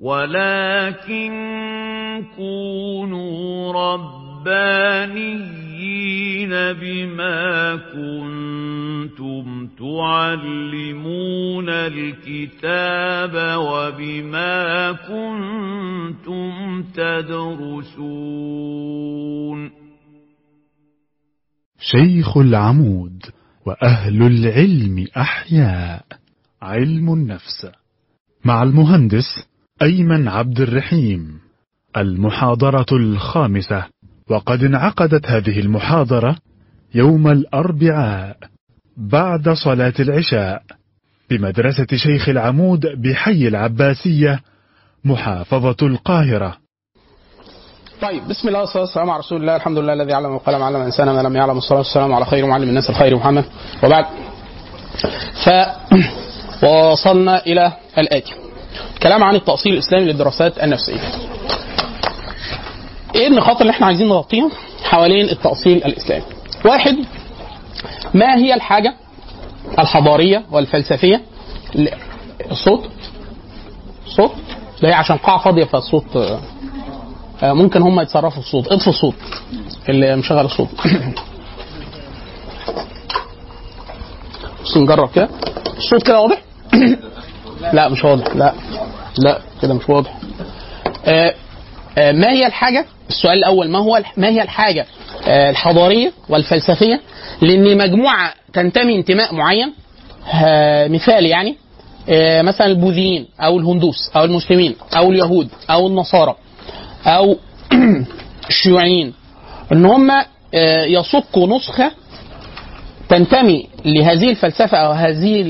ولكن كونوا ربانيين بما كنتم تعلمون الكتاب وبما كنتم تدرسون شيخ العمود وأهل العلم أحياء. علم النفس. مع المهندس أيمن عبد الرحيم. المحاضرة الخامسة. وقد انعقدت هذه المحاضرة يوم الأربعاء بعد صلاة العشاء بمدرسة شيخ العمود بحي العباسية محافظة القاهرة. طيب بسم الله والصلاة والسلام على رسول الله الحمد لله الذي علم القلم علم الإنسان ما لم يعلم الصلاه والسلام على خير معلم الناس الخير محمد. وبعد. ف وصلنا إلى الآتي. كلام عن التأصيل الإسلامي للدراسات النفسية. إيه النقاط اللي إحنا عايزين نغطيها حوالين التأصيل الإسلامي؟ واحد ما هي الحاجة الحضارية والفلسفية ل- الصوت؟ صوت؟ ده هي عشان قاعة فاضية فالصوت آه، ممكن هم يتصرفوا الصوت اطفوا الصوت اللي مشغل الصوت. بس نجرب كده. الصوت كده واضح؟ لا مش واضح. لا لا كده مش واضح. آه، آه، ما هي الحاجة؟ السؤال الأول ما هو ما هي الحاجة آه، الحضارية والفلسفية؟ لأن مجموعة تنتمي انتماء معين آه، مثال يعني مثلا البوذيين أو الهندوس أو المسلمين أو اليهود أو النصارى أو الشيوعيين. إن هم يصكوا نسخة تنتمي لهذه الفلسفة أو هذه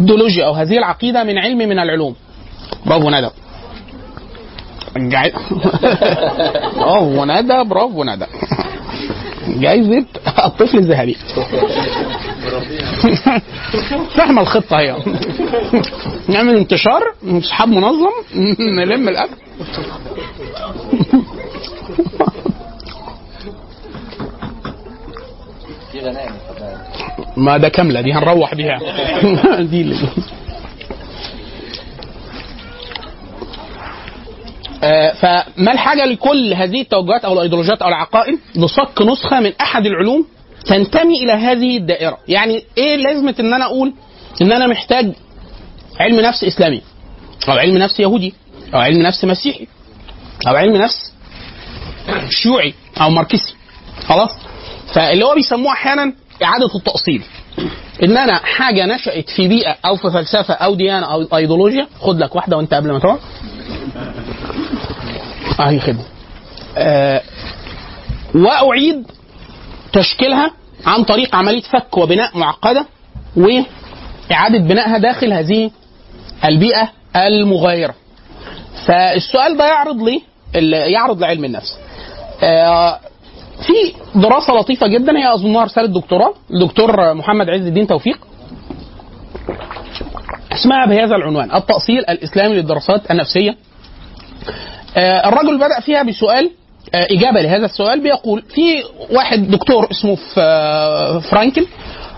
ال- الإيديولوجيا أو هذه العقيدة من علم من العلوم. برافو ندى برافو ندى برافو ندى جايزة الطفل الذهبي. فاهمة الخطة هي. نعمل انتشار اصحاب منظم نلم الاكل ما ده كاملة دي هنروح بيها. دي اللي آه، فما الحاجة لكل هذه التوجهات أو الأيديولوجيات أو العقائد؟ لصك نسخة من أحد العلوم تنتمي إلى هذه الدائرة. يعني إيه لازمة إن أنا أقول إن أنا محتاج علم نفس إسلامي؟ أو علم نفس يهودي؟ أو علم نفس مسيحي؟ أو علم نفس شيوعي أو ماركسي؟ خلاص؟ فاللي هو بيسموه أحيانا إعادة التأصيل. إن أنا حاجة نشأت في بيئة أو في فلسفة أو ديانة أو أيديولوجيا خد لك واحدة وأنت قبل ما تقعد أهي خدمة. آه وأعيد تشكيلها عن طريق عملية فك وبناء معقدة وإعادة بنائها داخل هذه البيئة المغايرة. فالسؤال ده يعرض لي يعرض لعلم النفس. آه، في دراسة لطيفة جدا. هي اظنها رسالة دكتوراه. الدكتور محمد عز الدين توفيق. اسمها بهذا العنوان التأصيل الإسلامي للدراسات النفسية. آه، الرجل بدأ فيها بسؤال آه، إجابة لهذا السؤال. بيقول في واحد دكتور اسمه فرانكل.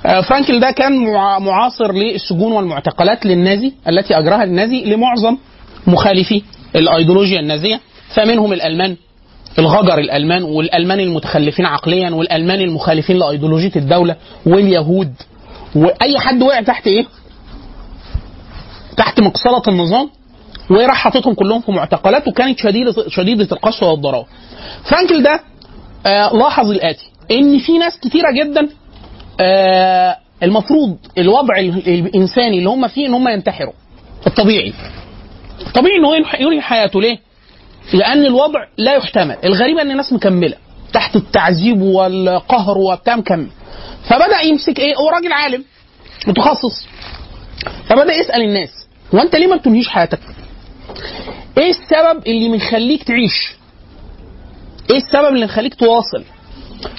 آه، فرانكل ده كان مع- معاصر للسجون والمعتقلات للنازي التي أجراها النازي لمعظم مخالفي الأيديولوجيا النازية فمنهم الألمان. الغجر الألمان والألمان المتخلفين عقليا والألمان المخالفين لأيديولوجية الدولة واليهود وأي حد وقع تحت إيه؟ تحت مقصلة النظام وراح حاططهم كلهم في معتقلات وكانت شديده شديدة القسوة والضراوة. فرانكل ده آه لاحظ الاتي إن في ناس كتيرة جدا آه المفروض الوضع ال- الإنساني اللي هم فيه إن هم ينتحروا الطبيعي. الطبيعي إن هو ينهي حياته ليه؟ لأن الوضع لا يحتمل، الغريب أن الناس مكملة تحت التعذيب والقهر وبتاع مكمل. فبدأ يمسك إيه؟ هو راجل عالم متخصص فبدأ يسأل الناس هو أنت ليه ما بتنهيش حياتك؟ إيه السبب اللي مخليك تعيش؟ إيه السبب اللي مخليك تواصل؟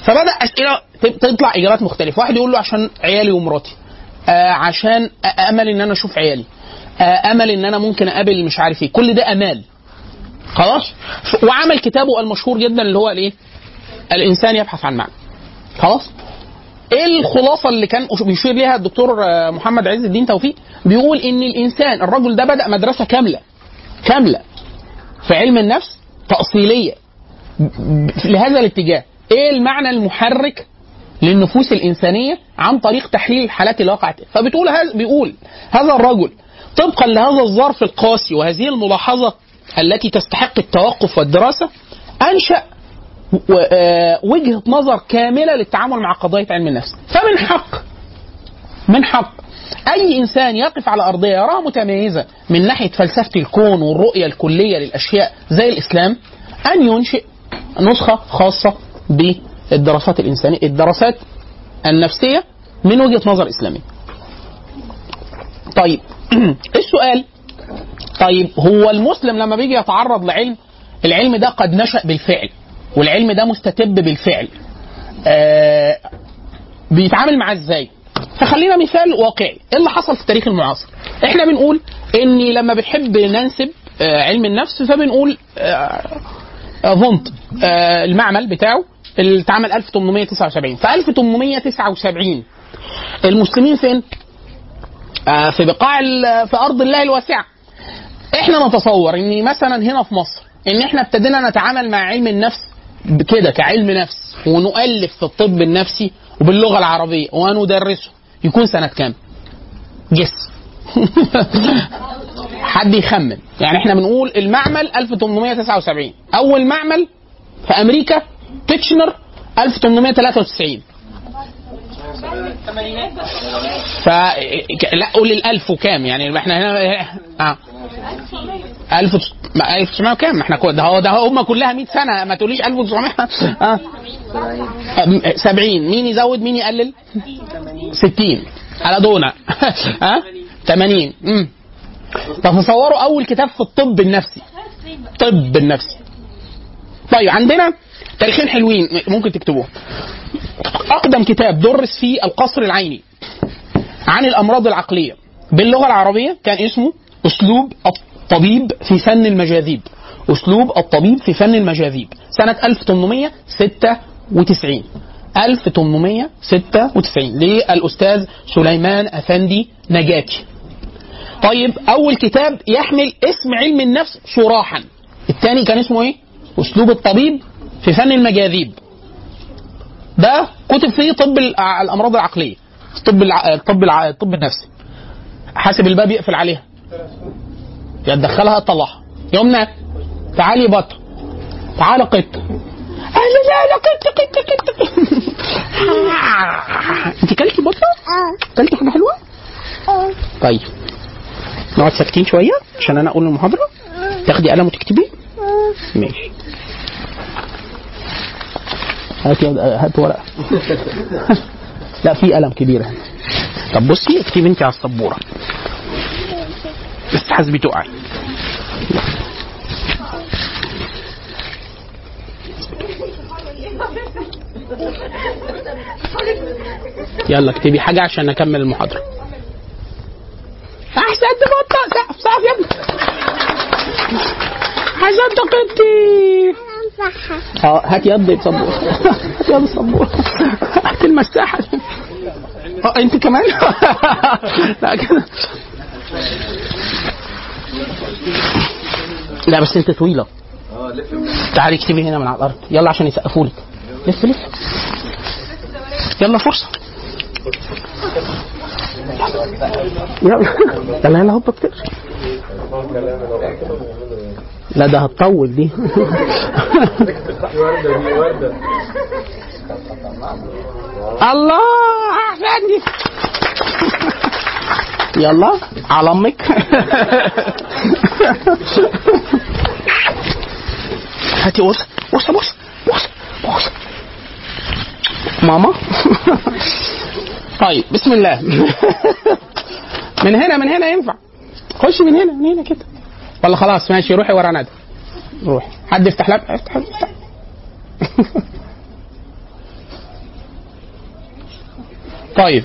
فبدأ أسئلة تطلع إجابات مختلفة، واحد يقول له عشان عيالي ومراتي. آه عشان أمل إن أنا أشوف عيالي. آه أمل إن أنا ممكن أقابل مش عارف إيه، كل ده أمال. خلاص؟ وعمل كتابه المشهور جدا اللي هو الإيه؟ الإنسان يبحث عن معنى. خلاص؟ إيه الخلاصة اللي كان بيشير ليها الدكتور آه، محمد عز الدين توفيق؟ بيقول إن الإنسان الرجل ده بدأ مدرسة كاملة كاملة في علم النفس تأصيلية لهذا الاتجاه إيه المعنى المحرك للنفوس الإنسانية عن طريق تحليل الحالات اللي وقعت فبتقول هذا بيقول هذا الرجل طبقا لهذا الظرف القاسي وهذه الملاحظة التي تستحق التوقف والدراسة أنشأ آه، وجهة نظر كاملة للتعامل مع قضية علم النفس فمن حق من حق أي إنسان يقف على أرضية يراها متميزة من ناحية فلسفة الكون والرؤية الكلية للأشياء زي الإسلام أن ينشئ نسخة خاصة بالدراسات الإنسانية الدراسات النفسية من وجهة نظر اسلاميه. طيب السؤال طيب هو المسلم لما بيجي يتعرض لعلم العلم ده قد نشأ بالفعل والعلم ده مستتب بالفعل آه بيتعامل معاه إزاي؟ فخلينا مثال واقعي، إيه اللي حصل في التاريخ المعاصر؟ إحنا بنقول إني لما بنحب ننسب آه علم النفس فبنقول آه آه، فونت آه المعمل بتاعه اللي اتعمل 1879 في 1879 المسلمين فين؟ آه في بقاع في أرض الله الواسعة إحنا نتصور ان مثلا هنا في مصر ان إحنا ابتدينا نتعامل مع علم النفس كده كعلم نفس ونؤلف في الطب النفسي وباللغة العربية وندرسه. يكون سنة كام؟ جس. حد يخمن. يعني إحنا بنقول المعمل 1879 أول معمل في أمريكا تيتشنر 1893 ف لا قول الألف وكام؟ يعني إحنا هنا آه. 1000 ما 1900 وكام؟ ما إحنا ده هو ده هم كلها 100 سنة. ما تقوليش 1900 آه. أم- 70 مين يزود؟ مين يقلل؟ 60 على دونا ها 80 امم طب تصوروا أول كتاب في الطب النفسي. طب النفسي. طيب عندنا تاريخين حلوين ممكن تكتبوهم أقدم كتاب درس فيه القصر العيني عن الأمراض العقلية باللغة العربية كان اسمه أسلوب الطبيب في فن المجاذيب. أسلوب الطبيب في فن المجاذيب. سنة 1896 1896 للأستاذ سليمان أفندي نجاتي طيب أول كتاب يحمل اسم علم النفس صراحا الثاني كان اسمه إيه؟ أسلوب الطبيب في فن المجاذيب. ده كتب فيه طب الأمراض العقلية الطب. الطب. الطب النفسي. حاسب الباب يقفل عليها. يا تدخلها تطلعها يمنى تعالي بط تعالى قط. أهلا لا لا قط قط قط. انت كلتي بطه؟ كلتي حاجة حلوة؟ طيب. نقعد ساكتين شوية عشان أنا أقول المحاضرة. تاخدي قلم وتكتبي. ماشي. هاتي هات ورقة. لا في قلم كبير هنا. طب بصي اكتبي انت على السبورة. بس حاسبي تقعي. يلا اكتبي حاجة عشان أكمل المحاضرة. احسنت بطه سقف سقف يا ابني. احسنت قطي آه هات يد السبوره هات يد السبوره هات المساحة. آه انت كمان؟ لا كده. لا بس أنت طويلة. تعالي اكتبي هنا من على الأرض. يلا عشان يسقفوا لك لف لف. يلا فرصة. يلا. يلا يلا هوب كتير لا ده هتطول دي. الله احسن دي يلا على أمك هاتي بص بص بص بص بص ماما. طيب بسم الله. من هنا من هنا ينفع. خش من هنا من هنا كده. ولا خلاص ماشي روحي ورا ندى روحي. حد يفتح لاب؟ افتح افتح. طيب.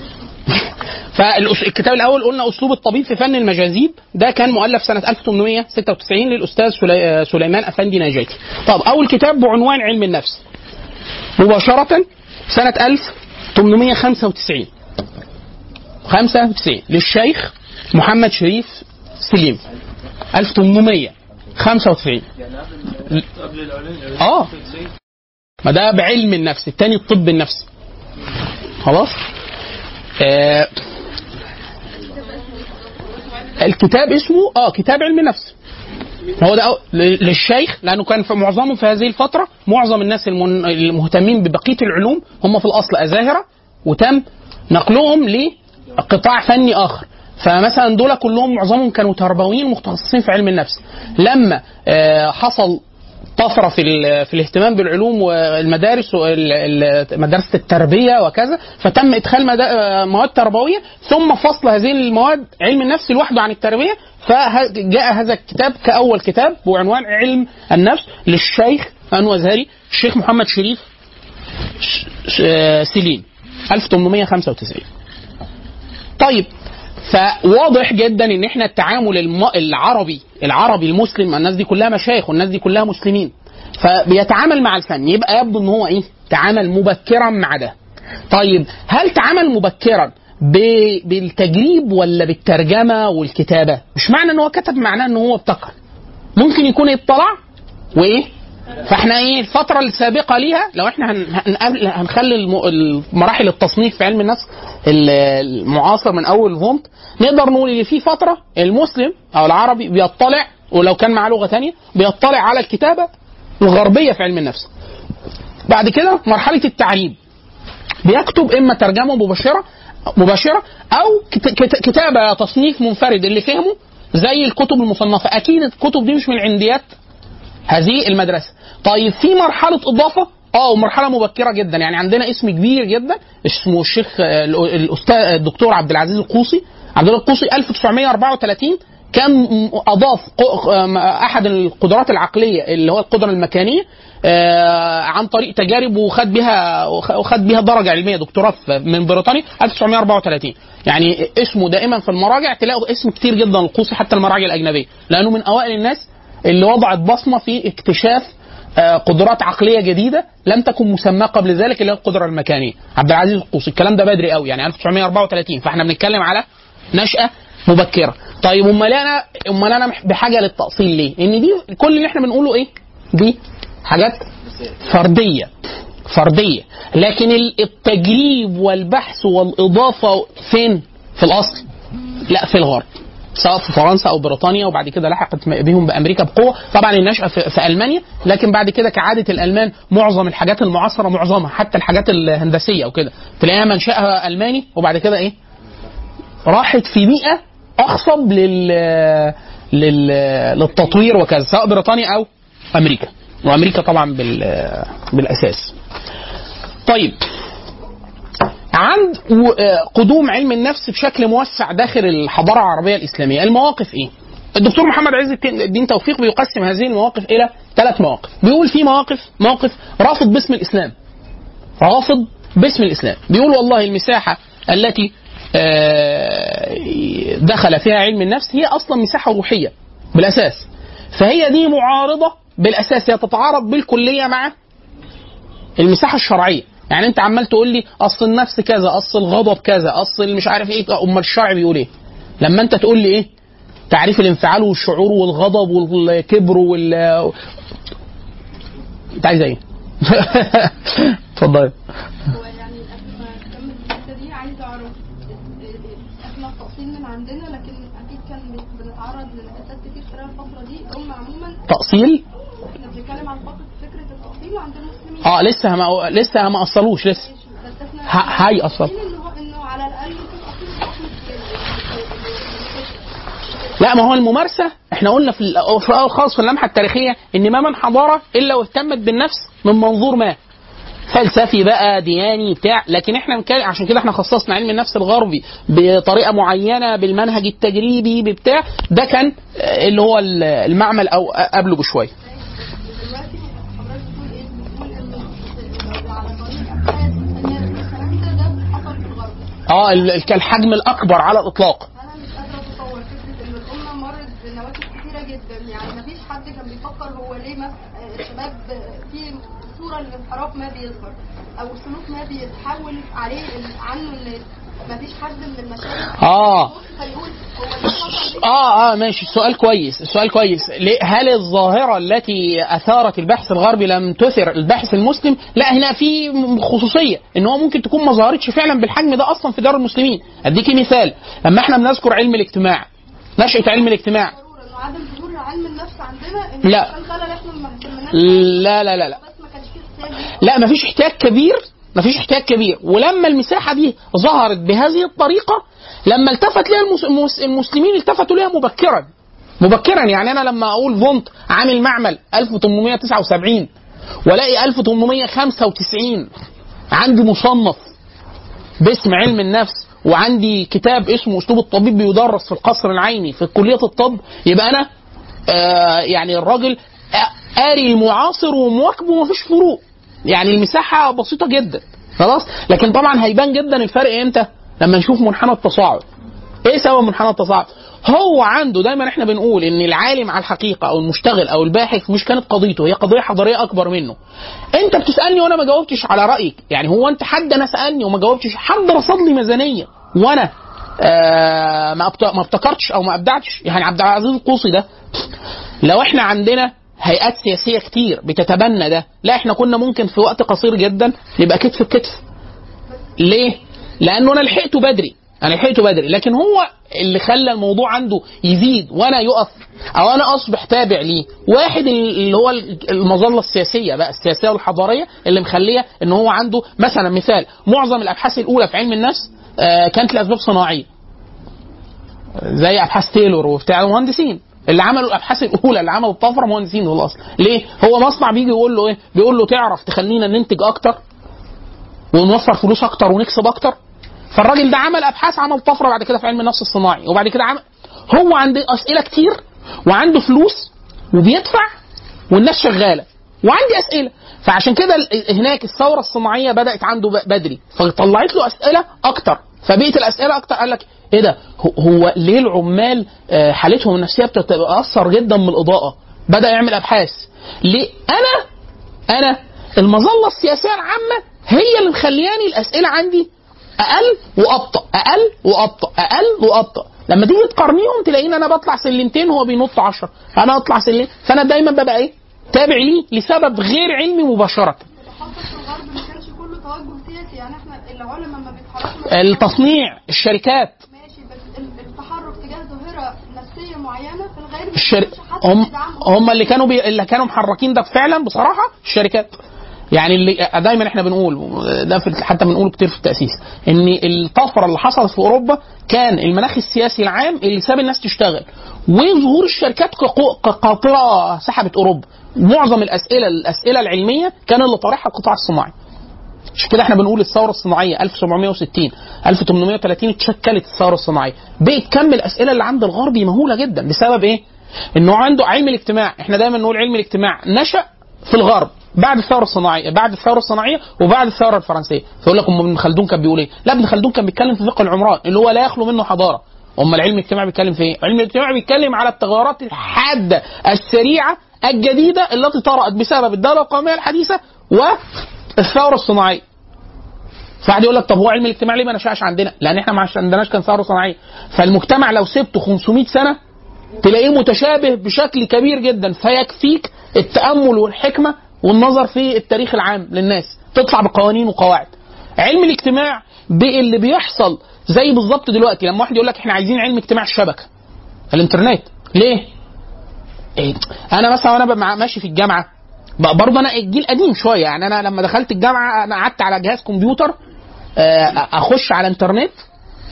فالكتاب الأول قلنا أسلوب الطبيب في فن المجاذيب ده كان مؤلف سنة 1896 للأستاذ سلي... سليمان أفندي نجاتي طب أول كتاب بعنوان علم النفس. مباشرة سنة 1895 95 للشيخ محمد شريف سليم. 1800 95 قبل العلم آه. ما ده بعلم النفس التاني الطب النفسي خلاص؟ آه الكتاب اسمه آه كتاب علم النفس. هو ده للشيخ لأنه كان في معظمه في هذه الفترة معظم الناس المهتمين ببقية العلوم هم في الأصل أزاهرة وتم نقلهم لقطاع فني آخر. فمثلا دول كلهم معظمهم كانوا تربويين متخصصين في علم النفس. لما آه، حصل طفرة في في الاهتمام بالعلوم والمدارس ومدرسه التربية وكذا. فتم إدخال مواد تربوية ثم فصل هذه المواد علم النفس لوحده عن التربية. فجاء هذا الكتاب كأول كتاب بعنوان علم النفس للشيخ أنو أزهري الشيخ محمد شريف ش- سليم 1895 طيب فواضح جدا إن إحنا التعامل الم... العربي العربي المسلم الناس دي كلها مشايخ والناس دي كلها مسلمين. فبيتعامل مع الفن. يبقى يبدو إن هو إيه؟ تعامل مبكرا مع ده. طيب هل تعامل مبكرا ب... بالتجريب ولا بالترجمة والكتابة؟ مش معنى إن هو كتب معناه إن هو ابتكر. ممكن يكون اطلع وإيه؟ فاحنا إيه الفترة السابقة ليها لو إحنا هنخلي مراحل التصنيف في علم النفس ال- المعاصر من أول فونت نقدر نقول إن في فترة المسلم أو العربي بيطلع ولو كان معاه لغة ثانية بيطلع على الكتابة الغربية في علم النفس. بعد كده مرحلة التعريب بيكتب إما ترجمة مباشره مباشرة أو كت- كت- كتابة تصنيف منفرد اللي فهمه زي الكتب المصنفة. أكيد الكتب دي مش من عنديات هذه المدرسة. طيب في مرحلة إضافة؟ آه ومرحلة مبكرة جدا. يعني عندنا اسم كبير جدا اسمه الشيخ آه، الأستاذ الدكتور عبد العزيز القوصي. عبد الله القوصي 1934 كان أضاف أحد القدرات العقلية اللي هو القدرة المكانية آه، عن طريق تجارب وخد بها وخ- وخد بها درجة علمية دكتوراه من بريطانيا 1934 يعني اسمه دائما في المراجع تلاقوا اسم كتير جدا القوصي حتى المراجع الأجنبية. لأنه من أوائل الناس اللي وضعت بصمة في اكتشاف آه، قدرات عقلية جديدة لم تكن مسماة قبل ذلك اللي هي القدرة المكانية. عبد العزيز القوسي الكلام ده بدري قوي يعني 1934 فاحنا بنتكلم على نشأة مبكرة. طيب أمال أنا أمال أنا بحاجة للتأصيل ليه؟ ان دي كل اللي إحنا بنقوله إيه؟ دي حاجات فردية فردية. لكن ال- التجريب والبحث والإضافة فين؟ في الأصل. لا في الغرب. سواء في فرنسا أو بريطانيا وبعد كده لحقت بهم بأمريكا بقوة. طبعا النشاه في, ألمانيا لكن بعد كده كعادة الألمان معظم الحاجات المعاصرة معظمها حتى الحاجات الهندسية وكده. تلاقيها منشأها ألماني وبعد كده إيه؟ راحت في بيئه اخصب لل لل للتطوير وكذا سواء بريطانيا أو أمريكا. وأمريكا طبعا بال بالأساس. طيب عند آه، قدوم علم النفس بشكل موسع داخل الحضارة العربية الإسلامية. المواقف إيه؟ الدكتور محمد عز الدين- الدين توفيق بيقسم هذه المواقف إلى ثلاث مواقف. بيقول في مواقف موقف رافض باسم الإسلام. رافض باسم الإسلام. بيقول والله المساحة التي آه، دخل فيها علم النفس هي أصلا مساحة روحية بالأساس. فهي دي معارضة بالأساس هي تتعارض بالكلية مع المساحة الشرعية. يعني انت عمال تقول لي اصل النفس كذا اصل الغضب كذا اصل مش عارف إيه امال الشرع بيقول إيه؟ لما انت تقول لي إيه؟ تعريف الانفعال والشعور والغضب والكبر وال انت عايز إيه؟ اتفضل. هو يعني تأصيل إحنا بنتكلم عن التقسيم عند المسلمين آه لسه ما لسه ما أصلوش لسه. هيأصل. لا ما هو الممارسة إحنا قلنا في الأول خالص في اللمحة التاريخية إن ما من حضاره إلا واهتمت بالنفس من منظور ما. فلسفي بقى دياني بتاع. لكن إحنا عشان كده إحنا خصصنا علم النفس الغربي بطريقة معينة بالمنهج التجريبي بتاع ده كان آه، اللي هو ال- المعمل أو قبله بشوية. آه ال- ال- الحجم الأكبر على الإطلاق. يعني كان بيفكر هو ليه مثلا الشباب في صورة للانحراف ما بيظهر أو سلوك ما بيتحول عليه عنه مفيش حد من المشايخ آه. هيقول؟ آه آه ماشي. السؤال كويس السؤال كويس. هل الظاهرة التي أثارت البحث الغربي لم تثر الباحث المسلم؟ لا هنا في خصوصية إن هو ممكن تكون ما ظهرتش فعلا بالحجم ده أصلا في دار المسلمين. اديكي مثال. لما إحنا بنذكر علم الاجتماع نشأة علم الاجتماع. عدم ظهور علم النفس عندنا لا. لا لا لا لا. ليه. لا مفيش احتياج كبير مفيش احتياج كبير. ولما المساحة دي ظهرت بهذه الطريقة لما التفت المس- المسلمين التفتوا لها مبكرا. مبكرا يعني أنا لما أقول فونت عامل معمل 1879 والاقي 1895 عندي مصنف باسم علم النفس وعندي كتاب اسمه أسلوب الطبيب بيدرس في القصر العيني في كلية الطب يبقى أنا آه يعني الراجل قاري المعاصر ومواكبه ومفيش فروق. يعني المساحة بسيطة جدا. خلاص؟ لكن طبعا هيبان جدا الفرق إمتى؟ لما نشوف منحنى التصاعد. إيه سبب منحنى التصاعد؟ هو عنده دايما إحنا بنقول إن العالم على الحقيقة أو المشتغل أو الباحث مش كانت قضيته هي قضية حضارية أكبر منه. أنت بتسألني وأنا ما جاوبتش على رأيك. يعني هو أنت حد أنا سألني وما جاوبتش حد رصد لي ميزانية. وأنا آه ما ابتكرتش أو ما أبدعتش. يعني عبد العزيز القوصي ده لو إحنا عندنا هيئات سياسية كتير بتتبنى ده. لا إحنا كنا ممكن في وقت قصير جدا نبقى كتف بكتف ليه؟ لأنه أنا لحقته بدري. أنا لحقته بدري. لكن هو اللي خلى الموضوع عنده يزيد وأنا يقف أو أنا أصبح تابع ليه. واحد اللي هو المظلة السياسية بقى السياسية والحضارية اللي مخلية إن هو عنده مثلا مثال معظم الأبحاث الأولى في علم النفس آه، كانت لأسباب صناعية. زي أبحاث تايلور وبتاع المهندسين. اللي عملوا الأبحاث الأولى اللي عملوا الطفره مهندسين في الاصل ليه؟ هو مصنع بيجي يقول له إيه؟ بيقول له تعرف تخلينا ننتج أكتر ونوفر فلوس أكتر ونكسب أكتر؟ فالراجل ده عمل أبحاث عمل طفرة بعد كده في علم النفس الصناعي. وبعد كده عمل هو عنده أسئلة كتير وعنده فلوس وبيدفع والناس شغالة. وعندي أسئلة. فعشان كده هناك الثورة الصناعية بدأت عنده بدري. فطلعت له أسئلة أكتر. فبقيت الأسئلة أكتر قال لك إيه ده؟ هو- هو ليه العمال آه، حالتهم النفسية بتتأثر جدا من الإضاءة؟ بدأ يعمل أبحاث. ليه؟ أنا أنا المظلة السياسية العامة هي اللي مخلياني الأسئلة عندي أقل وأبطأ أقل وأبطأ أقل وأبطأ. لما تيجي تقارنيهم تلاقيني أنا بطلع سلمتين وهو بينط 10 أنا أطلع سلم فأنا دايما ببقى إيه؟ تابع ليه لسبب غير علمي مباشرة. التحضر في الغرب ما كانش كله توجه سياسي يعني إحنا العلماء ما بيتحركوا التصنيع الشركات ماشي بس ال- التحرك تجاه ظاهره نفسيه معينة في الغالب الشر... هم. هم اللي كانوا بي... اللي كانوا محركين ده فعلا بصراحة الشركات. يعني اللي دايما إحنا بنقول ده في حتى بنقوله كتير في التأسيس إن الطفرة اللي حصلت في أوروبا كان المناخ السياسي العام اللي ساب الناس تشتغل. وظهور الشركات كقاطره سحبت اوروبا معظم الاسئله الأسئلة العلمية كان اللي طارحها القطاع الصناعي. عشان كده إحنا بنقول الثورة الصناعية 1760 1830 اتشكلت الثورة الصناعية بقت كم الأسئلة اللي عند الغربي مهولة جدا بسبب إيه؟ إنه عنده علم الاجتماع إحنا دايما نقول علم الاجتماع نشأ في الغرب بعد الثورة الصناعية بعد الثورة الصناعية وبعد الثورة الفرنسية فيقول لك أم ابن خلدون كان بيقول إيه؟ لا ابن خلدون كان بيتكلم في فقه العمران اللي هو لا يخلو منه حضارة اما العلم الاجتماعي بيتكلم في إيه؟ علم الاجتماع بيتكلم على التغيرات الحادة السريعة الجديدة التي طرأت بسبب الدولة القومية الحديثة والثوره الصناعية فواحد يقول لك طب هو علم الاجتماع ليه ما نشأش عندنا؟ لأن إحنا ما عندناش كان ثورة صناعية فالمجتمع لو سبته 500 سنة تلاقيه متشابه بشكل كبير جدا فيكفيك التأمل والحكمة والنظر في التاريخ العام للناس تطلع بقوانين وقواعد علم الاجتماع بقى اللي بيحصل زي بالظبط دلوقتي لما واحد يقول لك إحنا عايزين علم اجتماع الشبكة الإنترنت ليه؟ إيه؟ أنا مثلا وأنا ماشي في الجامعة برضه أنا الجيل قديم شوية. يعني أنا لما دخلت الجامعة أنا قعدت على جهاز كمبيوتر آه، أخش على إنترنت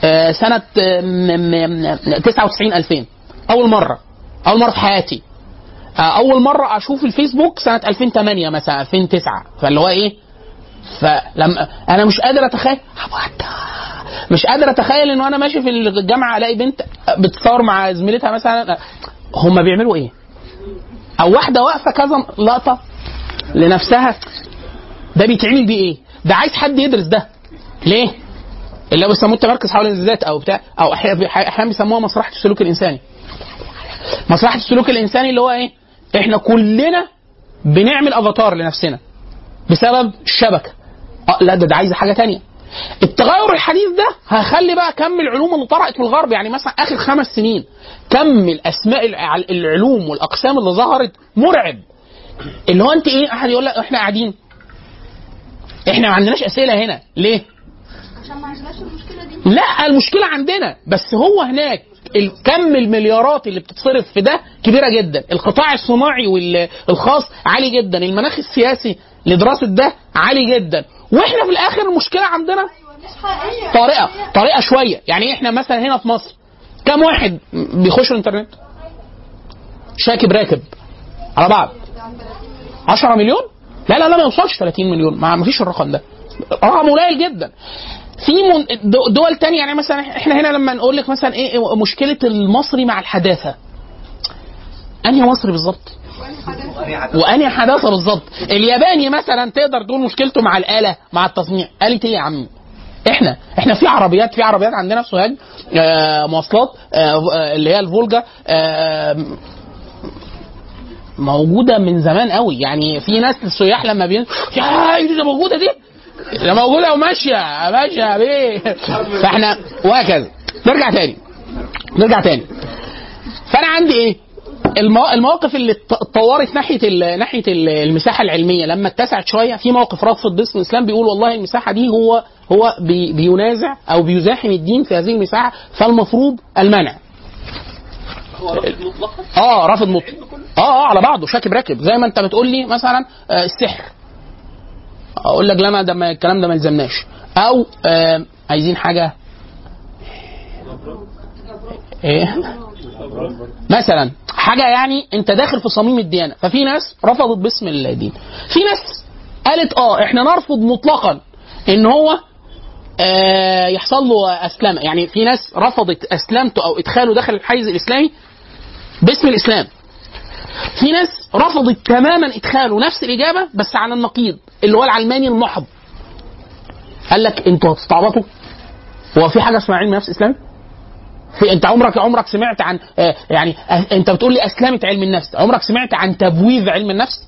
آه، سنة آه، م- م- 99 2000 أول مرة. أول مرة في حياتي. آه، أول مرة أشوف الفيسبوك سنة 2008 مثلا 2009 فاللي هو إيه؟ فلما أنا مش قادر أتخيل. مش قادر أتخيل ان أنا ماشي في الجامعة ألاقي بنت بتصور مع زميلتها مثلا. هم بيعملوا إيه؟ أو واحدة واقفة كذا لقطة لنفسها. ده بيتعمل بيه إيه؟ ده عايز حد يدرس ده. ليه؟ اللي بيسموه التمركز حول الذات أو بتاع أو أحيانا بيسموها مسرحه السلوك الإنساني. مسرحه السلوك الإنساني اللي هو إيه؟ إحنا كلنا بنعمل أفاتار لنفسنا بسبب الشبكة. آه لا ده ده عايز حاجة تانية. التغير الحديث ده هيخلي بقى كم العلوم اللي طرقت في الغرب يعني مثلا آخر خمس سنين كم الأسماء الع- العلوم والأقسام اللي ظهرت مرعب. اللي هو انت إيه؟ أحد يقول لك إحنا قاعدين. إحنا ما عندناش أسئلة هنا. ليه؟ عشان ما عندناش المشكلة دي. لا المشكلة عندنا. بس هو هناك الكم المليارات اللي بتتصرف في ده كبيرة جدا. القطاع الصناعي والخاص عالي جدا. المناخ السياسي لدراسة ده عالي جدا. وإحنا في الآخر المشكلة عندنا طريقه طريقه شوية. يعني إحنا مثلا هنا في مصر كم واحد بيخش الإنترنت؟ شاكب راكب على بعض. 10 مليون؟ لا لا لا ما يوصلش 30 مليون. ما فيش الرقم ده. رقم قليل جدا. في دول تانية يعني مثلا إحنا هنا لما نقول لك مثلا إيه مشكلة المصري مع الحداثة. أنهي مصري بالظبط؟ وأنهي حداثة بالظبط؟ الياباني مثلا تقدر تقول مشكلته مع الآلة مع التصنيع. آلة إيه يا عم؟ إحنا إحنا في عربيات في عربيات عندنا في سوهاج آه مواصلات آه آه، اللي هي الفولجا موجودة من زمان قوي. يعني في ناس السياح لما بين يا ده موجودة دي. ده موجودة وماشية. ماشية بيه. فاحنا وهكذا. نرجع تاني. نرجع تاني. فأنا عندي إيه؟ المو- المواقف اللي ات- اتطورت ناحية ناحية ال- المساحة العلمية. لما اتسعت شوية في موقف رافض باسم الإسلام بيقول والله المساحة دي هو هو بي بينازع أو بيزاحم الدين في هذه المساحة فالمفروض المنع هو رفض مطلقا؟ آه رافض مطلق. آه آه على بعضه شاكب راكب. زي ما أنت بتقول لي مثلا آه السحر. أقول لك لا ما ده ما الكلام ده ما يلزمناش. أو آه عايزين حاجة. إيه؟ مثلا حاجة يعني أنت داخل في صميم الديانة ففي ناس رفضت باسم الدين في ناس قالت آه إحنا نرفض مطلقا إن هو آه يحصل له أسلام. يعني في ناس رفضت أسلامته أو إدخاله داخل الحيز الإسلامي باسم الإسلام. في ناس رفضت تماما ادخاله نفس الإجابة بس على النقيض اللي هو العلماني المحض. قال لك أنتوا هتستعبطوا؟ هو في حاجة اسمها علم نفس اسلامي في انت عمرك عمرك سمعت عن آه يعني آه انت بتقول لي اسلمه علم النفس. عمرك سمعت عن تبويذ علم النفس؟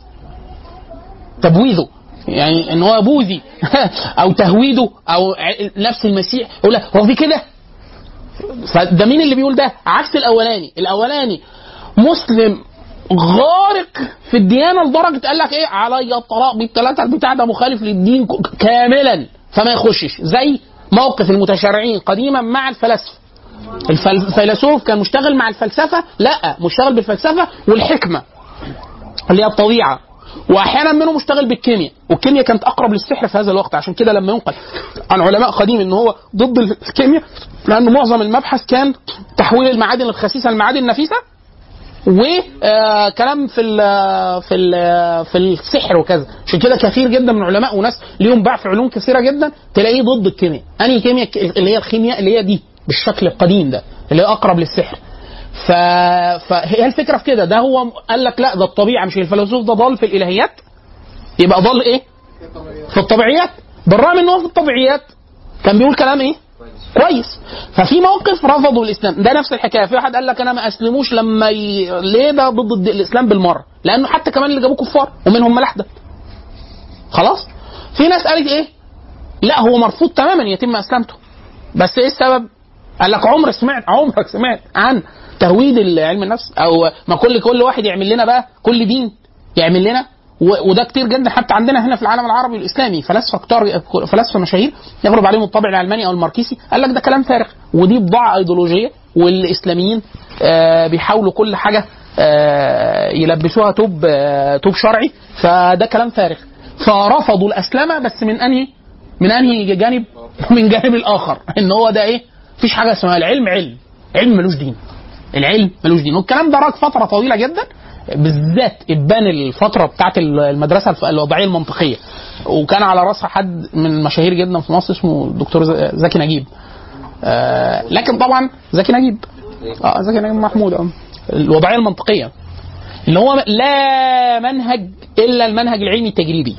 تبويذه. يعني إن هو بوذي أو تهويده أو نفس المسيح. يقول هو في كده؟ فده مين اللي بيقول ده؟ عكس الأولاني. الأولاني مسلم غارق في الديانة لدرجة قال لك إيه؟ علي الطلاق بالثلاثة البتاع ده مخالف للدين كاملا. فما يخشش. زي موقف المتشرعين قديما مع الفلاسفة. الفل- الفيلسوف كان مشتغل مع الفلسفة؟ لا مشتغل بالفلسفة والحكمة اللي هي الطبيعة. وأحيانا منهم مشتغل بالكيمياء. والكيمياء كانت أقرب للسحر في هذا الوقت عشان كده لما ينقل. عن علماء قديم إن هو ضد الكيمياء لأن معظم المبحث كان تحويل المعادن الخسيسة لمعادن نفيسه وكلام في ال في ال في السحر وكذا. عشان كده كثير جدا من العلماء وناس ليهم باع في علوم كثيرة جدا تلاقيه ضد الكيمياء. أنهي كيمياء؟ اللي هي الخيمياء اللي هي دي بالشكل القديم ده اللي هي أقرب للسحر. ف... فهي الفكرة في كده. ده هو قال لك لا ده الطبيعة مش الفيلسوف ده ضال في الإلهيات. يبقى ضال إيه؟ في الطبيعيات. بالرغم إن هو في الطبيعيات كان بيقول كلام إيه؟ كويس. ففي موقف رفضوا الإسلام. ده نفس الحكاية. في واحد قال لك أنا ما أسلموش لما ي... ليه ده ضد الإسلام بالمرة؟ لأنه حتى كمان اللي جابوه كفار ومنهم ملاحده خلاص؟ في ناس قالت إيه؟ لا هو مرفوض تماما يتم اسلامته بس إيه السبب؟ قال لك عمرك سمعت عمرك سمعت عن تهويد علم النفس أو ما كل كل واحد يعمل لنا بقى كل دين يعمل لنا. وده كتير جدا حتى عندنا هنا في العالم العربي الإسلامي. فلاسفه كتار فلاسفه مشاهير يغلب عليهم الطابع العلماني أو الماركسي. قال لك ده كلام فارغ. ودي بضاعة أيديولوجية والإسلاميين آه بيحاولوا كل حاجة آه يلبسوها توب آه توب شرعي. فده كلام فارغ. فرفضوا الأسلمة بس من أنهي من أنهي جانب؟ من جانب الآخر. إن هو ده إيه؟ مفيش حاجة اسمها العلم علم. علم ملوش دين. العلم ملوش دين. والكلام ده راك فترة طويلة جدا بالذات ابان الفترة بتاعت المدرسة الوضعية المنطقية. وكان على راسها حد من المشاهير جدا في مصر اسمه الدكتور زكي نجيب. آه لكن طبعا زكي نجيب. آه زكي نجيب محمود. آه الوضعية المنطقية. اللي هو لا منهج إلا المنهج العلمي التجريبي.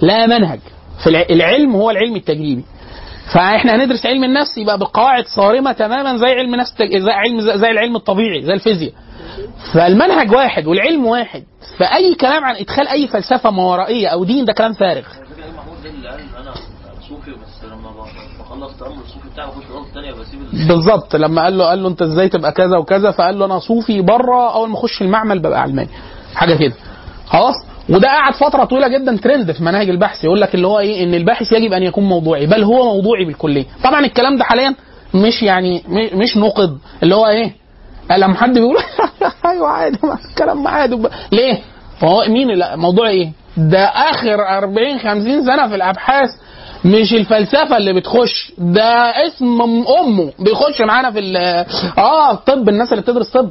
لا منهج. في الع- العلم هو العلم التجريبي. فاحنا هندرس علم النفس يبقى بقواعد صارمة تماما زي علم نفس زي علم زي العلم الطبيعي زي الفيزياء. فالمنهج واحد والعلم واحد. فأي كلام عن إدخال أي فلسفة ما ورائيه أو دين ده كلام فارغ. بالظبط. لما قال له قال له أنت إزاي تبقى كذا وكذا؟ فقال له أنا صوفي بره أول ما أخش المعمل ببقى علماني. حاجة كده. خلاص؟ وده قعد فترة طويلة جدا ترند في مناهج البحث يقول لك اللي هو إيه إن الباحث يجب أن يكون موضوعي بل هو موضوعي بالكلية. طبعا الكلام ده حاليا مش يعني مش نقد اللي هو إيه لما حد بيقول أيوه عادي الكلام عادي. ليه؟ فهو مين موضوع إيه؟ ده آخر 40 50 سنة في الأبحاث مش الفلسفة اللي بتخش ده اسم أمه بيخش معانا في آه الطب الناس اللي بتدرس طب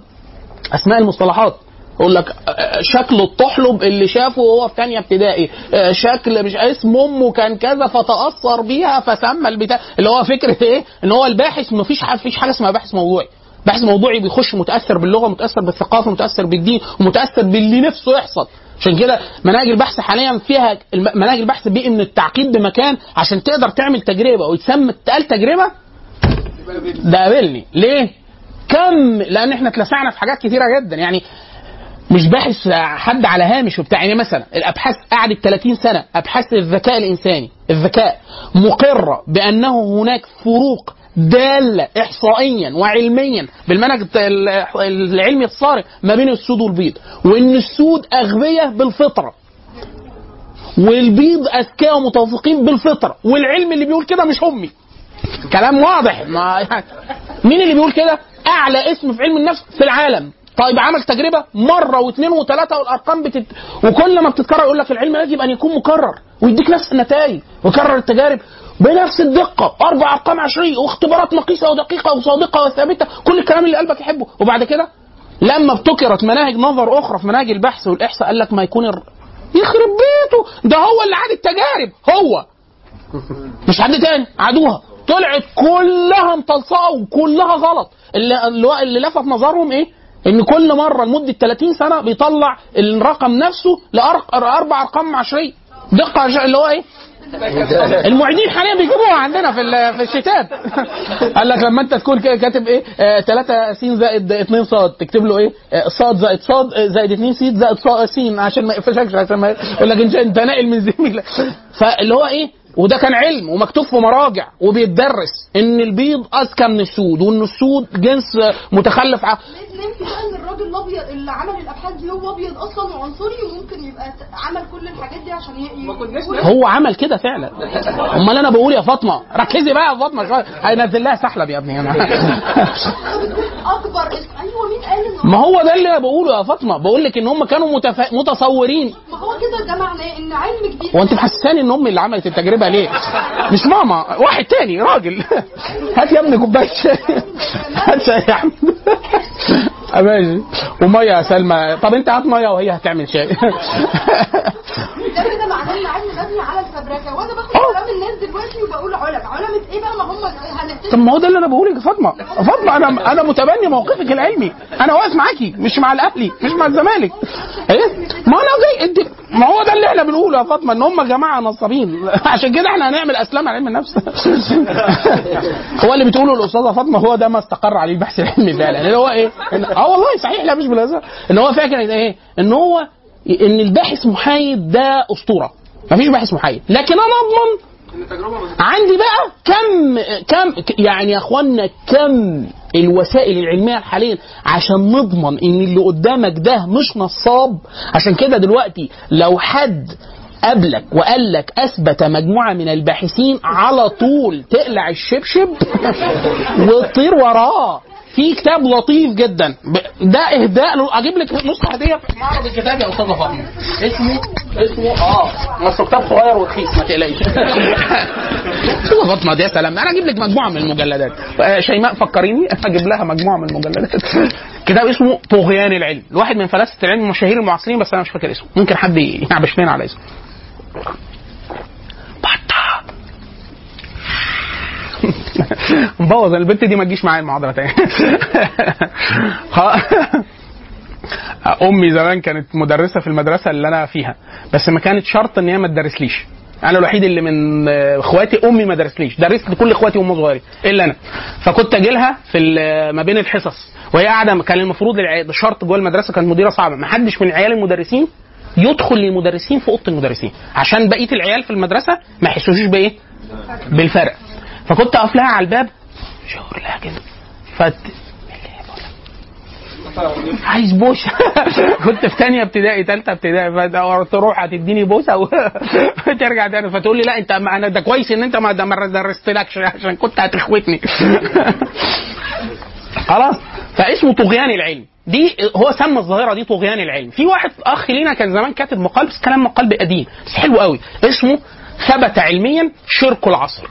اسماء المصطلحات. يقول لك شكل الطحلب اللي شافه وهو في ثانية ابتدائي آه، شكل مش اسم أمه كان كذا فتأثر بيها فسمى البتاع. اللي هو فكرة إيه؟ إن هو الباحث ما فيش فيش حاجة اسمها باحث موضوعي. باحث موضوعي بيخش متأثر باللغة متأثر بالثقافة متأثر بالدين ومتاثر باللي نفسه يحصل. عشان كده مناهج البحث حاليا فيها مناهج البحث بقي من التعقيد بمكان عشان تقدر تعمل تجربة ويتسمى اتقال تجربة؟ ده قابلني. ليه؟ كم؟ لأن إحنا اتلسعنا في حاجات كتيرة جدا. يعني مش باحث حد على هامش وبتاع. يعني مثلا الأبحاث قعدت 30 سنة أبحاث الذكاء الإنساني الذكاء مقره بأنه هناك فروق دالة احصائيا وعلميا بالمنهج العلمي الصارم ما بين السود والبيض وإن السود اغبياء بالفطرة والبيض أذكياء ومتوافقين بالفطرة والعلم اللي بيقول كده مش أمي. كلام واضح. ما مين اللي بيقول كده؟ أعلى اسم في علم النفس في العالم. طيب عمل تجربة مرة واثنين وثلاثة والأرقام بتت... وكل ما بتتكرر يقول لك العلم يجب أن يكون مكرر ويديك نفس النتائج ويكرر التجارب بنفس الدقة. أربع أرقام عشريه واختبارات نقيسه ودقيقة وصادقة وثابتة. كل الكلام اللي قلبك يحبه. وبعد كده لما ابتكرت مناهج نظر أخرى في مناهج البحث والإحصاء قال لك ما يكون الر... يخرب بيته. ده هو اللي عاد التجارب. هو. مش حد تاني. عادوها. طلعت كلها مطلصقه وكلها غلط. اللي, اللي لفت نظرهم إيه؟ إن كل مرة لمدة 30 سنة بيطلع الرقم نفسه لاربع أرقام عشرية. دقة عش- اللي هو إيه؟ المعيدين حاليا بيجيبوها عندنا في في الشتات. قال لك لما أنت تكون كاتب إيه؟ 3 س زائد 2 صاد تكتب له إيه؟ آه، صاد زائد صاد آه، زائد 2 س زائد صاد س عشان ما يقفشكش عشان ما يقول لك انت أنت ناقل من زميلك. فاللي هو إيه؟ وده كان علم ومكتوب في مراجع وبيتدرس إن البيض أذكى من السود وإن السود جنس متخلف ع... نمشي بقى إن الراجل الأبيض اللي عمل الأبحاث دي هو أبيض أصلا وعنصري وممكن يبقى عمل كل الحاجات دي عشان. ما كناش هو عمل كده فعلا. أمال أنا بقول يا فاطمة ركزي بقى يا فاطمة شوية. هينزل لها سحلب يا ابني أنا أكبر أيوه مين قال ان ما هو ده اللي أنا بقوله يا فاطمة. بقول لك إن هم كانوا متف... متصورين. ما هو كده ده معناه ان علم كبير هو انت محسساني إن أمي اللي عملت التجربة ليه؟ مش ماما واحد تاني راجل. هات يا ابني كوباية شاي. هات شاي يا عم. ماشي وميه يا سلمى. طب أنت هات مية وهي هتعمل شاي ده معناه إن علم مبني على الفبركة. وأنا باخد. كلام الناس دلوقتي وبقول علماء علماء إيه بقى؟ ما هم طب ما هو ده اللي أنا بقوله يا فاطمة. فاطمة أنا أنا متبني موقفك العلمي. أنا واقف معاكي مش مع الأهلي مش مع الزمالك. إيه؟ ما أنا جاي انت ما هو ده اللي إحنا بنقوله يا فاطمة إن هم جماعة نصابين. عشان كده إحنا هنعمل أسلام على علم النفس. هو اللي بتقوله الأستاذة فاطمة هو ده ما استقر عليه البحث العلمي فعلا. اللي هو إيه؟ آه والله صحيح لا مش بالهزار إن هو فاكر إيه؟ إن هو إن الباحث محايد ده أسطورة. مفيش باحث محايد. لكن أنا أضمن عندي بقى كم كم يعني يا اخوانا كم الوسائل العلمية حاليا عشان نضمن إن اللي قدامك ده مش نصاب. عشان كده دلوقتي لو حد قبلك وقال لك أثبت مجموعة من الباحثين على طول تقلع الشبشب وتطير وراه. في كتاب لطيف جدا. ده إهداء له. أجيب لك نسخة هدية؟ في معرض الكتاب يا استاذه فاطمة. اسمه؟ اسمه آه بس كتاب صغير ورخيص ما تقلقيش. استاذه فاطمة دي يا سلام. أنا أجيب لك مجموعة من المجلدات. آه، شيماء فكريني. أجيب لها مجموعة من المجلدات. كتاب اسمه طغيان العلم. الواحد من فلاسفة العلم المشاهير المعاصرين بس أنا مش فاكر اسمه. ممكن حد يعبش لنا على اسمه بطه مبوظ البنت دي ما تجيش معايا المحاضرة تاني. أمي زمان كانت مدرسة في المدرسة اللي أنا فيها بس ما كانت شرط إن هي ما تدرسليش. أنا الوحيد اللي من إخواتي أمي ما درسليش. درست لكل إخواتي وهم صغيرين إلا أنا. فكنت أجي لها في ما بين الحصص وهي قاعدة كان المفروض شرط جوه المدرسة كانت مديرة صعبة. ما حدش من عيال المدرسين يدخل للمدرسين في أوضة المدرسين عشان بقية العيال في المدرسة ما يحسوش بإيه؟ بالفرق. فكنت أقف لها على الباب. شاور لها كده. فت عايز بوسه كنت في ثانية ابتدائي ثالثه ابتدائي. فتروح هتديني بوسه وترجع تاني. فتقول لي لا انت ما أنا ده كويس إن أنت ما درستلكش عشان كنت هتخوتني. خلاص. فاسمه طغيان العلم. دي هو سمى الظاهرة دي طغيان العلم. في واحد أخ لينا كان زمان كاتب مقال بس كلام مقال قديم بس حلو قوي. اسمه ثبت علميا شرك العصر.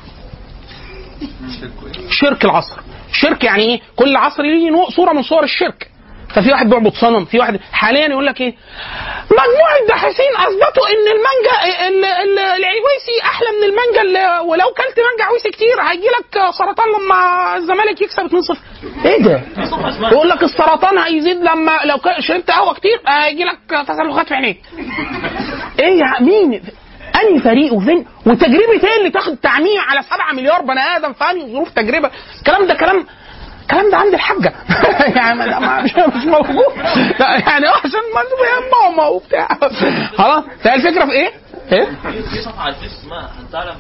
شرك. العصر. شرك يعني إيه؟ كل عصر ليه صورة من صور الشرك. ففي واحد بيعبد صنم في واحد حاليا يقول لك إيه؟ مجموعة باحثين أثبتوا إن المانجا ال- ال- العويسي أحلى من المانجا اللي ولو كلت مانجا عويسي كتير هيجي لك سرطان لما الزمالك يكسب 2-0 إيه ده؟ يقول لك السرطان هيزيد لما لو شربت قهوة كتير هيجي لك تسلخات في عينيك. إيه يا مين؟ أنهي فريق وفين وتجربة إيه اللي تاخد تعميم على 7 مليار بني آدم في أنهي ظروف تجربة الكلام ده كلام الكلام ده عند الحاجة يعني مش مش موجود يعني عشان ما يا ماما وبتاع خلاص فهي الفكرة في إيه؟ إيه؟ في صفحه على الفيس اسمها هتعلم.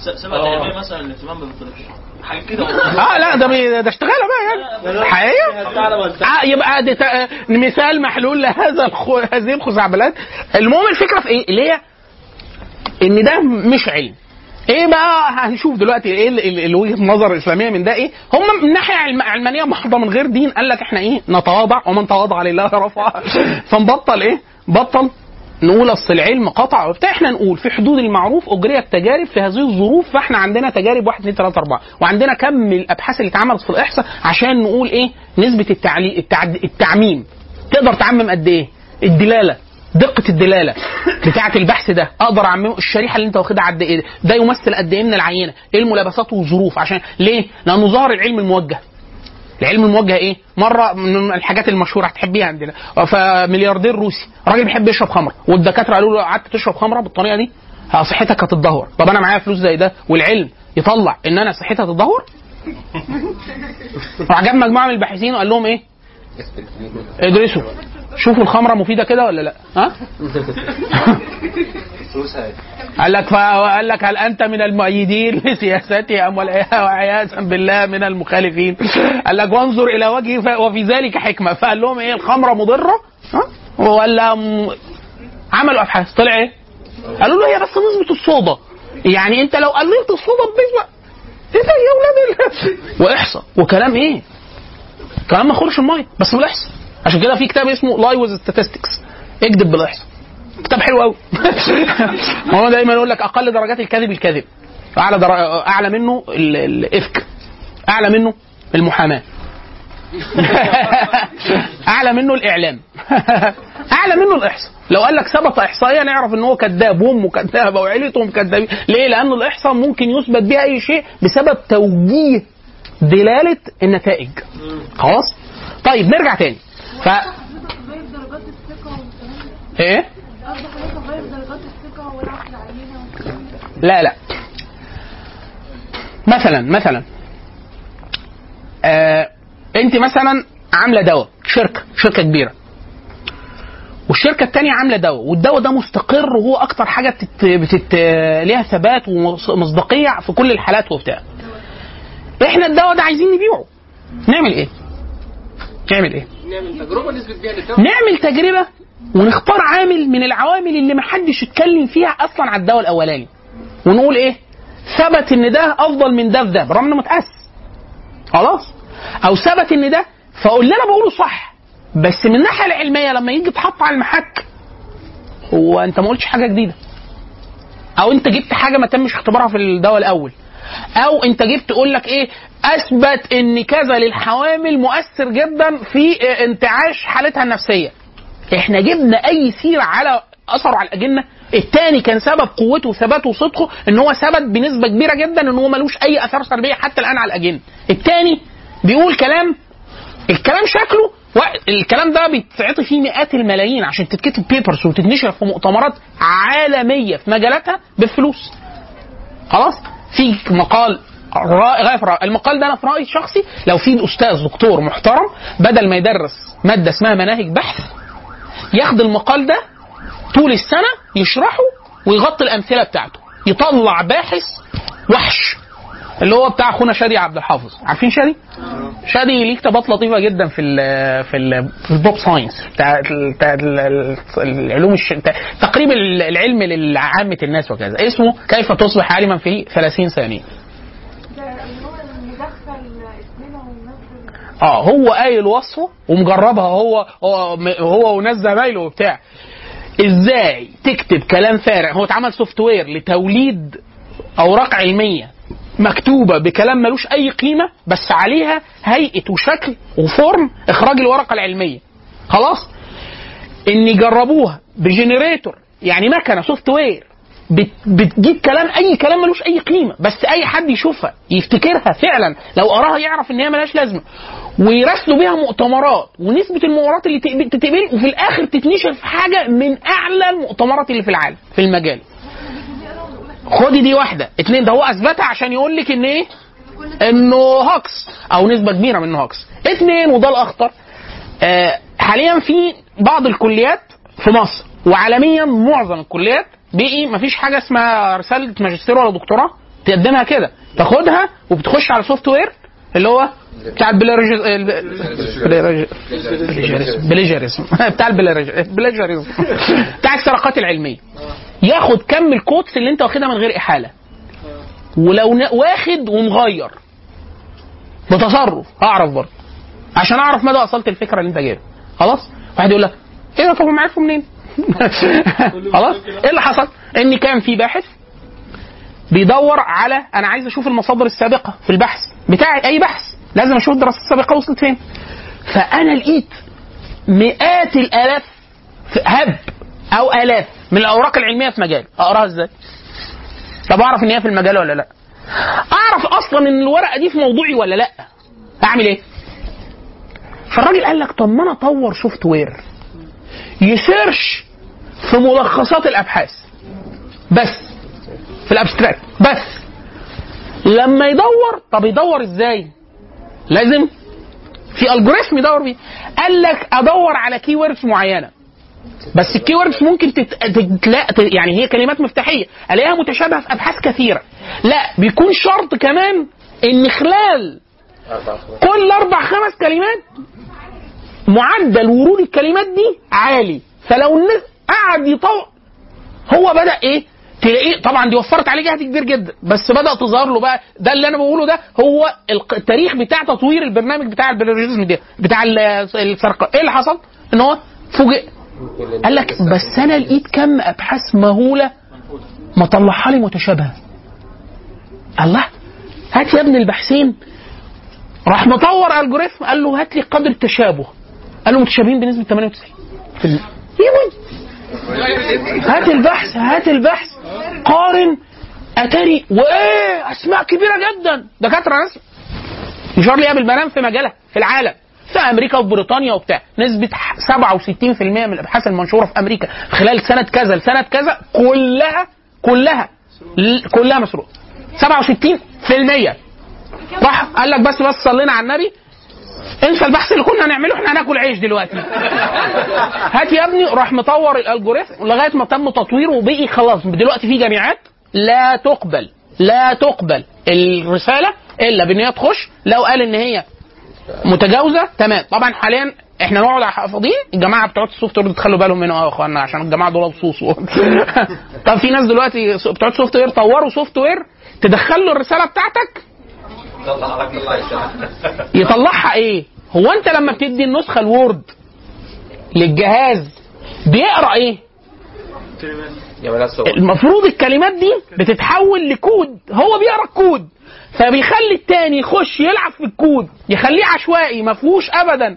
س- سبع علمية مثلا الاهتمام بالبطولات حاجة كده آه لا ده ده اشتغاله بقى يعني حقيقه آه يبقى ده مثال محلول لهذا. هذه الخزعبلات المهم الفكرة في إيه؟ اللي هي إن ده مش علم. إيه بقى هنشوف دلوقتي إيه ال- ال- ال- وجهه النظر الإسلامية من ده إيه؟ هم من ناحية علم علمانية محضة من غير دين قال لك إحنا إيه؟ نتواضع ومن تواضع لله رفع. فنبطل إيه؟ بطل نقول أصل العلم قطع وبتاع. إحنا نقول في حدود المعروف اجريت تجارب في هذه الظروف فإحنا عندنا تجارب 1 2 3 4 وعندنا كم الأبحاث اللي اتعملت في الإحصاء عشان نقول إيه؟ نسبة التعلي... التعد... التعميم. تقدر تعمم قد إيه؟ الدلالة. دقة الدلالة بتاعة البحث ده أقدر اعممه الشريحة اللي أنت واخدها قد إيه؟ ده يمثل قد إيه من العينة؟ إيه الملابسات والظروف. عشان ليه؟ لأنه ظهر العلم الموجه. العلم الموجه إيه؟ مرة من الحاجات المشهورة هتحبيها عندنا. فملياردير روسي. راجل بيحب يشرب خمره والدكاترة قالوا له قعدت تشرب خمرة بالطريقة دي؟ ها صحتك هتتدهور. طب أنا معايا فلوس زي ده والعلم يطلع إن أنا صحتي هتتدهور؟ راح جاب مجموعة من الباحثين وقال لهم إيه؟ ادرسوا. شوفوا الخمرة مفيدة كده ولا لا؟ ها؟ قال لك قال لك هل أنت من المؤيدين لسياستي ام والعياذ وعياذا بالله من المخالفين؟ قال لك وانظر إلى وجهي وفي ذلك حكمة فقال لهم إيه الخمرة مضرة؟ ها؟ ولا م... عملوا أبحاث طلع إيه؟ قالوا له هي بس نسبة الصودا يعني أنت لو قللت الصودا بنسبه إيه ده يا ولاد ال- وإحصاء وكلام إيه؟ كلام ما يخرش المية بس بالاحصاء عشان كده في كتاب اسمه لاي ويز statistics. اكذب بالإحصاء. كتاب حلو قوي هو دايما يقول لك أقل درجات الكذب الكذب. أعلى در... أعلى منه ال- الإفك. أعلى منه المحاماة. أعلى منه الإعلام. أعلى منه الإحصاء. لو قال لك ثبت احصائيا نعرف إن هو كذاب وأمه كذابة وعيلتهم كذابين. ليه؟ لأن الإحصاء ممكن يثبت بها أي شيء بسبب توجيه دلالة النتائج. خلاص؟ طيب نرجع تاني. ف. إيه. لا لا. مثلا مثلا. آه أنت مثلا عاملة دواء شركة شركة كبيرة. والشركة الثانية عاملة دواء والدواء ده مستقر وهو أكتر حاجة بتت... بتت... ليها ثبات ومصداقيه في كل الحالات وبتاع. إحنا الدواء ده عايزين نبيعه. نعمل إيه؟ نعمل إيه؟ نعمل تجربة نثبت بيها نعمل تجربة ونختار عامل من العوامل اللي ما حدش اتكلم فيها أصلا على الدواء الأولاني. ونقول إيه؟ ثبت إن ده أفضل من ده في ده برغم إنه متأس خلاص؟ أو ثبت إن ده فقول اللي أنا بقوله صح. بس من الناحية العلمية لما يجي يتحط على المحك هو أنت ما قلتش حاجة جديدة. أو أنت جبت حاجة ما تمش اختبارها في الدواء الأول. أو أنت جبت تقول لك إيه؟ أثبت إن كذا للحوامل مؤثر جدا في آه، انتعاش حالتها النفسية. إحنا جبنا أي سيرة على أثره على الأجنة. الثاني كان سبب قوته وثباته وصدقه إن هو ثبت بنسبة كبيرة جدا إن هو ملوش أي آثار سلبية حتى الآن على الأجنة. الثاني بيقول كلام الكلام شكله الكلام ده بيتعطي فيه مئات الملايين عشان تتكتب بيبرز وتتنشر في مؤتمرات عالمية في مجالاتها بفلوس خلاص؟ في مقال الرائع. المقال ده أنا في رأيي الشخصي لو في أستاذ دكتور محترم بدل ما يدرس مادة اسمها مناهج بحث ياخد المقال ده طول السنة يشرحه ويغطي الأمثلة بتاعته يطلع باحث وحش اللي هو بتاع أخونا شادي عبد الحافظ عارفين شادي؟ شادي ليه كتابات لطيفة جدا في ال في ال في ال pop science بتاع ال- بتاع ال- ال- العلوم الش... تقريب العلم لعامة الناس وكذا اسمه كيف تصبح عالما في 30 ثانية ده اللي هو المدخل اسمنا ومنزل آه هو قايل وصفه ومجربها هو هو هو وناس زمايله وبتاع. إزاي تكتب كلام فارغ؟ هو اتعمل software لتوليد اوراق علمية مكتوبة بكلام ملوش اي قيمة بس عليها هيئة وشكل و form اخراج الورقة العلمية. خلاص؟ ان يجربوها ب generator يعني مكنة software بت- بتجيب كلام اي كلام ملوش اي قيمة بس اي حد يشوفها يفتكرها فعلا لو قراها يعرف ان هي ملهاش لازمة. ويراسلوا بيها مؤتمرات. ونسبة المؤتمرات اللي تقبل- تتقبل وفي الآخر تتنشر في حاجة من أعلى المؤتمرات اللي في العالم في المجال. خدي دي واحدة. اتنين ده هو أثبتها عشان يقول لك إن إيه؟ إنه hoax أو نسبة كبيرة منه hoax اتنين وده الأخطر. آه حاليا في بعض الكليات في مصر وعالميا معظم الكليات بقي مفيش حاجة اسمها رسالة ماجستير ولا دكتوراه تقدمها كده. تاخدها وبتخش على software اللي هو بتاع ال plagia- plagiarism بتاع ال plagiarism بتاع السرقات العلمية. ياخد كم ال quotes اللي انت واخدها من غير إحالة. ولو واخد ومغير. بتصرف. أعرف برضه. عشان أعرف مدى اصلت الفكرة اللي انت جايبها. خلاص؟ واحد يقول لك إيه طب هم عرفوا منين؟ خلاص؟ إيه اللي حصل؟ إن كان في باحث بيدور على أنا عايز أشوف المصادر السابقة في البحث. بتاعي أي بحث. لازم أشوف الدراسات السابقة وصلت فين. فأنا لقيت مئات الآلاف في- هب أو آلاف من الأوراق العلمية في مجال. أقراها إزاي؟ طب أعرف إن هي في المجال ولا لأ؟ أعرف أصلا إن الورقة دي في موضوعي ولا لأ؟ أعمل إيه؟ فالراجل قال لك طب ما أنا أطور software ي search في ملخصات الأبحاث. بس. في ال abstract. بس. لما يدور طب يدور إزاي؟ لازم في algorithm يدور بيه. قال لك أدور على keywords معينة. بس ال keywords ممكن تت... تتلا... ت- يعني هي كلمات مفتاحية. ألاقيها متشابهة في أبحاث كثيرة. لا بيكون شرط كمان إن خلال كل أربع خمس كلمات معدل ورود الكلمات دي عالي. فلو الناس قعد يطور هو بدأ إيه؟ تلاقيه طبعا دي وفرت عليه جهد كبير جدا بس بدأ تظهر له بقى ده اللي أنا بقوله ده هو التاريخ بتاع تطوير البرنامج بتاع ال plagiarism ده بتاع ال- السرقة. إيه اللي حصل؟ إن هو فوجئ. قال لك بس أنا لقيت كم أبحاث مهولة ما طلعها لي متشابهة. الله هات يا ابن البحثين. راح مطور الجوريثم قال له هات لي قدر التشابه قال له متشابهين بنسبة 98 في ال... هات البحث هات البحث. قارن أتاري. وإيه؟ أسماء كبيرة جدا. دكاترة ناس. مش لي قبل بنام في مجالها في العالم. في أمريكا وبريطانيا وبتاع. نسبة ح- 67% من الأبحاث المنشورة في أمريكا. خلال سنة كذا لسنة كذا كلها كلها كلها مسروقة. 67% راح قال لك بس بس صلينا على النبي انسى البحث اللي كنا هنعمله إحنا هناكل عيش دلوقتي. هات يا ابني راح مطور الالجوريثم لغاية ما تم تطويره وبقي خلاص. دلوقتي في جامعات لا تقبل لا تقبل الرسالة إلا بإن هي تخش. لو قال إن هي متجاوزة تمام. طبعا حاليا إحنا نقعد حافظين. الجماعة بتوع ال software تخلوا بالهم منه. يا إخوانا عشان الجماعة دول لصوص طب في ناس دلوقتي بتوع ال software طوروا software تدخل له الرسالة بتاعتك؟ يطلعها إيه؟ هو انت لما بتدي النسخة ال Word للجهاز بيقرأ إيه؟ المفروض الكلمات دي بتتحول لكود هو بيقرأ الكود فبيخلي التاني يخش يلعب في الكود يخليه عشوائي ما فيهوش ابدا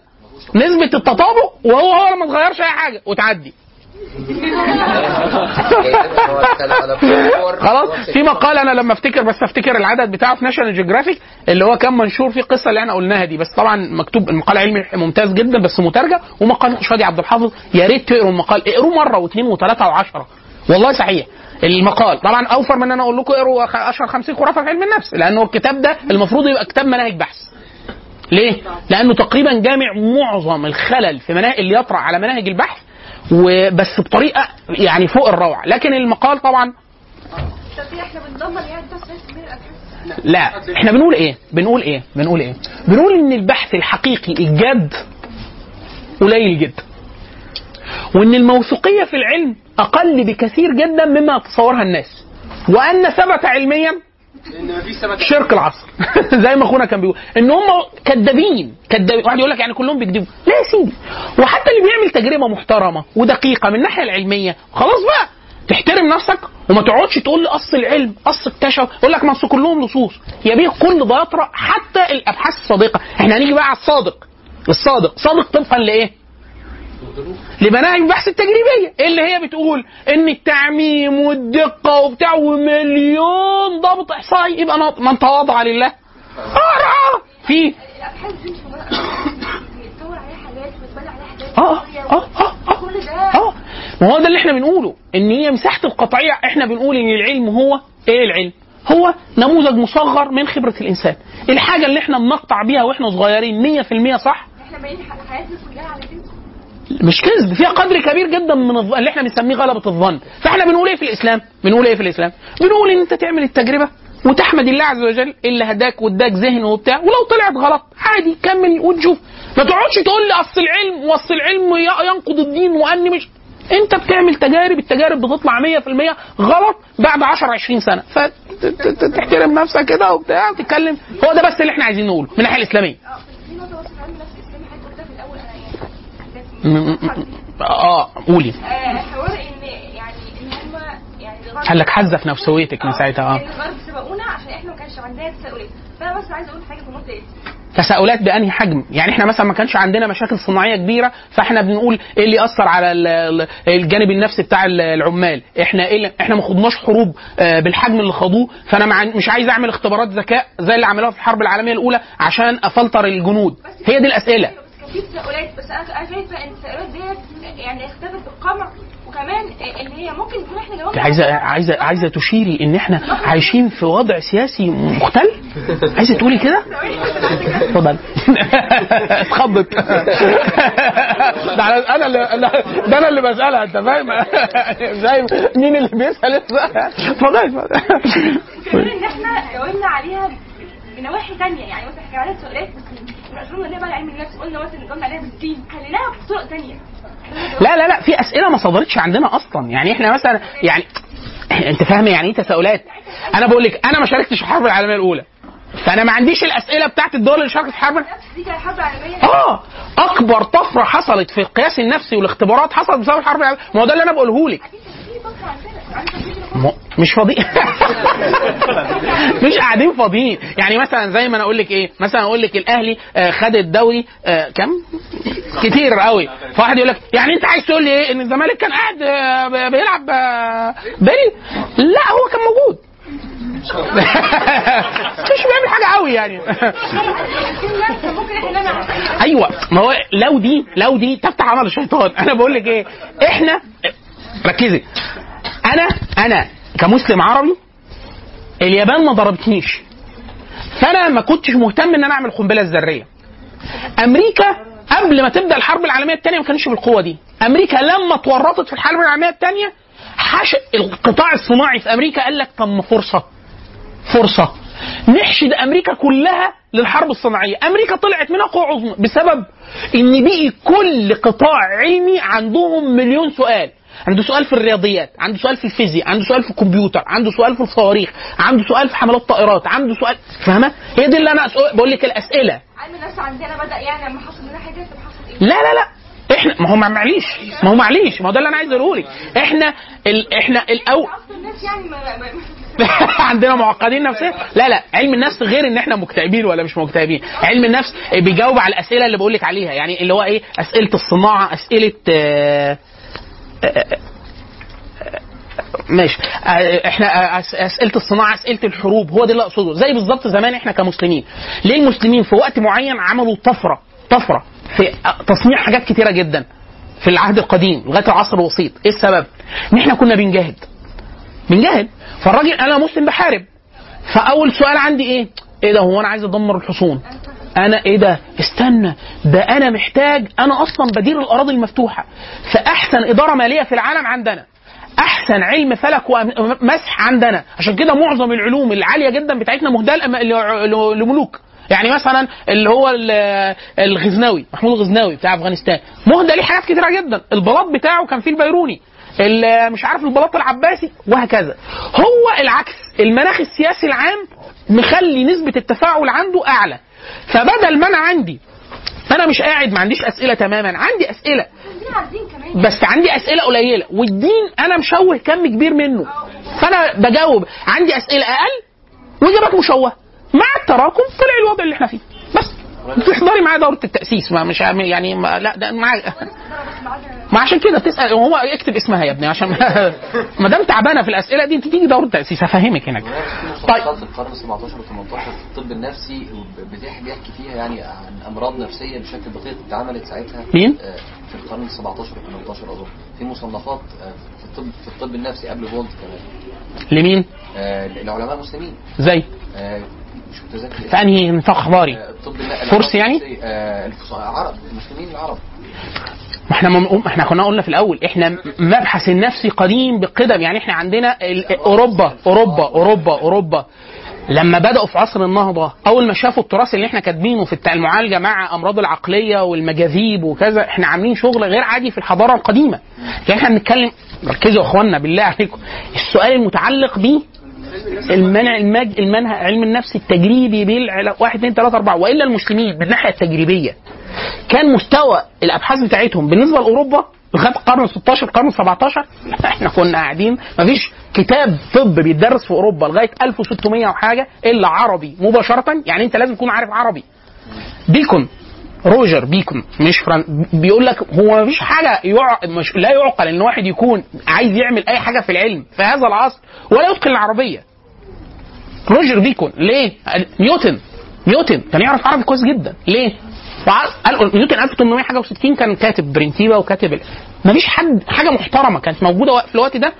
نسبة التطابق وهو هو ما تغيرش أي حاجة وتعدي خلاص في مقال أنا لما أفتكر بس أفتكر العدد بتاعه في ناشونال جيوغرافيك اللي هو كان منشور فيه القصة اللي إحنا قلناها دي. بس طبعا مكتوب المقال علمي ممتاز جدا بس مترجم ومقال شادي عبد الحافظ. يا ريت تقروا المقال. اقروه مرة واثنين وثلاثة وعشرة. والله صحيح. المقال. طبعا أوفر من إن أنا أقول لكم اقروا أشهر 50 خرافة في علم النفس لأنه الكتاب ده المفروض يبقى كتاب مناهج بحث. ليه؟ لأنه تقريبا جامع معظم الخلل في مناهج اللي يطرأ على مناهج البحث وبس بطريقة يعني فوق الروعة. لكن المقال طبعا يعني لا إحنا بنقول إيه؟ بنقول إيه؟ بنقول إيه؟ بنقول إن البحث الحقيقي الجاد قليل جدا. وإن الموثوقية في العلم أقل بكثير جدا مما يتصورها الناس. وأن ثبت علميا لأن مفيش شرك العصر. زي ما أخونا كان بيقول إن هم كذابين. كذابين. واحد يقول لك يعني كلهم بيكذبوا. لا يا سيدي. وحتى اللي بيعمل تجربة محترمة ودقيقة من الناحية العلمية خلاص بقى. تحترم نفسك وما تقعدش تقول لي أصل العلم أصل اكتشف يقول لك ما أصل كلهم لصوص يا بيه كل ده يطرأ حتى الأبحاث الصادقه إحنا هنيجي بقى على الصادق. الصادق. صادق طبقا لإيه؟ لبناء البحث التجريبية. اللي هي بتقول؟ إن التعميم والدقة وبتاع ومليون ضابط إحصائي. يبقى من تواضع لله. آه في حاجات ويتبنى عليها حاجات آه آه آه. آه. ما هو ده اللي إحنا بنقوله. إن هي مساحة القطعية. إحنا بنقول إن العلم هو إيه العلم؟ هو نموذج مصغر من خبرة الإنسان. الحاجة اللي إحنا بنقطع بيها وإحنا صغيرين 100% صح؟ إحنا باين حياتنا كلها على مش كذب فيها قدر كبير جدا من الظ... اللي إحنا بنسميه غلبة الظن. فإحنا بنقول إيه في الإسلام؟ بنقول إيه في الإسلام؟ بنقول إن أنت تعمل التجربة وتحمد الله عز وجل اللي هداك واداك ذهن وبتاع ولو طلعت غلط عادي كمل وتشوف. ما تقعدش تقول لي أصل العلم وأصل العلم ينقض الدين وأني مش أنت بتعمل تجارب التجارب بتطلع 100% غلط بعد 10 20 سنة. فتحترم نفسك كده وبتاع وتتكلم. هو ده بس اللي إحنا عايزين نقوله من الناحية الإسلامية آه في نقطه بس في علم النفس الاسلامي حضرتك قلتها في الأول أنا م- م- يعني م- آه قولي. آه، حوار إن يعني إن هم يعني قال لك حذف نفسويتك من ساعتها آه. الغرب سبقونا عشان إحنا ما كانش عندنا تساؤلات. فأنا بس عايزه أقول حاجة في النقطة دي. تساؤلات بأنهي حجم؟ يعني إحنا مثلا ما كانش عندنا مشاكل صناعية كبيرة فإحنا بنقول إيه اللي اثر على ال- ال- الجانب النفسي بتاع ال- العمال؟ إحنا إيه اللي- إحنا ما خدناش حروب آه، بالحجم اللي خدوه فأنا مش عايز أعمل اختبارات ذكاء زي اللي عملوها في الحرب العالمية الأولى عشان أفلتر الجنود. هي دي الأسئلة. في تساؤلات بس أنا شايفة إن التساؤلات ديت يعني اختفت بالقمع وكمان إن هي ممكن يكون إحنا جاوبنا عايزه عايزه عايزة تشيري إن إحنا عايشين في وضع سياسي مختل؟ عايزة تقولي كده؟ اتفضل. اتخضت ده أنا اللي ده أنا اللي بسألها أنت فاهم؟ زي مين اللي بيسأل؟ اتفضل اتفضل. كمان إن إحنا جاوبنا عليها بنواحي ثانية يعني مثلا إحنا عليها تساؤلات بس مش قلنا بقى علم النفس قلنا مثلا جاوبنا عليها بالدين؟ خليناها بطرق ثانية لا لا لا في أسئلة ما صدرتش عندنا أصلا. يعني إحنا مثلا يعني أنت فاهم يعني إيه تساؤلات؟ أنا بقول لك أنا ما شاركتش في الحرب العالمية الأولى. فأنا ما عنديش الأسئلة بتاعت الدول اللي شاركت في الحرب آه أكبر طفرة حصلت في القياس النفسي والاختبارات حصلت بسبب الحرب العالمية. ما هو ده اللي أنا بقوله لك. مش فاضيين مش قاعدين فاضيين. يعني مثلا زي ما أنا أقول لك إيه مثلا أقول لك الأهلي آه، خد الدوري آه، كم؟ كتير قوي. فواحد يقول لك يعني أنت عايز تقول لي إيه؟ إن الزمالك كان قاعد آه، بيلعب بيلي لا هو كان موجود. مش بيعمل حاجة قوي يعني. أيوه. ما هو لو دي لو دي تفتح عمل الشيطان. أنا بقول لك إيه إحنا ركزي. أنا أنا كمسلم عربي اليابان ما ضربتنيش. فأنا ما كنتش مهتم إن أنا أعمل القنبله الذريه أمريكا قبل ما تبدأ الحرب العالمية الثانية ما كانش بالقوة دي. أمريكا لما اتورطت في الحرب العالمية الثانية حش القطاع الصناعي في أمريكا قال لك طب فرصة. فرصة. نحشد أمريكا كلها للحرب الصناعية. أمريكا طلعت منها قوه عظمى بسبب إن بقي كل قطاع علمي عندهم مليون سؤال. عنده سؤال في الرياضيات عنده سؤال في الفيزياء عنده سؤال في الكمبيوتر عنده سؤال في الصواريخ عنده سؤال في حملات طائرات عنده سؤال فاهمة؟ هي دي اللي أنا بقول لك الأسئلة. علم النفس عندنا بدأ يعني لما حصل لنا حاجة حصل إيه؟ لا لا لا. إحنا ما هو معليش. ما هو معليش. ما هو ده اللي أنا عايز أقوله لك. إحنا ال... إحنا الأول يعني ما ما- ما- عندنا معقدين نفسيا. لا لا. علم النفس غير إن إحنا مكتئبين ولا مش مكتئبين. علم النفس بيجاوب على الأسئلة اللي بقول لك عليها. يعني اللي هو إيه؟ أسئلة الصناعة أسئلة آه، ماشي. إحنا اسئلة الصناعة اسئلة الحروب هو ده اللي اقصده. زي بالظبط زمان إحنا كمسلمين. ليه المسلمين في وقت معين عملوا طفرة طفرة في تصنيع حاجات كتيرة جدا في العهد القديم لغاية العصر الوسيط؟ إيه السبب؟ إن إحنا كنا بنجاهد. بنجاهد. فالراجل أنا مسلم بحارب. فأول سؤال عندي إيه؟ إيه ده هو أنا عايز أدمر الحصون. أنا إيه ده؟ استنى ده أنا محتاج أنا أصلا بدير الأراضي المفتوحة. فأحسن إدارة مالية في العالم عندنا. أحسن علم فلك ومسح عندنا. عشان كده معظم العلوم العالية جدا بتاعتنا مهداه لملوك. يعني مثلا اللي هو ال- الغزناوي محمود الغزناوي بتاع أفغانستان. مهدى ليه حاجات كتيرة جدا. البلاط بتاعه كان فيه البيروني. ال- مش عارف البلاط العباسي وهكذا. هو العكس. المناخ السياسي العام مخلي نسبة التفاعل عنده أعلى. فبدل ما أنا عندي أنا مش قاعد ما عنديش أسئلة تماما عندي أسئلة. بس عندي أسئلة قليلة والدين أنا مشوه كم كبير منه. فأنا بجاوب عندي أسئلة أقل وإجابات مشوهة. مع التراكم طلع الوضع اللي إحنا فيه. بس. تحضري معايا دورة التأسيس ما مش يعني ما لا ده مع ما عشان كده تسأل هو اكتب اسمها يا ابني عشان ما- دام تعبانة في الأسئلة دي تيجي دوره تاسيس هفهمك هناك. طيب في القرن 17 و 18 في الطب النفسي بيحكي فيها يعني عن أمراض نفسية بشكل دقيق اتعملت ساعتها مين؟ آه، في القرن 17 و 18 أظن. في مصنفات آه، في الطب في الطب النفسي قبل فولت كمان. لمين؟ آه، العلماء المسلمين زي؟ آه، مش متذكر. في أنهي نطاق إخباري؟ آه، فرس يعني؟ آه، الفص- عرب المسلمين العرب. ما إحنا ما إحنا كنا قلنا في الأول إحنا مبحث النفسي قديم بقدم يعني إحنا عندنا أوروبا أوروبا أوروبا أوروبا. لما بدأوا في عصر النهضة أول ما شافوا التراث اللي إحنا كاتبينه في المعالجة مع أمراض العقلية والمجاذيب وكذا إحنا عاملين شغل غير عادي في الحضارة القديمة. يعني إحنا بنتكلم ركزوا يا اخوانا بالله عليكم. السؤال المتعلق بيه المنع المج... المنهج علم النفس التجريبي بالعلاج واحد اثنين ثلاثة أربعة وإلا المسلمين من الناحية التجريبية كان مستوى الأبحاث بتاعتهم بالنسبة لأوروبا لغاية القرن 16 القرن 17 إحنا كنا قاعدين مفيش كتاب طب بيتدرس في أوروبا لغاية 1600 وحاجة إلا عربي مباشرة يعني أنت لازم تكون عارف عربي. بيكون روجر بيكون مش فران بيقول لك هو مفيش حاجة يع... مش لا يعقل إن واحد يكون عايز يعمل أي حاجة في العلم في هذا العصر ولا يتقن العربية. روجر بيكون ليه؟ نيوتن نيوتن كان يعرف عربي كويس جدا ليه؟ قال نيوتن 1800 حاجة و60 كان كاتب برينتيبا وكاتب مفيش حد حاجة محترمة كانت موجودة في الوقت ده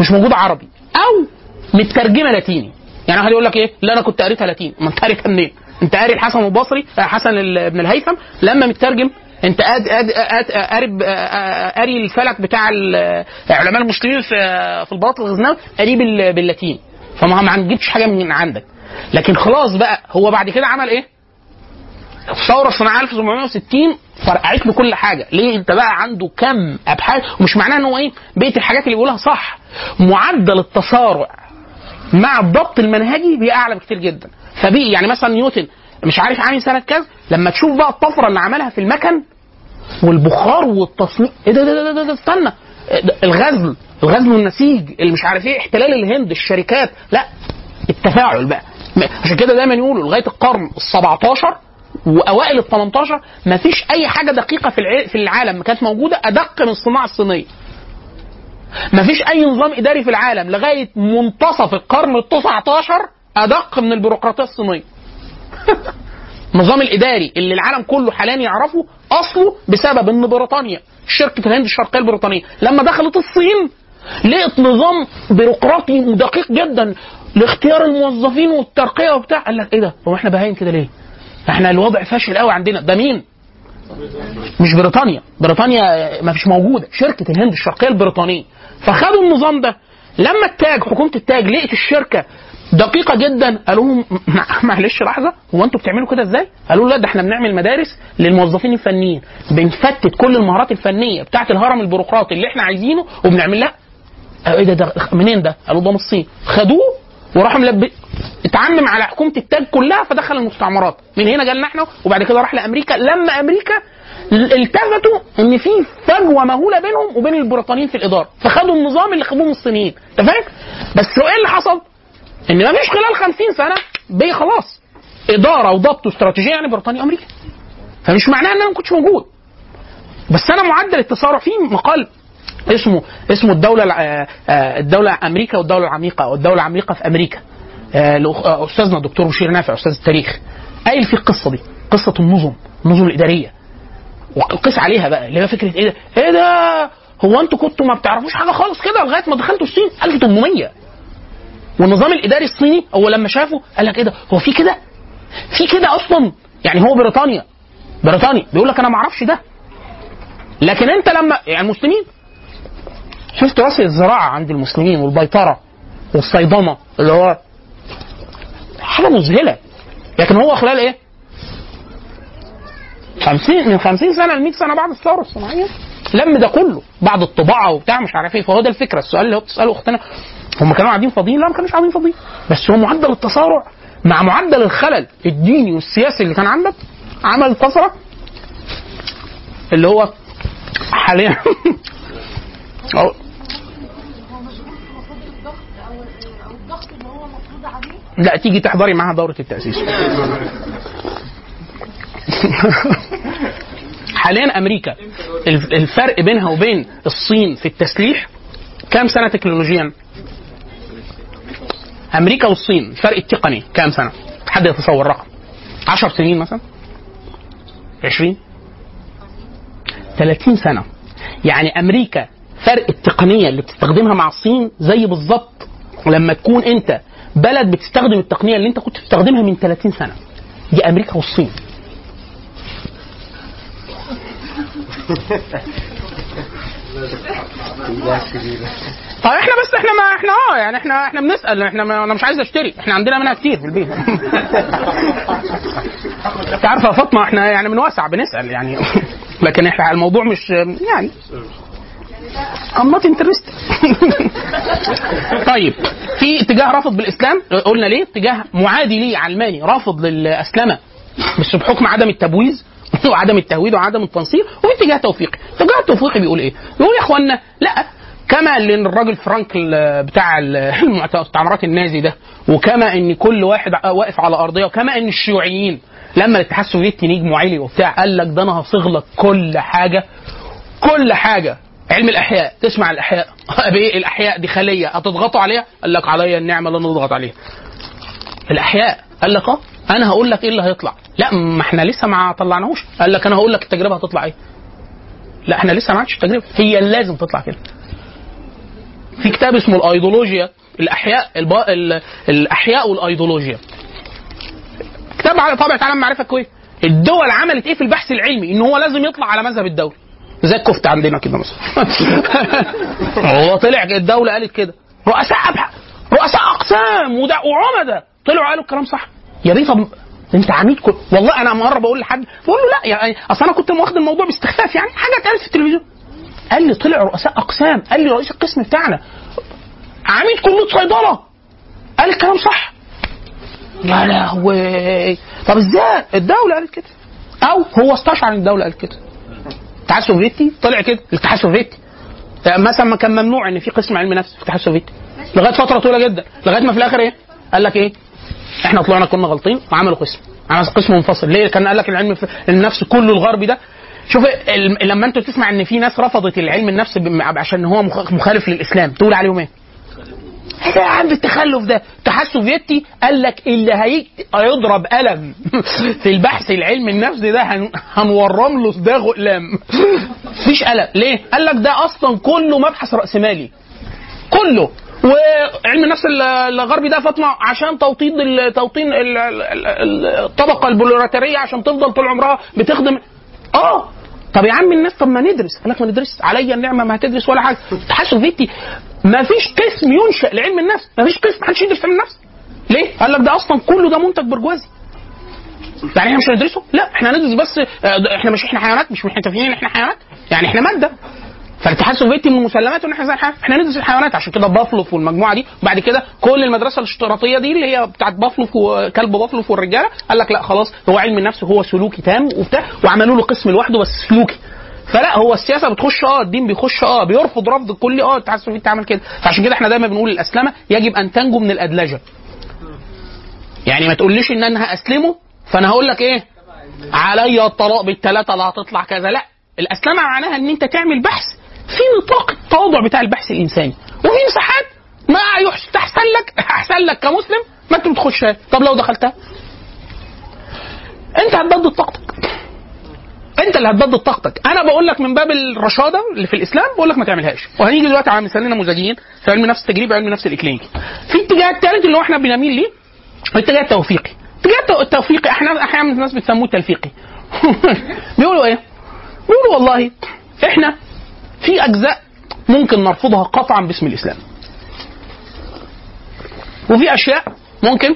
مش موجودة عربي أو مترجمة لاتيني يعني واحد يقول لك إيه؟ لا أنا كنت قريتها لاتيني ما أنت قريتها منين؟ أنت قاري الحسن البصري آه، حسن بن الهيثم لما مترجم أنت قاري آه، قاري الفلك بتاع ال- علماء المسلمين في في البلاط الغزناوي قاريه بال- باللاتيني فما ما نجيبش حاجة من عندك لكن خلاص بقى هو بعد كده عمل إيه؟ الثوره الصناعيه 1760 فرقعت له كل حاجة، ليه؟ أنت بقى عنده كم أبحاث ومش معناه إن هو إيه؟ بقية الحاجات اللي بيقولها صح. معدل التسارع مع الضبط المنهجي بيبقى أعلى بكتير جدا. فبي يعني مثلا نيوتن مش عارف عامل سنة كذا لما تشوف بقى الطفرة اللي عملها في المكن والبخار والتصنيع إيه ده ده ده, ده, ده استنى ده الغزل الغزل والنسيج اللي مش عارف إيه احتلال الهند الشركات لا التفاعل بقى. عشان كده دايما يقولوا لغاية القرن ال 17 وأوائل ال 18 ما فيش أي حاجة دقيقة في في العالم كانت موجودة أدق من الصناعة الصينية. ما فيش أي نظام إداري في العالم لغاية منتصف القرن ال 19 أدق من البيروقراطية الصينية. النظام الإداري اللي العالم كله حاليا يعرفه أصله بسبب إن بريطانيا شركة الهند الشرقيه البريطانية لما دخلت الصين لقت نظام بيروقراطي دقيق جدا لاختيار الموظفين والترقية وبتاع. قال لك إيه ده؟ هو إحنا باهين كده ليه؟ إحنا الوضع فاشل قوي عندنا. ده مين؟ مش بريطانيا. بريطانيا ما فيش موجودة. شركة الهند الشرقية البريطانية. فخدوا النظام ده. لما التاج حكومة التاج لقت الشركة دقيقة جدا قالوا لهم مع- معلش لحظة هو أنتوا بتعملوا كده إزاي؟ قالوا لا ده إحنا بنعمل مدارس للموظفين الفنيين بنفتت كل المهارات الفنية بتاعه الهرم البيروقراطي اللي إحنا عايزينه وبنعمل لها إيه ده, ده منين ده؟ قالوا ده من الصين خدوه وراحوا ملب اتعمم على حكومة التاج كلها فدخل المستعمرات من هنا جالنا إحنا وبعد كده راح لأمريكا لما أمريكا التفتوا إن في فجوة مهولة بينهم وبين البريطانيين في الإدارة فخدوا النظام اللي خدوه من الصينيين أنت فاهم؟ بس إيه اللي حصل؟ إن ما فيش خلال 50 سنة بقي خلاص. إدارة وضبط واستراتيجيه يعني بريطانيا وأمريكا. فمش معناه إن أنا ما كنتش موجود. بس أنا معدل التسارع في مقال اسمه اسمه الدولة آه، الدولة أمريكا والدولة العميقة أو الدولة العميقة في أمريكا. آه، آه، أستاذنا الدكتور بشير نافع أستاذ التاريخ. قايل في القصة دي قصة النظم النظم الإدارية. وقيس عليها بقى اللي هي فكرة إيه ده؟ إيه ده؟ هو أنتوا كنتوا ما بتعرفوش حاجة خالص كده لغاية ما دخلتوا الصين؟ 1800 والنظام الإداري الصيني اول لما شافه قال لك إيه ده؟ هو في كده؟ في كده أصلا؟ يعني هو بريطانيا. بريطانيا. بيقول لك أنا ما أعرفش ده. لكن أنت لما يعني المسلمين شفت وسع الزراعة عند المسلمين والبيطرة والصيدمة اللي هو حاجة مذهلة. لكن هو خلال إيه؟ 50 من 50 سنة ل 100 سنة بعد الثورة الصناعية. لم ده كله. بعد الطباعة وبتاع مش عارف إيه. فهو ده الفكرة. السؤال اللي هو بتسأله أختنا. هم كانوا قاعدين فاضيين؟ لا ما كانوش قاعدين فاضيين. بس هو معدل التسارع. مع معدل الخلل الديني والسياسي اللي كان عندك عمل طفرة اللي هو حاليا لا تيجي تحضري معاها دورة التأسيس. حاليا أمريكا. الف- الفرق بينها وبين الصين في التسليح كام سنة تكنولوجيا؟ أمريكا والصين الفرق التقني كام سنة؟ حد يتصور رقم؟ 10 سنين مثلا؟ 20 30 سنة. يعني أمريكا فرق التقنية اللي بتستخدمها مع الصين زي بالظبط لما تكون أنت بلد بتستخدم التقنية اللي أنت كنت بتستخدمها من 30 سنة. دي أمريكا والصين. طيب إحنا بس إحنا ما إحنا آه يعني إحنا إحنا بنسأل إحنا ما أنا مش عايز اشتري إحنا عندنا منها كتير في البيت. انت عارفه يا فاطمة إحنا يعني بنوسع بنسأل يعني. لكن إحنا الموضوع مش يعني I'm not interested. طيب في اتجاه رافض بالإسلام؟ قلنا ليه؟ اتجاه معادي ليه علماني رافض للأسلمة بس بحكم عدم التبويز. وعدم التهويد وعدم التنصير وفي اتجاه توفيقي الاتجاه التوفيقي بيقول إيه؟ بيقول يا اخوانا لا كما إن الراجل فرانكل بتاع المستعمرات النازي ده وكما إن كل واحد واقف على أرضية وكما إن الشيوعيين لما الاتحاد السوفيتي نجم وعلي وبتاع قال لك ده أنا هصيغ لك كل حاجة كل حاجة علم الأحياء تسمع الأحياء. بايه الأحياء دي خلية هتضغطوا عليها؟ قال لك عليا النعمة اللي نضغط عليها. الأحياء قال لك آه. أنا هقول لك إيه اللي هيطلع. لا ما إحنا لسه ما طلعناهوش. قال لك أنا هقول لك التجربة هتطلع إيه. لا إحنا لسه ما عادش التجربة. هي لازم تطلع كده. في كتاب اسمه الأيديولوجيا الأحياء الب... ال... الأحياء والأيديولوجيا. كتاب على طابع تعلم معرفة كويس. الدول عملت إيه في البحث العلمي؟ ان هو لازم يطلع على مذهب الدولة. زي الكفتة عندنا كده مثلا. هو طلع الدولة قالت كده. رؤساء رؤساء أقسام وعمدة. طلعوا قالوا الكلام صح. يا ريت طب أنت عميد كل والله أنا مرة بقول لحد بقول له لا يعني أصل أنا كنت واخد الموضوع باستخفاف يعني حاجة اتقالت في التلفزيون. قال لي طلع رؤساء أقسام قال لي رئيس القسم بتاعنا. عميد كلية صيدلة. قال الكلام صح. يا لهوي. طب إزاي؟ الدولة قالت كده. أو هو استشعر إن الدولة قالت كده. الاتحاد السوفيتي طلع كده الاتحاد السوفيتي. مثلا ما كان ممنوع إن في قسم علم نفس في الاتحاد السوفيتي. لغاية فترة طويلة جدا. لغاية ما في الآخر إيه؟ قال لك إيه؟ إحنا طلعنا كنا غلطين وعملوا قسم عملوا قسم منفصل ليه كان قال لك العلم النفس كله الغربي ده شوف لما انت تسمع ان في ناس رفضت العلم النفس عشان هو مخ- مخالف للإسلام تقول عليهم إيه؟ إيه يا عم التخلف ده؟ الاتحاد السوفيتي قال لك اللي هي- هيضرب قلم في البحث العلمي النفسي ده هن- هنورم له صداغ اقلام. مفيش قلم، ليه؟ قال لك ده أصلا كله مبحث رأسمالي. كله وعلم النفس ال- الغربي ده فاطمة عشان توطيد توطين ال- ال- ال- الطبقة البروليتارية عشان تفضل طول عمرها بتخدم. آه. طب يا عم الناس طب ما ندرس. قال لك ما ندرس. عليا النعمة ما هتدرس ولا حاجة. الاتحاد السوفيتي ما فيش قسم ينشأ لعلم النفس. ما فيش قسم محدش يدرس علم النفس. ليه؟ قال لك ده أصلا كله ده منتج برجوازي. يعني إحنا مش هندرسه؟ لا إحنا هندرس بس آه، إحنا مش إحنا حيوانات مش متفقين ان إحنا حيوانات. يعني إحنا مادة. فالاتحاد السوفيتي من مسلماته ان إحنا إحنا ندرس الحيوانات عشان كده بافلوف والمجموعه دي. وبعد كده كل المدرسة الاشراطية دي اللي هي بتاعت بافلوف وكلب بافلوف والرجاله قال لك لا خلاص هو علم النفس هو سلوكي تام وبتاع وعملوا له قسم لوحده بس سلوكي. فلا هو السياسة بتخش آه الدين بيخش آه بيرفض رفض كلي آه الاتحاد السوفيتي عمل كده. فعشان كده إحنا دايما بنقول الأسلمة يجب أن تنجو من الأدلجة. يعني ما تقوليش إن أنا هأسلمه فأنا هقول لك إيه؟ عليا الطلاق بالثلاثه لا هتطلع كذا لا. الأسلمة معناها إن أنت تعمل بحث في نطاق التواضع بتاع البحث الإنساني. وفي مساحات ما يستحسن لك احسن لك كمسلم ما انت بتخشها طب لو دخلتها أنت هتبدد طاقتك. أنت اللي هتبدد طاقتك. أنا بقول لك من باب الرشادة اللي في الإسلام بقول لك ما تعملهاش. وهنيجي دلوقتي على مثالين نموذجيين في علم النفس التجريبي وعلم النفس الإكلينيكي. في اتجاه الثالث اللي هو إحنا بنميل ليه؟ الاتجاه التوفيقي. الاتجاه التو- التوفيقي إحنا أحيانا الناس بتسموه التلفيقي. بيقولوا إيه؟ بيقولوا والله إحنا في أجزاء ممكن نرفضها قطعا باسم الإسلام. وفي أشياء ممكن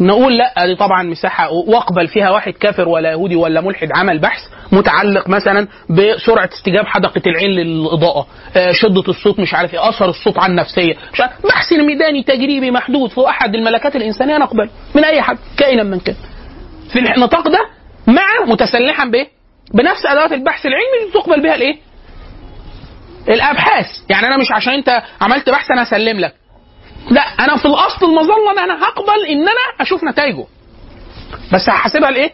نقول لا دي طبعا مساحة واقبل فيها واحد كافر ولا يهودي ولا ملحد عمل بحث متعلق مثلا بسرعة استجاب حدقة العين للإضاءة. آه، شدة الصوت مش عارف إيه أثر الصوت على النفسية. مش عارف بحث ميداني تجريبي محدود في أحد الملكات الإنسانية نقبل من أي حد كائنا من كان في النطاق ده مع متسلحا بإيه؟ بنفس أدوات البحث العلمي اللي تقبل بها الإيه؟ الأبحاث. يعني أنا مش عشان أنت عملت بحث أنا اسلم لك. لا أنا في الأصل المظله أنا هقبل إن أنا أشوف نتائجه بس هحاسبها لإيه؟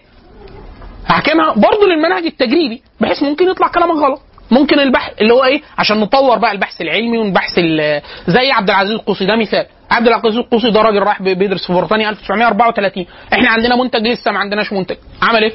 هحكمها برضه للمنهج التجريبي بحيث ممكن يطلع كلامك غلط. ممكن البحث اللي هو إيه؟ عشان نطور بقى البحث العلمي والبحث ال- زي عبد العزيز القوسي ده مثال. عبد العزيز القوسي ده راجل راح بيدرس في بريطانيا 1934 إحنا عندنا منتج لسه ما عندناش منتج. عمل إيه؟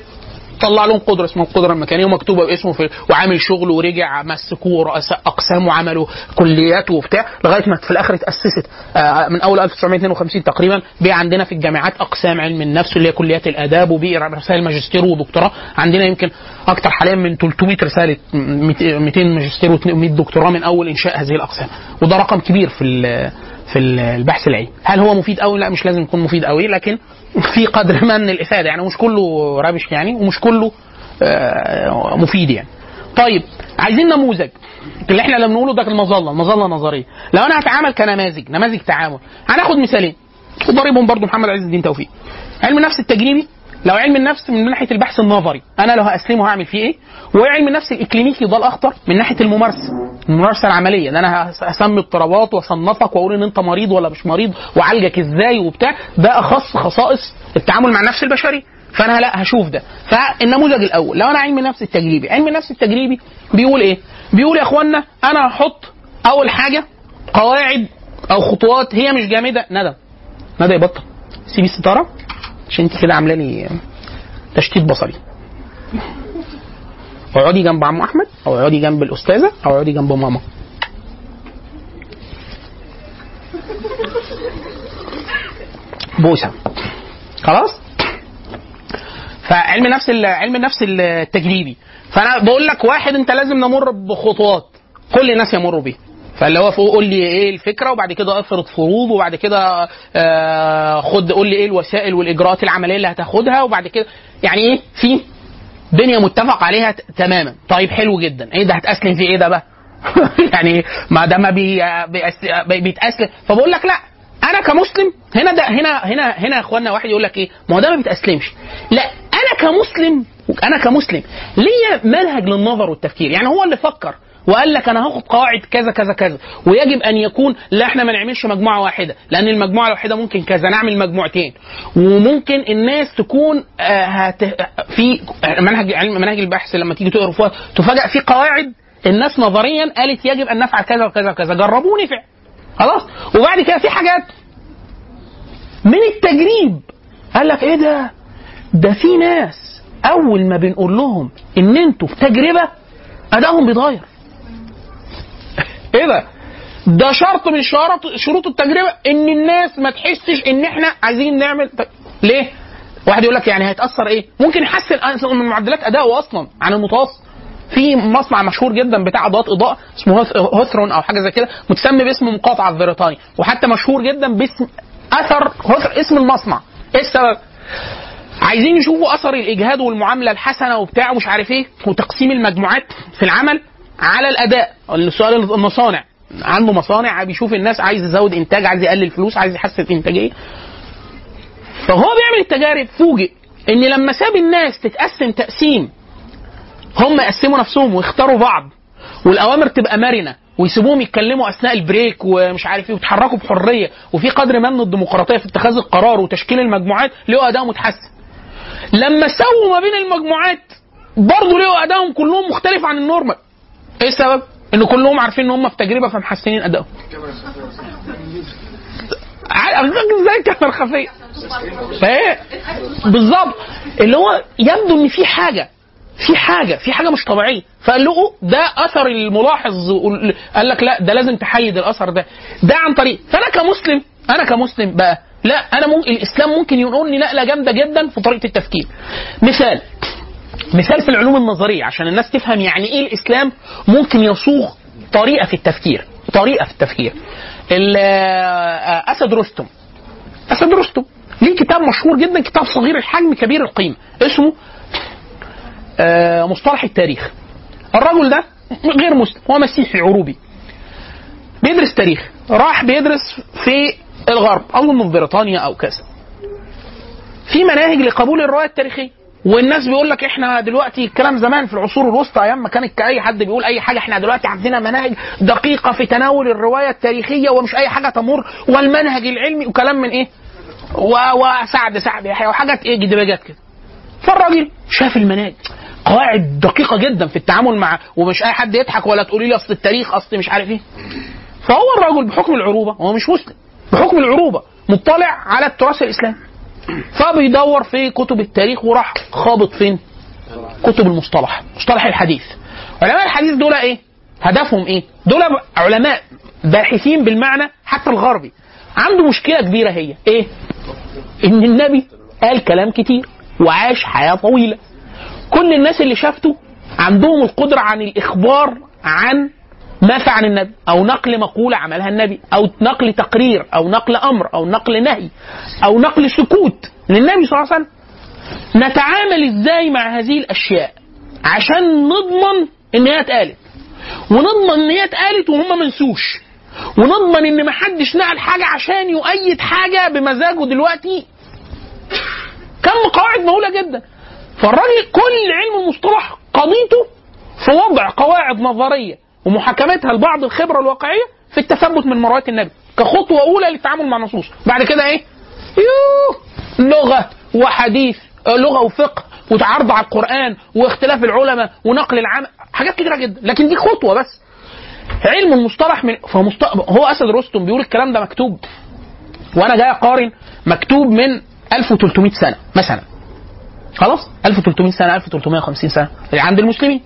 طلع لهم قدرة اسمها القدره المكانيه ومكتوبة باسمه في وعامل شغل ورجع مسكوه رؤساء أقسام وعملوا كليات وبتاع لغاية ما في الآخر اتأسست. آه، من أول 1952 تقريبا بقى عندنا في الجامعات أقسام علم النفس اللي هي كليات الآداب وبقي رسائل ماجستير ودكتوراه. عندنا يمكن أكتر حاليا من 300 رسالة 200 ماجستير و100 دكتوراه من أول إنشاء هذه الأقسام. وده رقم كبير في في ال- البحث العلمي. هل هو مفيد قوي لا مش لازم يكون مفيد قوي لكن في قدر ما من الإفادة. يعني مش كله رابش يعني ومش كله آه، مفيد يعني. طيب عايزين نموذج. اللي إحنا لما بنقوله ده المظلة المظلة نظرية. لو أنا هتعامل كنماذج نماذج تعامل. هناخد مثالين. وضربهم برضو محمد عز الدين توفيق. علم النفس التجريبي لو علم النفس من ناحية البحث النظري أنا لو هأسلمه هعمل فيه إيه؟ وعلم النفس الإكلينيكي ده الأخطر من ناحية الممارسة. الممارسة العملية إن أنا هس- هسمي اضطرابات وأصنفك وأقول إن أنت مريض ولا مش مريض وعالجك إزاي وبتاع ده أخص خصائص التعامل مع النفس البشري. فأنا لا هشوف ده. فالنموذج الأول لو أنا علم النفس التجريبي علم النفس التجريبي بيقول إيه؟ بيقول يا اخوانا أنا هحط أول حاجة قواعد أو خطوات هي مش جامدة ندى ندى يبطل سيبي الستارة. عشان انت كده عاملة لي تشتيت بصري. اقعدي جنب عم أحمد أو اقعدي جنب الأستاذة أو اقعدي جنب ماما. بوسة. خلاص؟ فعلم ال- علم النفس التجريبي فأنا بقول لك واحد انت لازم نمر بخطوات. كل الناس يمروا بيها فاللي هو فوق قول لي إيه الفكرة وبعد كده افرض فروض وبعد كده آه خد قول لي إيه الوسائل والإجراءات العملية اللي هتاخدها وبعد كده يعني إيه في دنيا متفق عليها تماما. طيب حلو جدا. إيه ده هتأسلم في إيه ده بقى؟ يعني ما ده ما بي- بيتأسلم. فبقول لك لا أنا كمسلم هنا ده هنا هنا هنا يا اخوانا واحد يقول لك إيه ما هو ده ما بيتأسلمش. لا أنا كمسلم أنا كمسلم ليا منهج للنظر والتفكير. يعني هو اللي فكر وقال لك أنا هاخد قواعد كذا كذا كذا. ويجب أن يكون لا إحنا ما نعملش مجموعة واحدة لأن المجموعة الواحدة ممكن كذا نعمل مجموعتين. وممكن الناس تكون آه، هت... في منهج علم منهج البحث لما تيجي تقرأ فيها تفاجئ في قواعد الناس نظريا قالت يجب أن نفعل كذا وكذا وكذا. جربوه ونفع خلاص؟ وبعد كده في حاجات. من التجريب. قال لك إيه ده؟ ده في ناس أول ما بنقول لهم إن أنتوا في تجربة أدائهم بيتغير. إيه ده؟ ده شرط من شرط شروط التجربة إن الناس ما تحسش إن إحنا عايزين نعمل ليه؟ واحد يقول لك يعني هيتأثر إيه؟ ممكن يحسن من معدلات ادائه أصلا عن المتوسط. في مصنع مشهور جدا بتاع ادوات إضاءة اسمه هوث- هوثرون أو حاجة زي كده متسمي باسم مقاطعه البريطاني وحتى مشهور جدا باسم أثر هوثر اسم المصنع. إيه السبب؟ عايزين يشوفوا أثر الإجهاد والمعاملة الحسنة وبتاع ومش عارف إيه وتقسيم المجموعات في العمل. على الأداء. السؤال المصانع عنده مصانع بيشوف الناس عايز يزود إنتاج عايز يقلل فلوس عايز يحسن إنتاجية. فهو بيعمل التجارب فوجئ إن لما ساب الناس تتقسم تقسيم هم يقسموا نفسهم ويختاروا بعض والأوامر تبقى مرنة ويسيبوهم يتكلموا أثناء ال break ومش عارف إيه ويتحركوا بحرية وفي قدر ما من الديمقراطية في اتخاذ القرار وتشكيل المجموعات لقوا اداء متحسن. لما سووا ما بين المجموعات برضه لقوا أدائهم كلهم مختلف عن ال normal. إيه السبب؟ إن كلهم عارفين إن هم في تجربة فمحسنين أدائهم. إزاي الكاميرا الخفيه فايه بالظبط. اللي هو يبدو إن في حاجة. في حاجة. في حاجة مش طبيعية. فقال له ده أثر الملاحظ. قال لك لا ده لازم تحيد الأثر ده. ده عن طريق. فأنا كمسلم أنا كمسلم بقى. لا أنا ممكن الإسلام ممكن ينقلني نقله جامدة جدا في طريقة التفكير. مثال مثال في العلوم النظرية عشان الناس تفهم يعني إيه الإسلام ممكن يصوغ طريقة في التفكير طريقة في التفكير. ال- آه، أسد رستم. أسد رستم. ليه؟ كتاب مشهور جدا كتاب صغير الحجم كبير القيمة. اسمه آه، مصطلح التاريخ. الرجل ده غير مسلم هو مسيحي عروبي. بيدرس تاريخ. راح بيدرس في الغرب اظن في بريطانيا أو كذا. في مناهج لقبول الرواية التاريخية. والناس بيقول لك إحنا دلوقتي الكلام زمان في العصور الوسطى أيام ما كان اي حد بيقول أي حاجة إحنا دلوقتي عندنا مناهج دقيقة في تناول الرواية التاريخية ومش أي حاجة تمر والمنهج العلمي وكلام من إيه؟ وسعد سعد يحيى وحاجات إيه؟ جدبجات كده. فالراجل شاف المناهج. قواعد دقيقة جدا في التعامل مع ومش أي حد يضحك ولا تقولي لي أصل التاريخ أصل مش عارف إيه. فهو الرجل بحكم العروبة هو مش مسلم بحكم العروبة مطلع على التراث الإسلامي. فبيدور في كتب التاريخ وراح خابط فين؟ كتب المصطلح مصطلح الحديث علماء الحديث دول إيه؟ هدفهم إيه؟ دول علماء باحثين بالمعنى حتى الغربي عنده مشكلة كبيرة هي إيه؟ إن النبي قال كلام كتير وعاش حياة طويلة كل الناس اللي شافته عندهم القدرة عن الإخبار عن ما فعل النبي أو نقل مقولة عملها النبي أو نقل تقرير أو نقل أمر أو نقل نهي أو نقل سكوت للنبي صلى الله عليه وسلم. نتعامل إزاي مع هذه الأشياء؟ عشان نضمن إن هي اتقالت. ونضمن إن هي اتقالت وهم منسوش ونضمن إن محدش نقل حاجة عشان يؤيد حاجة بمزاجه دلوقتي. كم قواعد مهولة جدا. فالراجل كل علم المصطلح قضيته في وضع قواعد نظرية. ومحاكمتها لبعض الخبرة الواقعية في التثبت من مرويات النبي كخطوة أولى للتعامل مع النصوص بعد كده إيه؟ يوه لغة وحديث لغة وفقه وتعرض على القرآن واختلاف العلماء ونقل العام حاجات كتيرة جدا. لكن دي خطوة بس. علم المصطلح من فمست... هو أسد رستم بيقول الكلام ده مكتوب وأنا جاي أقارن مكتوب من 1300 سنة مثلا. خلاص؟ 1300 سنة 1350 سنة. عند المسلمين.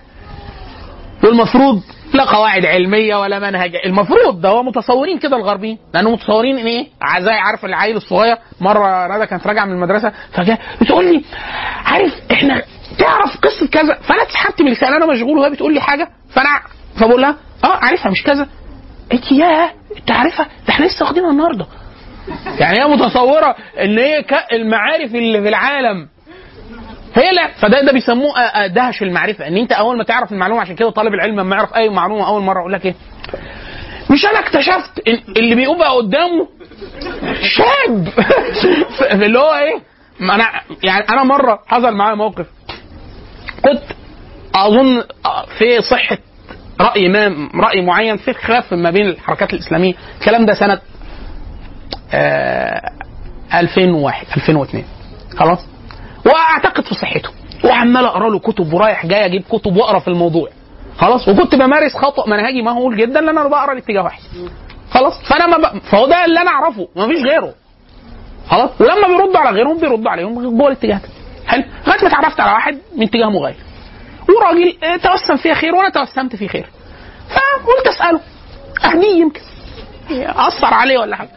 والمفروض لا قواعد علمية ولا منهج. المفروض ده هو متصورين كده الغربيين. لأنه متصورين إن إيه؟ عزاي عارف العيل الصغير. مرة ندى كانت راجعة من المدرسة فجاء بتقول لي عارف إحنا تعرف قصة كذا؟ فأنا اتسحبت من لسان أنا مشغول وهي بتقول لي حاجة. فأنا فبقول لها آه عارفها مش كذا. قالت لي ياه أنت عارفها؟ ده إحنا لسه واخدينها النهارده. يعني هي متصورة إن هي المعارف اللي في العالم. هي لا. فده ده بيسموه آه، آه، دهش المعرفة. إن أنت أول ما تعرف المعلومة عشان كده طالب العلم لما يعرف أي معلومة أول مرة يقول لك إيه؟ مش أنا اكتشفت. اللي بيبقى قدامه شاب. اللي هو إيه؟ أنا يعني أنا مرة حصل معايا موقف. كنت أظن في صحة رأي ما رأي معين في خلاف ما بين الحركات الإسلامية. الكلام ده سنة آه 2001 2002 خلاص؟ وأعتقد في صحته. وعمال أقرأ له كتب ورايح جاي أجيب كتب وأقرأ في الموضوع. خلاص؟ وكنت بمارس خطأ منهجي مهول جدا لأن أنا بقرأ الاتجاه واحد. خلاص؟ فأنا ما ب... فهو ده اللي أنا أعرفه. ما فيش غيره. خلاص؟ ولما بيردوا على غيرهم بيردوا عليهم جوه الاتجاهات حلو؟ لغاية ما اتعرفت على واحد من اتجاه مغاير. وراجل آه، توسم فيها خير وأنا توسمت فيه خير. فقلت أسأله. أهديه يمكن. أثر عليه ولا حاجة.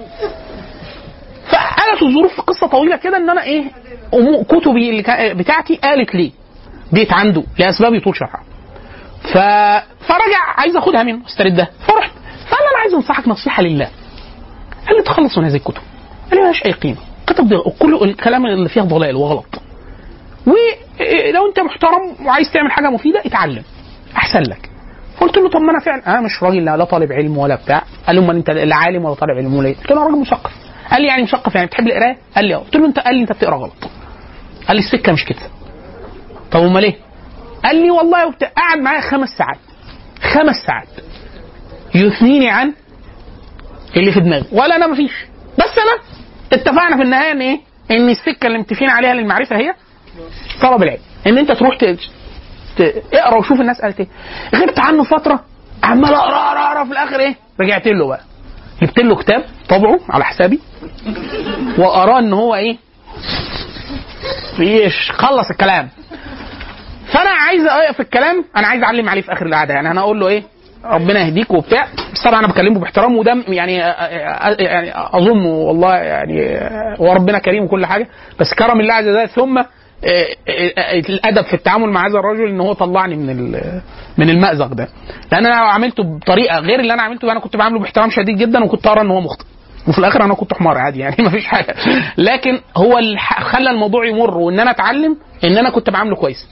فقالت الظروف قصة طويلة كده إن أنا إيه كتبي اللي بتاعتي قالت لي بيت عنده لأسباب يطول شرحها. ف... فرجع عايز أخدها منه استردها فرحت. فقال أنا عايز أنصحك نصيحة لله. قال لي تخلص من هذه الكتب. قال لي مالهاش أي قيمة. كتب كل الكلام اللي فيها ضلال وغلط. ولو أنت محترم وعايز تعمل حاجة مفيدة اتعلم. أحسن لك. قلت له طب ما أنا فعلا. أنا مش راجل لا طالب علم ولا بتاع. قال لي أمال أنت لا عالم ولا طالب علم ولا إيه؟ قلت له أنا راجل مثقف. قال لي يعني مثقف يعني بتحب القراية؟ قال لي آه. قلت له انت قال لي أنت بتقرأ غلط. قال لي السكة مش كده. طب أمال إيه؟ قال لي والله وبت... قعد معايا خمس ساعات. خمس ساعات. يثنيني عن اللي في دماغي. ولا أنا مفيش. بس أنا اتفقنا في النهاية إن إيه؟ إن السكة اللي متفقين عليها للمعرفة هي طلب العلم. إن أنت تروح ت... ت... اقرأ وشوف الناس قالت إيه. غبت عنه فترة. عمال أقرأ أقرأ أقرأ. في الآخر إيه؟ رجعت له بقى. جبت له كتاب طبعه على حسابي. وأراه إن هو إيه؟ خلص الكلام. فأنا عايز اقف الكلام أنا عايز أعلم عليه في آخر القعدة. يعني أنا أقول له إيه؟ ربنا يهديك وبتاع. بس طبعا أنا بكلمه باحترام وده يعني يعني أظن والله يعني هو ربنا كريم وكل حاجة. بس كرم الله عز وجل ثم الأدب في التعامل مع هذا الرجل إن هو طلعني من من المأزق ده. لأن أنا لو عملته بطريقة غير اللي أنا عملته. أنا كنت بعامله باحترام شديد جدا وكنت أرى إن هو مخطئ. وفي الآخر أنا كنت حمار عادي يعني ما فيش حاجة. لكن هو اللي خلى الموضوع يمر وإن أنا أتعلم إن أنا كنت بعامله كويس.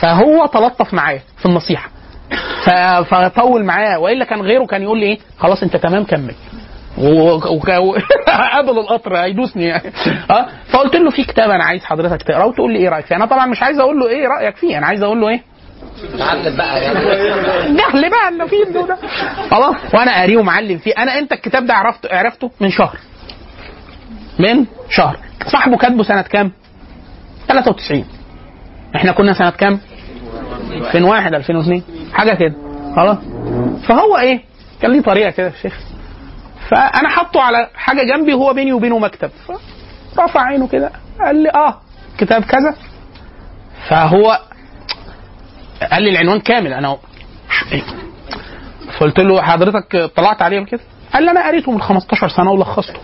فهو تلطف معايا في النصيحة. فطول معايا وإلا كان غيره كان يقول لي إيه؟ خلاص أنت تمام كمل. وقابل القطر هيدوسني يعني. آه فقلت له في كتاب أنا عايز حضرتك تقرأه وتقول لي إيه رأيك فيه. أنا طبعا مش عايز أقول له إيه رأيك فيه أنا عايز أقول له إيه؟ تعلم بقى يعني جهل بقى اللي فيه ده خلاص وأنا قاريه ومعلم فيه. أنا انت الكتاب ده عرفته؟ عرفته من شهر. من شهر. صاحبه كاتبه سنة كام؟ 93 إحنا كنا سنة كام؟ 2001 2002 حاجة كده. خلاص. فهو إيه؟ كان ليه طريقة كده يا شيخ. فأنا حاطه على حاجة جنبي وهو بيني وبينه مكتب. فرفع عينه كده. قال لي آه كتاب كذا. فهو قال لي العنوان كامل أنا فقلت له حضرتك طلعت عليه كده؟ قال لي أنا قريته من 15 سنة ولخصته.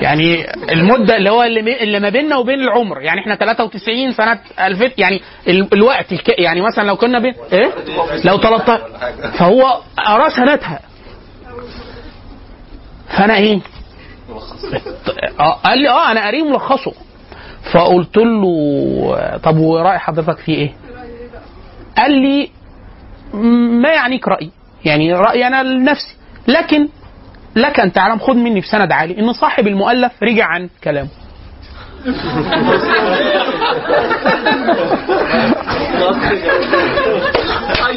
يعني المدة اللي هو اللي, اللي ما بيننا وبين العمر يعني إحنا 93 سنة 2000 يعني ال- الوقت الك... يعني مثلا لو كنا بين إيه؟ لو 13 فهو قراه سنتها فأنا إيه؟ آه، قال لي آه أنا قاريه ملخصه. فقلت له طب ورأي حضرتك فيه إيه؟ قال لي ما يعنيك رأيي؟ يعني رأيي أنا لنفسي. لكن لك أن تعلم خذ مني بسند عالي. إن صاحب المؤلف رجع عن كلامه.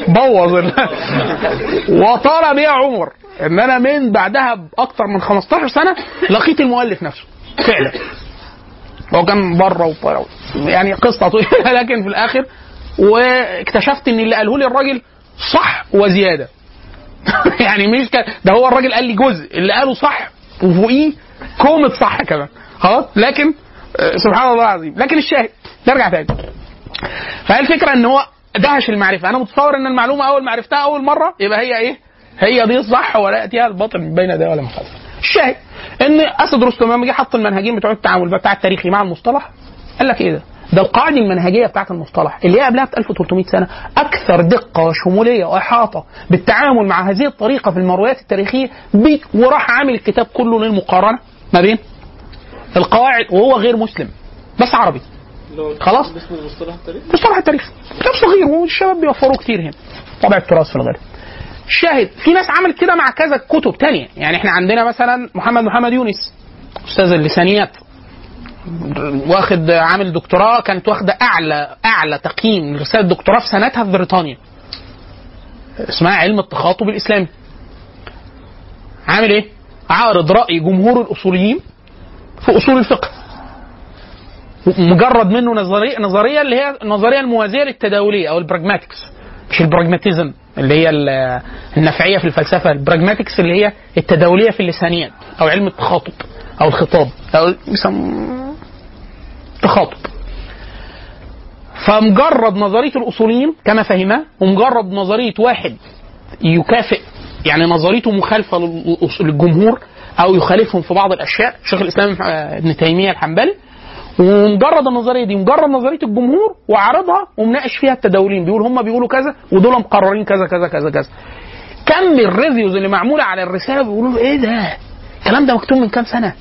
بوظ ال- وطال بي عمر إن أنا من بعدها باكثر من 15 سنة لقيت المؤلف نفسه فعلا. هو كان بره وبره. يعني قصة طويلة لكن في الآخر واكتشفت إن اللي قاله لي الراجل صح وزيادة. يعني مش ك... ده هو الراجل قال لي جزء اللي قاله صح وفوقيه كومة صح كمان. خلاص؟ لكن آه، سبحان الله العظيم. لكن الشاهد نرجع تاني. فهي الفكرة إن هو دهش المعرفة. أنا متصور إن المعلومة أول ما عرفتها أول مرة يبقى هي إيه؟ هي دي الصح ولا يأتيها الباطل بين يديها ولا خلفها الشاهد إن أسد رستم لما جه حط المنهجين بتوع التعامل بتاع التاريخي مع المصطلح قال لك إيه ده؟ ده القاعده المنهجيه بتاعت المصطلح اللي هي قبلها ب 1300 سنة. أكثر دقة وشموليه وإحاطة بالتعامل مع هذه الطريقة في المرويات التاريخية ب- وراح عامل الكتاب كله للمقارنة ما بين القواعد وهو غير مسلم بس عربي. خلاص؟ مصطلح التاريخ؟ مصطلح التاريخ. كتاب صغير والشباب بيوفروه كتير هنا. طبع التراث في الغالب. الشاهد في ناس عملت كده مع كذا كتب تانية. يعني إحنا عندنا مثلا محمد محمد يونس أستاذ اللسانيات. واخد عامل دكتوراه كانت واخدة أعلى أعلى تقييم لرسالة دكتوراه في سنتها في بريطانيا. اسمها علم التخاطب الإسلامي. عامل إيه؟ عارض رأي جمهور الأصوليين في أصول الفقه. مجرد منه نظريه نظرية اللي هي النظرية الموازية للتداولية أو البراجماتكس مش البراجماتيزم اللي هي ال- النفعية في الفلسفة البراجماتكس اللي هي التداولية في اللسانيات أو علم التخاطب أو الخطاب. أو تخاطب. فمجرد نظرية الأصوليين كما فهمها ومجرد نظرية واحد يكافئ يعني نظريته مخالفة للجمهور أو يخالفهم في بعض الأشياء شيخ الإسلام آه، ابن تيمية الحنبلي. ومجرد النظرية دي مجرد نظرية الجمهور وعرضها ومناقش فيها التداولين. بيقول هم بيقولوا كذا ودول مقررين كذا كذا كذا كذا. كم الريفيوز اللي معمولة على الرسالة بيقولوا إيه ده؟ الكلام ده مكتوب من كام سنة؟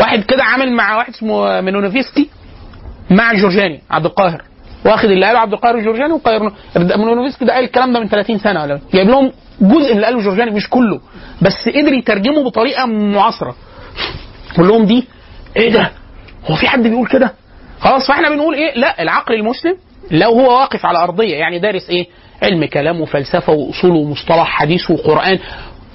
واحد كده عامل مع واحد اسمه منونوفسكي مع جورجاني عبد القاهر. واخد اللي قاله عبد القاهر الجورجاني وقاير منونوفسكي ده قال الكلام ده من 30 سنة ولا جايب لهم جزء من اللي قاله جورجاني مش كله. بس قدر يترجمه بطريقة معاصرة. قول لهم دي إيه ده؟ هو في حد بيقول كده؟ خلاص فإحنا بنقول إيه؟ لا العقل المسلم لو هو واقف على أرضية يعني دارس إيه؟ علم كلام وفلسفة وأصول ومصطلح حديث وقرآن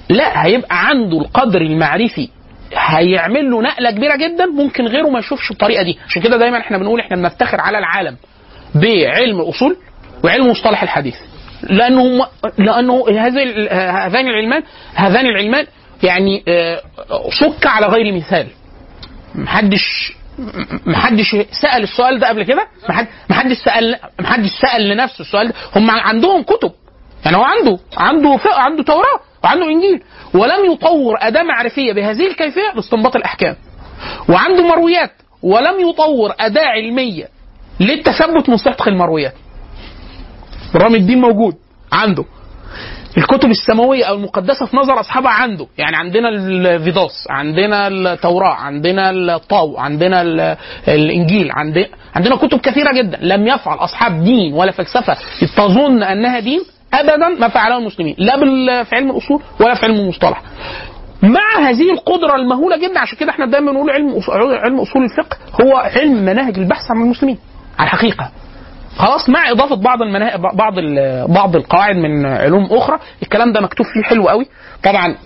لا هيبقى عنده القدر المعرفي هيعمل له نقلة كبيرة جدا ممكن غيره ما يشوفش الطريقة دي. عشان كده دايما إحنا بنقول إحنا بنفتخر على العالم بعلم الأصول وعلم مصطلح الحديث. لأنه لأنه هذه هذان العلمان هذان العلمان يعني آه، صك على غير مثال. محدش محدش سأل السؤال ده قبل كده؟ محد- محدش سأل محدش سأل لنفسه السؤال ده. هم عندهم كتب. يعني هو عنده عنده عنده توراة. وعنده إنجيل. ولم يطور أداة معرفية بهذه الكيفية لاستنباط الأحكام. وعنده مرويات. ولم يطور أداة علمية للتثبت صدق المرويات. برغم الدين موجود. عنده. الكتب السماوية أو المقدسة في نظر أصحابها عنده. يعني عندنا الفيدوس عندنا التوراة عندنا الطاو عندنا ال- الإنجيل عندنا عندنا كتب كثيرة جدا. لم يفعل أصحاب دين ولا فلسفة تظن أنها دين. أبدا ما فعله المسلمين لا في علم الأصول ولا في علم المصطلح. مع هذه القدرة المهولة جدا عشان كده إحنا دايما نقول علم علم أصول الفقه هو علم مناهج البحث عن المسلمين على الحقيقة. خلاص مع إضافة بعض المنا... بعض. بعض القواعد من علوم أخرى الكلام ده مكتوب فيه حلو قوي. طبعا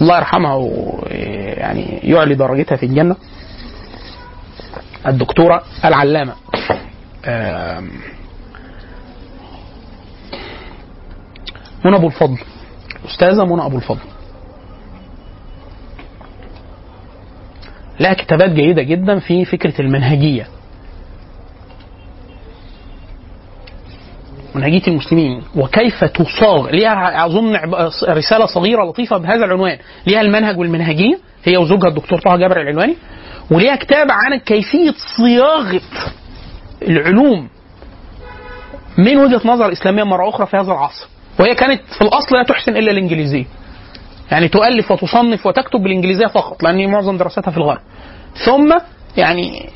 الله يرحمها ويعني يعلي درجتها في الجنة. الدكتورة العلامة منى أبو الفضل. أستاذة منى أبو الفضل. لها كتابات جيدة جدا في فكرة المنهجية. منهجية المسلمين. وكيف تصاغ؟ ليها أظن عب- رسالة صغيرة لطيفة بهذا العنوان. ليها المنهج والمنهجية. هي وزوجها الدكتور طه جابر العلواني. وليها كتاب عن كيفية صياغة العلوم. من وجهة نظر إسلامية مرة أخرى في هذا العصر. وهي كانت في الأصل لا تحسن إلا الإنجليزية. يعني تؤلف وتصنف وتكتب بالإنجليزية فقط لأن معظم دراستها في الغرب. ثم يعني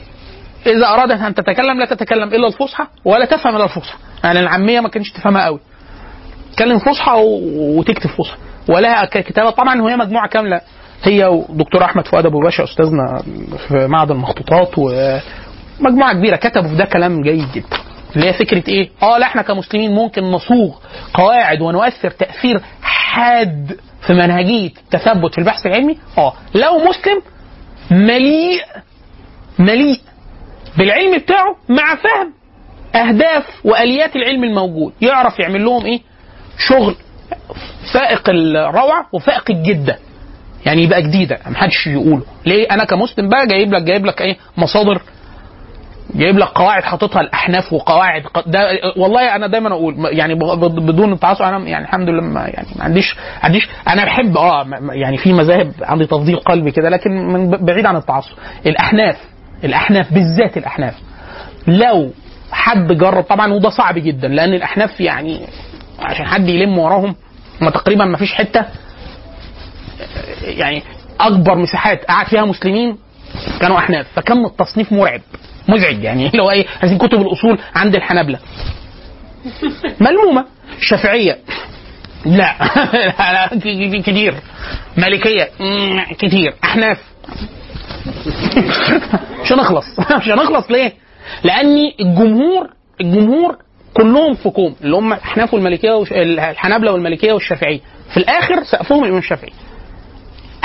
إذا أرادت أن تتكلم لا تتكلم إلا الفصحى ولا تفهم إلا الفصحى. يعني العامية ما كانتش تفهمها قوي تتكلم فصحى وتكتب فصحى. ولها ك- كتابة. طبعا وهي مجموعة كاملة. هي ودكتور أحمد فؤاد أبو باشا أستاذنا في معهد المخطوطات ومجموعة كبيرة كتبوا في ده كلام جيد جدا. اللي هي فكرة إيه؟ آه لا إحنا كمسلمين ممكن نصوغ قواعد ونؤثر تأثير حاد في منهجية التثبت في البحث العلمي. آه لو مسلم مليء مليء بالعلم بتاعه مع فهم أهداف وآليات العلم الموجود يعرف يعمل لهم إيه؟ شغل فائق الروعة وفائق الجدة. يعني يبقى جديدة محدش يقوله. ليه؟ أنا كمسلم بقى جايب لك جايب لك إيه؟ مصادر جايب لك قواعد حاططها الاحناف وقواعد ده والله أنا دايما أقول يعني بدون التعصب أنا يعني الحمد لله ما يعني ما عنديش عنديش أنا بحب آه يعني في مذاهب عندي تفضيل قلبي كده لكن من بعيد عن التعصب. الأحناف الأحناف بالذات الأحناف لو حد جرب طبعا وده صعب جدا لأن الأحناف يعني عشان حد يلم وراهم ما تقريبا ما فيش حتة يعني أكبر مساحات قعد فيها مسلمين كانوا أحناف فكم التصنيف مرعب. مزعج يعني. اللي هو إيه عايزين كتب الأصول عند الحنابلة. ملمومة. شافعية. لا. كتير. مالكية. كتير. أحناف. مش هنخلص. مش هنخلص ليه؟ لأن الجمهور الجمهور كلهم في كوم اللي هم الأحناف والمالكية والش... الحنابلة والمالكية والشافعية. في الآخر سقفهم الإمام الشافعي.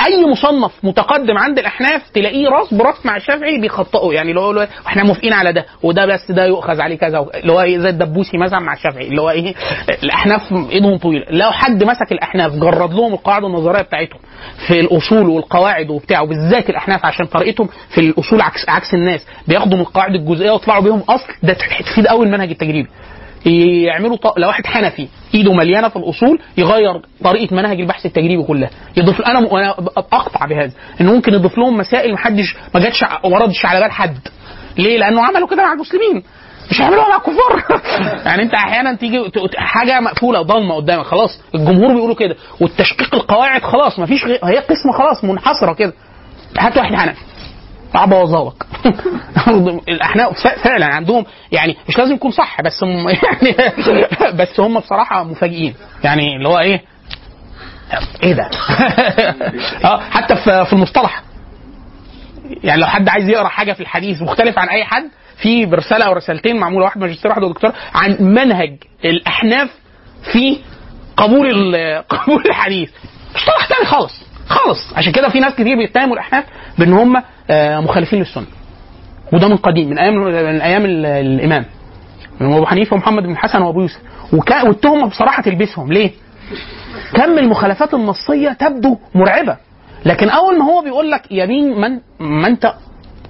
أي مصنف متقدم عند الأحناف تلاقيه راس براس مع الشافعي بيخطئوا يعني اللي هو إحنا موافقين على ده وده بس ده يؤخذ عليه كذا اللي هو إيه زي الدبوسي مثلا مع الشافعي اللي هو إيه الأحناف إيدهم طويلة. لو حد مسك الأحناف جرد لهم القاعده النظرية بتاعتهم في الأصول والقواعد وبتاع وبالذات الأحناف عشان طريقتهم في الأصول عكس عكس الناس. بياخدوا من القواعد الجزئية ويطلعوا بيهم أصل. ده تفيد قوي المنهج التجريبي. يعملوا ط... لو واحد حنفي إيده مليانة في الأصول يغير طريقة منهج البحث التجريبي كلها. يضيف أنا م... أنا أقطع بهذا انه ممكن يضيف لهم مسائل محدش ما جاتش وردش على بال حد. ليه؟ لأنه عملوا كده مع المسلمين. مش هيعملوها مع الكفار. يعني أنت أحيانا تيجي حاجة مقفولة ضلمة قدامك خلاص. الجمهور بيقولوا كده والتشقيق القواعد خلاص ما فيش غير هي قسمة خلاص منحصرة كده. هات واحد حنفي. ابوظها لك الأحناف ف- فعلا عندهم يعني مش لازم يكون صح بس هم يعني بس هم بصراحة مفاجئين. يعني اللي هو إيه؟ إيه ده؟ آه حتى في المصطلح. يعني لو حد عايز يقرأ حاجة في الحديث مختلف عن أي حد في رسالة أو رسالتين معمولة واحد ماجستير واحد دكتور عن منهج الأحناف في قبول قبول الحديث. مصطلح تاني خالص خالص. عشان كده في ناس كتير بيتهموا الأحناف بإن هم مخالفين للسنة. وده من قديم من أيام من أيام ال- الإمام. أبو حنيفة ومحمد بن الحسن وأبو يوسف. والتهمة بصراحة تلبسهم. ليه؟ كم المخالفات النصية تبدو مرعبة. لكن أول ما هو بيقول لك يمين من ما انت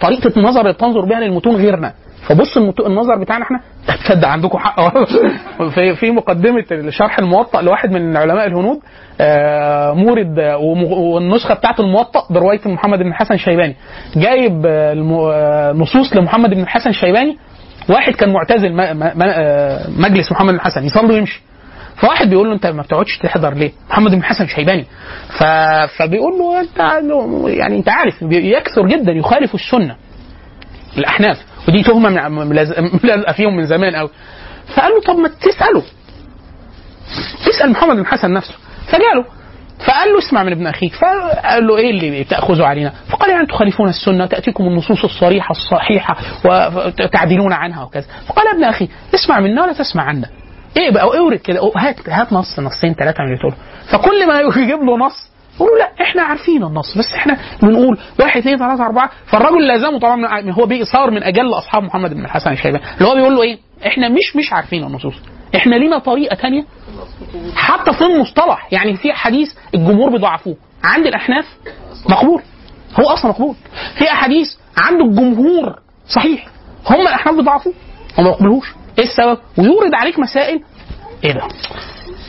طريقة النظر اللي تنظر بها للمتون غيرنا. فبص النظر بتاعنا إحنا تصدق عندكم حق؟ في في مقدمة شرح الموطأ لواحد من علماء الهنود آه، مورد آه، والنسخة بتاعت الموطأ برواية محمد بن الحسن الشيباني. جايب آه، نصوص لمحمد بن الحسن الشيباني واحد كان معتزل مجلس محمد بن الحسن يصلي ويمشي. فواحد بيقول له انت ما بتقعدش تحضر ليه؟ محمد بن الحسن الشيباني. ف... فبيقول له انت يعني انت عارف يكثر جدا يخالف السنة الأحناف. ودي تهمة ملازقه فيهم من زمان قوي. فقال له طب ما تساله اسال محمد بن الحسن نفسه. فجاله. فقال له اسمع من ابن أخيك. فقال له إيه اللي تاخذه علينا؟ فقال يعني تخالفون السنة تأتيكم النصوص الصريحة الصحيحة وتعدلون عنها وكذا. فقال ابن أخي اسمع منا ولا تسمع عنا. إيه بقى؟ اورد كده. هات هات نص نصين ثلاثة من اللي فكل ما يجيب له نص يقول له لا إحنا عارفين النص بس إحنا بنقول واحد اثنين ثلاثة أربعة فالراجل لازمه طبعا من هو بي صار من أجل أصحاب محمد بن الحسن الشيباني. اللي هو بيقول له إيه؟ إحنا مش مش عارفين النصوص. إحنا لينا طريقة ثانية حتى في المصطلح يعني في حديث الجمهور بيضعفوه. عند الأحناف مقبول. هو أصلا مقبول. في أحاديث عند الجمهور صحيح. هم الأحناف بيضعفوه. هم ما يقبلوش. إيه السبب؟ ويورد عليك مسائل. إيه ده؟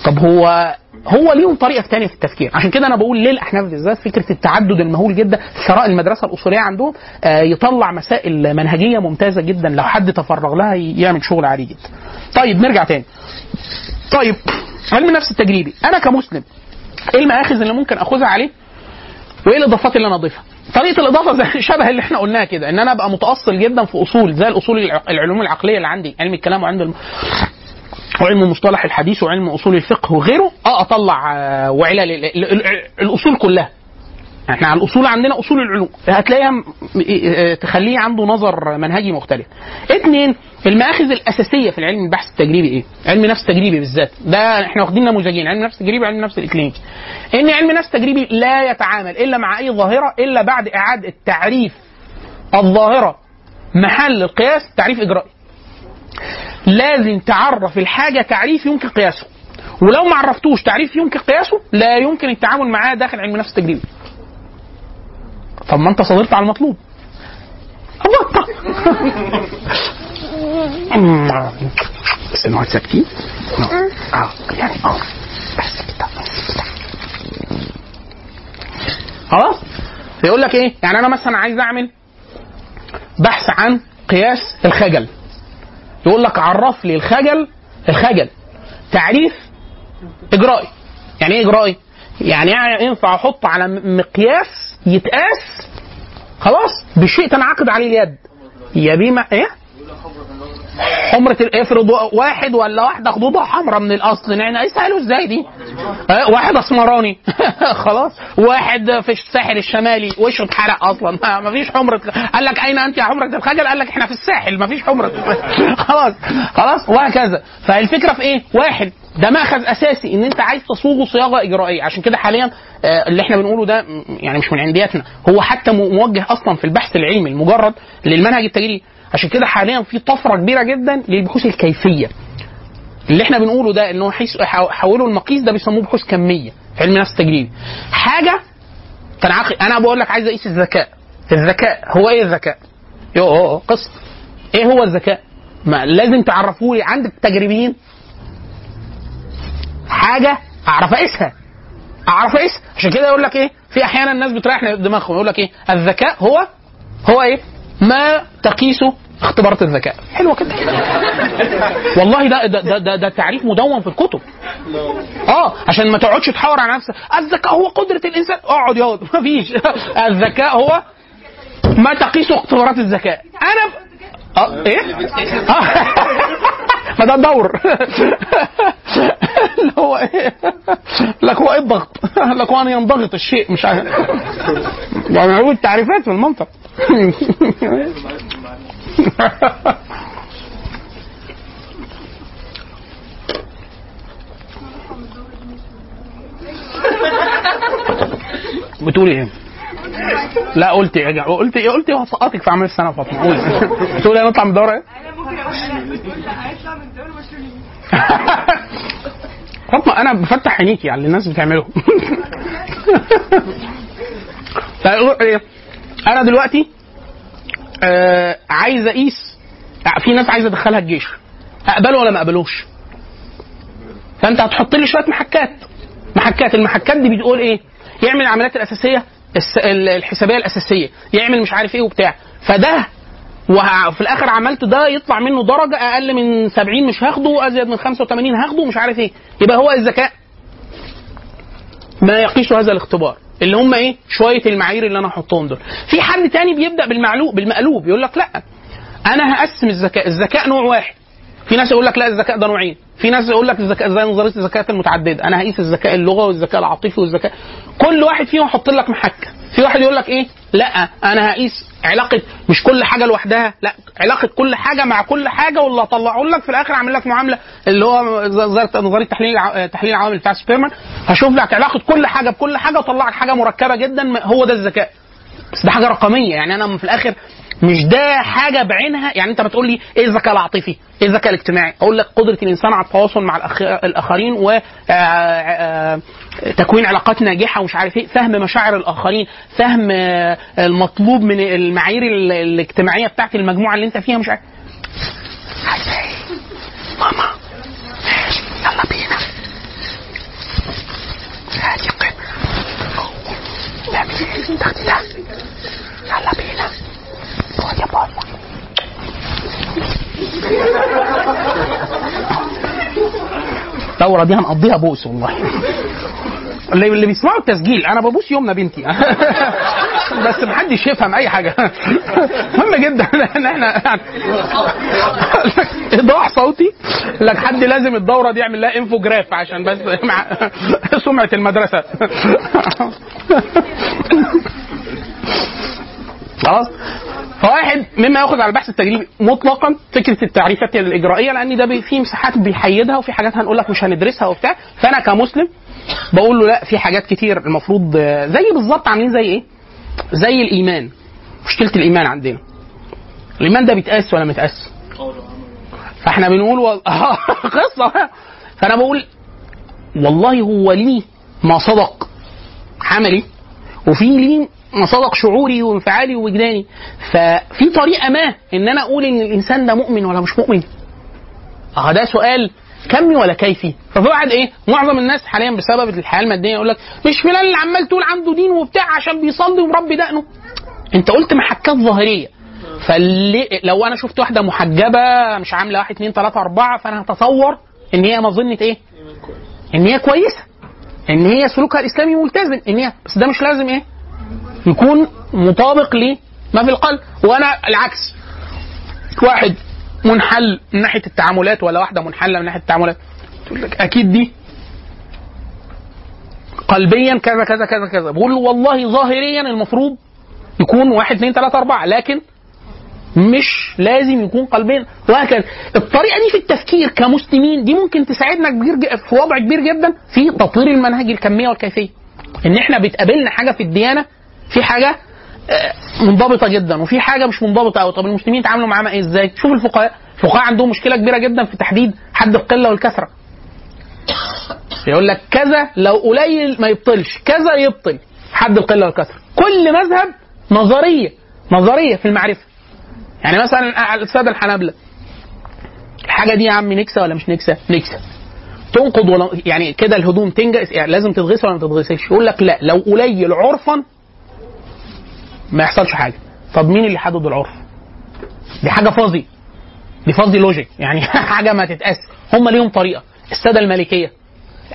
طب هو هو ليهم طريقة ثانية في التفكير. عشان كده أنا بقول ليه الأحناف بالذات فكرة التعدد المهول جدا ثراء المدرسة الأصولية عندهم آه، يطلع مسائل منهجية ممتازة جدا لو حد تفرغ لها يعمل شغل عالي جدا. طيب نرجع تاني. طيب علم النفس التجريبي. أنا كمسلم إيه المآخذ اللي ممكن أخذها عليه؟ وإيه الإضافات اللي أنا أضيفها؟ طريقة الإضافة زي شبه اللي إحنا قلناها كده إن أنا أبقى متأصل جدا في أصول زي الأصول الع- العلوم العقلية اللي عندي علم الكلام وعلم الم... وعلم مصطلح الحديث وعلم أصول الفقه وغيره آه أطلع آه، وعلل ال- ال- ال- الأصول كلها إحنا على الأصول عندنا أصول العلوم هتلاقيها م- آه تخليه عنده نظر منهجي مختلف. اثنين المآخذ الأساسية في العلم البحث التجريبي إيه؟ علم نفس تجريبي بالذات ده إحنا واخدين نموذجين علم نفس تجريبي وعلم نفس الإكلينيكي. إن علم نفس تجريبي لا يتعامل إلا مع أي ظاهرة إلا بعد إعادة تعريف الظاهرة محل القياس تعريف إجرائي. لازم تعرف الحاجة تعريف يمكن قياسه. ولو ما عرفتوش تعريف يمكن قياسه لا يمكن التعامل معاه داخل علم النفس التجريبي. طب ما انت صدرت على المطلوب. بطة بس نقعد ساكتين؟ آه يعني آه. بس كده. خلاص؟ يقول لك إيه؟ يعني أنا مثلا عايز أعمل بحث عن قياس الخجل. يقول لك عرف لي الخجل الخجل. تعريف إجرائي. يعني إيه إجرائي؟ يعني ينفع أحط على مقياس يتقاس؟ خلاص. بشيء تنعقد عليه اليد. يا بيما إيه؟ حمرة افرض واحد ولا واحدة خدودها حمراء من الأصل يعني يسألوا إزاي دي؟ آه، واحد أسمراني. خلاص. واحد في الساحل الشمالي وشه اتحرق أصلا. ما فيش حمرة. قال لك أين أنت يا حمرة الخجل؟ قال لك إحنا في الساحل ما فيش حمرة. خلاص. خلاص. وهكذا. فالفكرة في إيه؟ واحد ده مأخذ أساسي إن أنت عايز تصوغه صياغة إجرائية. عشان كده حاليا آه، اللي إحنا بنقوله ده يعني مش من عندياتنا. هو حتى موجه أصلا في البحث العلمي المجرد للمنهج التجريبي عشان كده حاليا في طفرة كبيرة جدا للبحوث الكيفية. اللي إحنا بنقوله ده انه حيث حولوا المقيس ده بيسموه بحوث كمية في علم النفس التجريبي حاجة تنعقد. أنا بقول لك عايز أقيس الذكاء. الذكاء هو إيه الذكاء؟ يو قصه إيه هو الذكاء؟ ما لازم تعرفوا لي عند التجريبيين. حاجة أعرف أقيسها. أعرف أقيسها. عشان كده يقول لك إيه؟ في أحيانا الناس بتريح دماغهم. يقول لك إيه؟ الذكاء هو هو إيه؟ ما تقيسه اختبارات الذكاء. حلوة كده. والله ده ده, ده ده ده تعريف مدون في الكتب. آه عشان ما تقعدش تحاور على نفسك. الذكاء هو قدرة الإنسان. اقعد يقعد مفيش. الذكاء هو ما تقيسه اختبارات الذكاء. أنا. آه إيه؟ آه. ما ده دور اللي هو إيه؟ لك هو إيه الضغط؟ لك هو ان ينضغط الشيء مش عارف. يعني تعريفات في المنطق. بتقولي إيه؟ لا قلت إيه؟ قلت إيه؟ قلت إيه؟ هسقطك في اعمال السنة فاطمه قولي بتقولي هنطلع من الدورة إيه؟ أنا ممكن أقول من مشلولين فاطمة أنا بفتح عينيكي على اللي الناس بتعمله. إيه؟ أنا دلوقتي آه عايز اقيس في ناس عايزة ادخلها الجيش. اقبله ولا ما أقبلوش؟ فأنت هتحط لي شوية محكات. محكات. المحكات دي بتقول إيه؟ يعمل العمليات الأساسية الحسابية الأساسية. يعمل مش عارف إيه وبتاع. فده وفي الآخر عملت ده يطلع منه درجة أقل من 70 مش هاخده ازيد من 85 هاخده مش عارف إيه. يبقى هو الذكاء. ما يقيس هذا الاختبار. اللي هم إيه؟ شوية المعايير اللي أنا هحطهم دول. في حد تاني بيبدأ بالمعلوب بالمقلوب يقول لك لأ أنا هقسم الذكاء الذكاء نوع واحد. في ناس يقول لك لأ الذكاء ده نوعين. في ناس يقول لك الذكاء زي نظرية الذكاء المتعددة. أنا هقيس الذكاء اللغوي والذكاء العاطفي والذكاء كل واحد فيهم أحط لك محك. في واحد يقول لك إيه؟ لأ أنا هقيس علاقة مش كل حاجة لوحدها لا علاقة كل حاجة مع كل حاجة واللي اطلعه لك في الآخر اعمل لك معاملة اللي هو نظريه تحليل تحليل العوامل بتاع سبيرمان هشوف لك علاقة كل حاجة بكل حاجة واطلع لك حاجة مركبة جدا هو ده الذكاء بس ده حاجة رقمية يعني أنا في الآخر مش ده حاجة بعينها يعني أنت بتقول لي إيه الذكاء العاطفي؟ إيه الذكاء الاجتماعي؟ أقول لك قدرة الإنسان على التواصل مع. الآخرين و آه، آه، تكوين علاقات ناجحة ومش عارف إيه، فهم مشاعر الآخرين، فهم آه، المطلوب من المعايير ال- الاجتماعية بتاعت المجموعة اللي أنت فيها مش عارف؟ ماما. يلا بينا. هاتي ده يلا بينا. يا بابا. الدورة دي هنقضيها بوس والله. اللي اللي بيسمعوا التسجيل أنا ببوس يومنا بنتي. بس محدش يفهم أي حاجة. مهم جدا إن إحنا إيضاح صوتي. لك حد لازم الدورة دي يعمل لها انفوجراف عشان بس مع سمعة المدرسة. خلاص؟ فواحد مما ياخذ على البحث التجريبي مطلقا فكرة التعريفات الإجرائية لأن ده في مساحات بيحيدها وفي حاجات هنقول لك مش هندرسها وبتاع. فأنا كمسلم بقول له لا في حاجات كتير المفروض آه، زي بالظبط عاملين زي إيه؟ زي الإيمان مشكلة الإيمان عندنا. الإيمان ده بيتقاس ولا متقاس؟ فإحنا بنقول وال... قصة. فأنا بقول والله هو ليه ما صدق؟ عملي. وفي ليه ما صدق شعوري وانفعالي ووجداني. ففي طريقة ما إن أنا أقول إن الإنسان ده مؤمن ولا مش مؤمن. آه ده سؤال كمي ولا كيفي؟ ففي واحد إيه؟ معظم الناس حاليا بسبب الحياة المادية يقول لك مش فلان اللي عمال تقول عنده دين وبتاع عشان بيصلي ومربي دقنه. أنت قلت محكات ظاهرية. فلي لو أنا شفت واحدة محجبة مش عاملة واحد اتنين تلاتة أربعة فأنا هتصور إن هي مظنة إيه؟ إن هي كويسة. إن هي سلوكها الإسلامي ملتزم. إن هي بس ده مش لازم إيه؟ يكون مطابق لما في القلب. وأنا العكس. واحد منحل من ناحية التعاملات ولا واحدة منحلة من ناحية التعاملات. تقول لك أكيد دي قلبيا كذا كذا كذا كذا. بقول له والله ظاهريا المفروض يكون واحد اثنين ثلاثة أربعة. لكن مش لازم يكون قلبين. وهكذا. الطريقة دي في التفكير كمسلمين دي ممكن تساعدنا كبير في وضع كبير جدا في تطوير المنهج الكمية والكيفية. إن إحنا بتقابلنا حاجة في الديانة في حاجة آه، منضبطة جدا وفي حاجة مش منضبطة قوي طب المسلمين يتعاملوا معاها إيه؟ إزاي؟ شوف الفقهاء. الفقهاء عندهم مشكلة كبيرة جدا في تحديد حد القلة والكثرة. يقول لك كذا لو قليل ما يبطلش كذا يبطل حد القلة والكثرة. كل مذهب نظرية نظرية في المعرفة. يعني مثلا الساده الحنابلة الحاجة دي يا عم نكسة ولا مش نكسة؟ نكسة. تنقض ولا يعني كده الهدوم تنجس يعني لازم تتغسل ولا ما تتغسلش؟ يقول لك لا لو قليل عرفا ما يحصلش حاجة. طب مين اللي حدد العرف؟ دي حاجة فاضي. دي فاضي لوجيك يعني حاجة ما تتقاس. هم ليهم طريقة. السادة المالكيه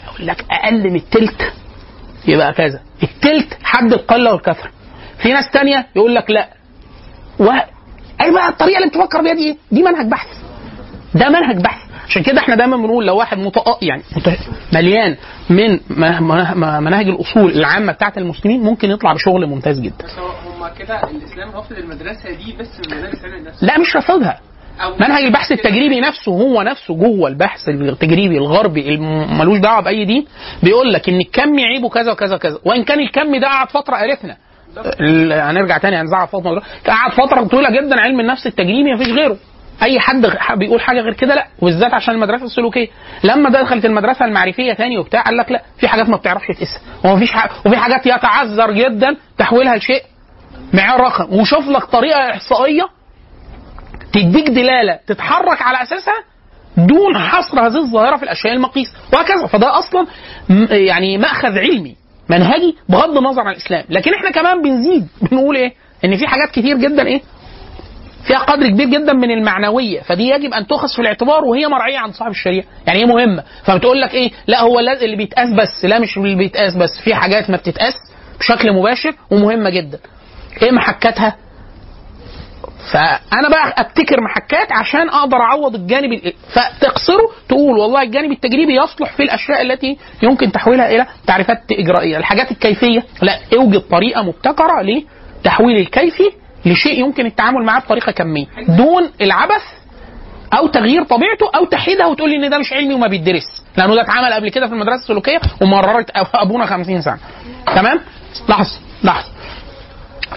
يقول لك أقل من التلت يبقى كذا. التلت حد القلة والكثرة. في ناس تانية يقول لك لا. أي بقى الطريقة اللي بتفكر بيها دي؟ إيه دي منهج بحث ده منهج بحث عشان كده إحنا دايما بنقول لو واحد متأ... يعني مت... مليان من. مناهج الأصول العامة بتاعت المسلمين ممكن يطلع بشغل ممتاز جدا. بس هم كده الإسلام رافض المدرسة دي بس من مدارس علم النفس لا مش رافضها منهج البحث التجريبي نفسه هو نفسه جوه البحث التجريبي الغربي ملوش دعوة بأي دين بيقول لك إن الكم عيبه كذا وكذا وكذا. وإن كان الكم ده قعد فترة قرفنا ال- هنرجع تاني هنزعل فتره ده. قعد فترة طويلة جدا علم النفس التجريبي مفيش غيره. أي حد بيقول حاجة غير كده لا. وبالذات عشان المدرسة السلوكية. لما دخلت المدرسة المعرفية تاني وبتاع قال لك لا في حاجات ما بتعرفش تقيسها. ومفيش ح... وفي حاجات يتعذر جدا تحويلها لشيء معيار رقم. وشوف لك طريقة إحصائية تديك دلالة تتحرك على أساسها دون حصر هذه الظاهرة في الأشياء المقيسة. وهكذا. فده أصلا يعني مأخذ علمي. منهجي بغض النظر عن الإسلام. لكن إحنا كمان بنزيد بنقول إيه؟ إن في حاجات كتير جدا إيه؟ فيها قدر كبير جدا من المعنوية. فدي يجب أن تؤخذ في الاعتبار وهي مرعية عند صاحب الشريعة. يعني هي مهمة؟ فبتقول لك إيه؟ لا هو اللي بيتقاس بس. لا مش اللي بيتقاس بس. في حاجات ما بتتقاس بشكل مباشر ومهمة جدا. إيه محكاتها؟ فأنا بقى أبتكر محكات عشان أقدر أعوض الجانب ال- فتقصره تقول والله الجانب التجريبي يصلح في الأشياء التي يمكن تحويلها إلى تعريفات إجرائية. الحاجات الكيفية لا أوجد طريقة مبتكرة لتحويل الكيفي لشيء يمكن التعامل معاه بطريقة كمية. دون العبث أو تغيير طبيعته أو تحيدها وتقول لي إن ده مش علمي وما بيدرس. لأنه ده اتعمل قبل كده في المدرسة السلوكية ومررت أبونا 50 سنة. تمام؟ لحظة لحظة.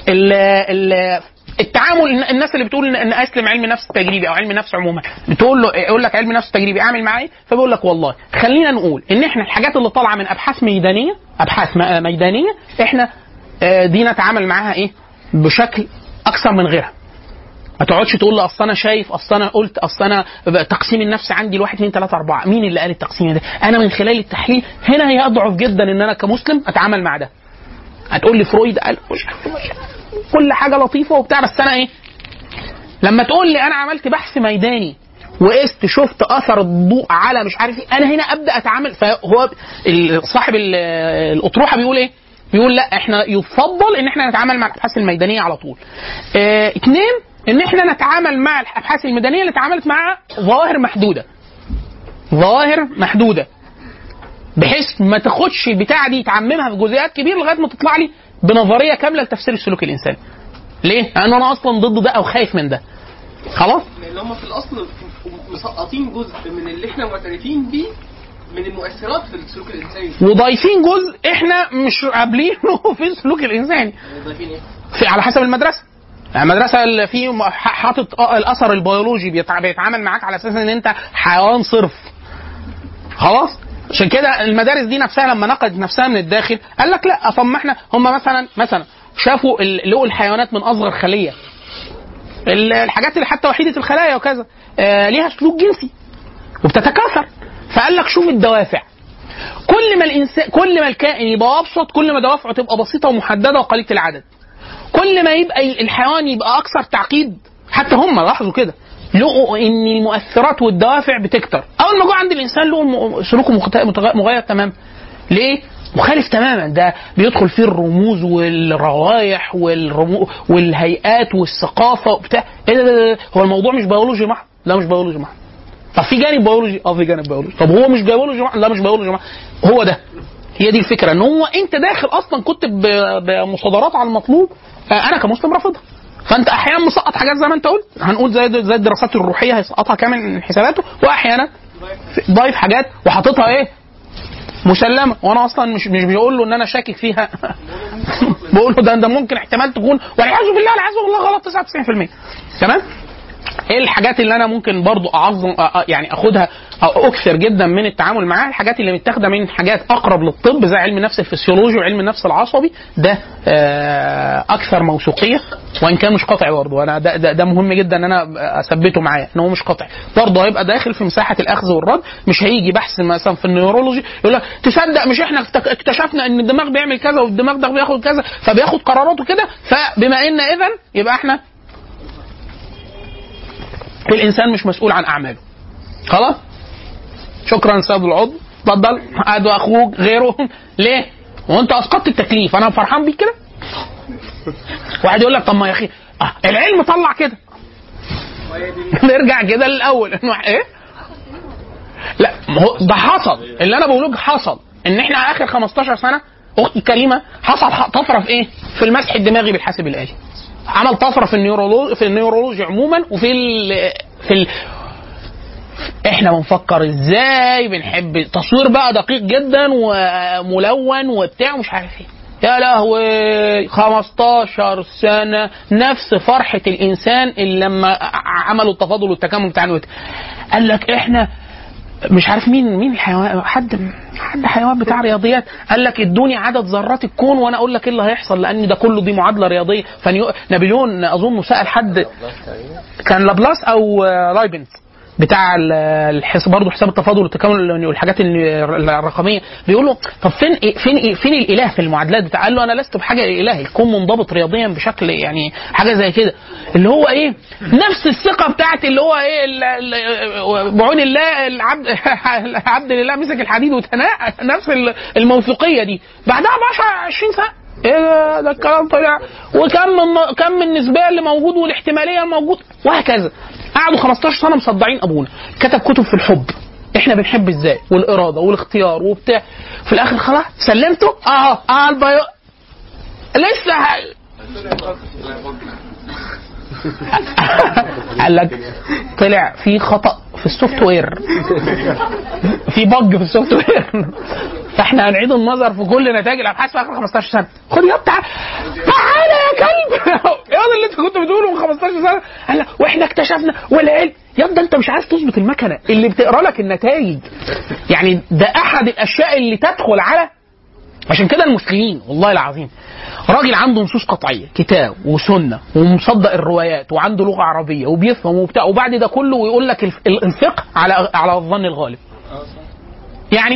ال ال التعامل الناس اللي بتقول ان أسلم علم نفس تجريبي أو علم نفس عموما بتقول له يقول لك علم نفس تجريبي أعمل معاه فبيقول لك والله خلينا نقول إن إحنا الحاجات اللي طالعة من أبحاث ميدانية أبحاث ميدانية إحنا آه، دي نتعامل معاها إيه بشكل أكثر من غيرها ما تقعدش تقول لي أصل أنا شايف أصل أنا قلت أصل أنا تقسيم النفس عندي لواحد اثنين ثلاثة أربعة مين اللي قال التقسيم ده؟ أنا من خلال التحليل هنا هي أضعف جدا إن أنا كمسلم أتعامل مع ده. هتقول لي فرويد قال مش مش. كل حاجة لطيفة وبتاع بس أنا إيه؟ لما تقول لي أنا عملت بحث ميداني وقست شفت أثر الضوء على مش عارف إيه أنا هنا أبدأ أتعامل فهو صاحب ال- الأطروحة بيقول إيه؟ بيقول لأ إحنا يفضل إن إحنا نتعامل مع الأبحاث الميدانية على طول. آه اثنين إن إحنا نتعامل مع الأبحاث الميدانية اللي اتعاملت مع ظواهر محدودة. ظواهر محدودة. بحيث ما تاخدش البتاعة دي تعممها في جزئيات كبيرة لغاية ما تطلع لي بنظرية كاملة لتفسير السلوك الإنساني. ليه؟ لأن أنا أصلا ضد ده أو خايف من ده. خلاص؟ لأن هم في الأصل مسقطين جزء من اللي إحنا معترفين بيه من المؤثرات في السلوك الإنساني وضايفين جزء إحنا مش قابلينه في السلوك الإنساني. ضايفين إيه؟ في على حسب المدرسة يعني المدرسة اللي فيه حاطط الأثر البيولوجي بيتع- بيتعامل معاك على أساس إن أنت حيوان صرف خلاص عشان كده المدارس دي نفسها لما نقدت نفسها من الداخل قال لك لا طب ما إحنا هم مثلا مثلا شافوا لقوا الحيوانات من أصغر خلية. ال- الحاجات اللي حتى وحيدة الخلايا وكذا. آه ليها سلوك جنسي. وبتتكاثر. فقال لك شوف الدوافع. كل ما الانسان كل ما الكائن يبقى أبسط كل ما دوافعه تبقى بسيطة ومحددة وقليلة العدد. كل ما يبقى الحيوان يبقى أكثر تعقيد. حتى هم لاحظوا كده. لقوا إن المؤثرات والدوافع بتكتر. أول ما جو عند الإنسان لقوا سلوكه مغاير تماما ليه؟ مخالف تماما. ده بيدخل فيه الرموز والروائح والرمو والهيئات والثقافة وبتاع. إيه ده, ده, ده هو الموضوع مش بيولوجي محض لا مش بيولوجي محض طب في جانب بيولوجي؟ آه في جانب بيولوجي. طب هو مش بيولوجي محض لا مش بيولوجي محض هو ده. هي دي الفكرة. إن هو أنت داخل أصلا كنت بمصادرات على المطلوب آه، أنا كمسلم رافضها. فانت أحيانا مسقط حاجات زي ما انت قلت. هنقول زي زي الدراسات الروحية هيسقطها كامل من حساباته. واحيانا ضايف. حاجات وحاططها إيه؟ مسلمة. وأنا أصلا مش مش بيقول له ان أنا شاكك فيها. بقول له ده ده ممكن احتمال تكون والعياذ بالله والعياذ بالله غلط 99% تمام؟ إيه الحاجات اللي أنا ممكن برضو اعظم يعني اخدها أو أكثر جدا من التعامل معاها؟ الحاجات اللي متاخدة من حاجات اقرب للطب زي علم النفس الفسيولوجي وعلم النفس العصبي ده آه، أكثر موثوقية وإن كان مش قطعي برضه أنا ده, ده, ده مهم جدا إن أنا أثبته معايا إن هو مش قطعي برضه هيبقى داخل في مساحة الأخذ والرد مش هيجي بحث مثلا في ال neurology يقول لك تصدق مش إحنا اكت- اكتشفنا إن الدماغ بيعمل كذا والدماغ ده بياخد كذا فبياخد قراراته كده فبما إن اذا يبقى إحنا الانسان مش مسؤول عن أعماله. خلاص؟ شكرا سيد العضو. اتفضل قعد أخوك غيره. ليه؟ وأنت أسقطت التكليف. أنا فرحان بيك كده؟ واحد يقول لك طب ما يا أخي آه العلم طلع كده. نرجع كده للأول. إنه إيه؟ لا هو ده حصل. اللي أنا بقوله حصل. إن إحنا آخر 15 سنة أختي الكريمة حصل طفرة في إيه؟ في المسح الدماغي بالحاسب الآلي. عمل طفره في ال neurology في ال neurology عموما وفي ال في ال إحنا بنفكر إزاي بنحب تصوير بقى دقيق جدا وملون وبتاع ومش عارف إيه. يا لهوي 15 سنة نفس فرحة الإنسان اللي لما عملوا التفاضل والتكامل بتاع قال لك إحنا مش عارف مين مين الحيوان حد حد حيوان بتاع رياضيات قال لك ادوني عدد ذرات الكون وأنا أقول لك إيه اللي هيحصل لأن ده كله دي معادلة رياضية. فنابليون أظن سأل حد كان لابلاس أو آه، لايبنز؟ بتاع ال- الحس برضه حساب التفاضل والتكامل والحاجات ال- الرقمية. بيقول له طب فين إيه فين إيه فين الإله في المعادلات بتاع؟ قال له أنا لست بحاجة اله الكون منضبط رياضيا بشكل يعني حاجة زي كده. اللي هو إيه؟ نفس الثقة بتاعت اللي هو إيه بعون الله العبد عبد لله مسك الحديد وتناء نفس ال- الموثوقية دي. بعدها ب 10 20 سنة. إيه ده, الكلام طلع. وكم من كم النسبيه اللي موجود والاحتمالية الموجود وهكذا. قعدوا 15 سنة مصدعين أبونا. كتب كتب في الحب. إحنا بنحب إزاي؟ والإرادة والاختيار وبتاع. في الآخر خلاص سلمته آه آه البيو لسه قال لك طلع في خطأ في ال software. في bug في ال software. فاحنا هنعيد النظر في كل نتائج الابحاث في آخر 15 سنة. خد يا بتاع. تعالى يا كلب. يا اللي انت كنت بتقوله من 15 سنة. قال وإحنا اكتشفنا والعلم. يا ده انت مش عارف تظبط المكنة. اللي بتقرأ لك النتائج. يعني ده أحد الأشياء اللي تدخل على عشان كده المسلمين والله العظيم. راجل عنده نصوص قطعية كتاب وسنة ومصدق الروايات وعنده لغة عربية وبيفهم وبتاع وبعد ده كله ويقول لك الف- ال- الفقه على على الظن الغالب. يعني؟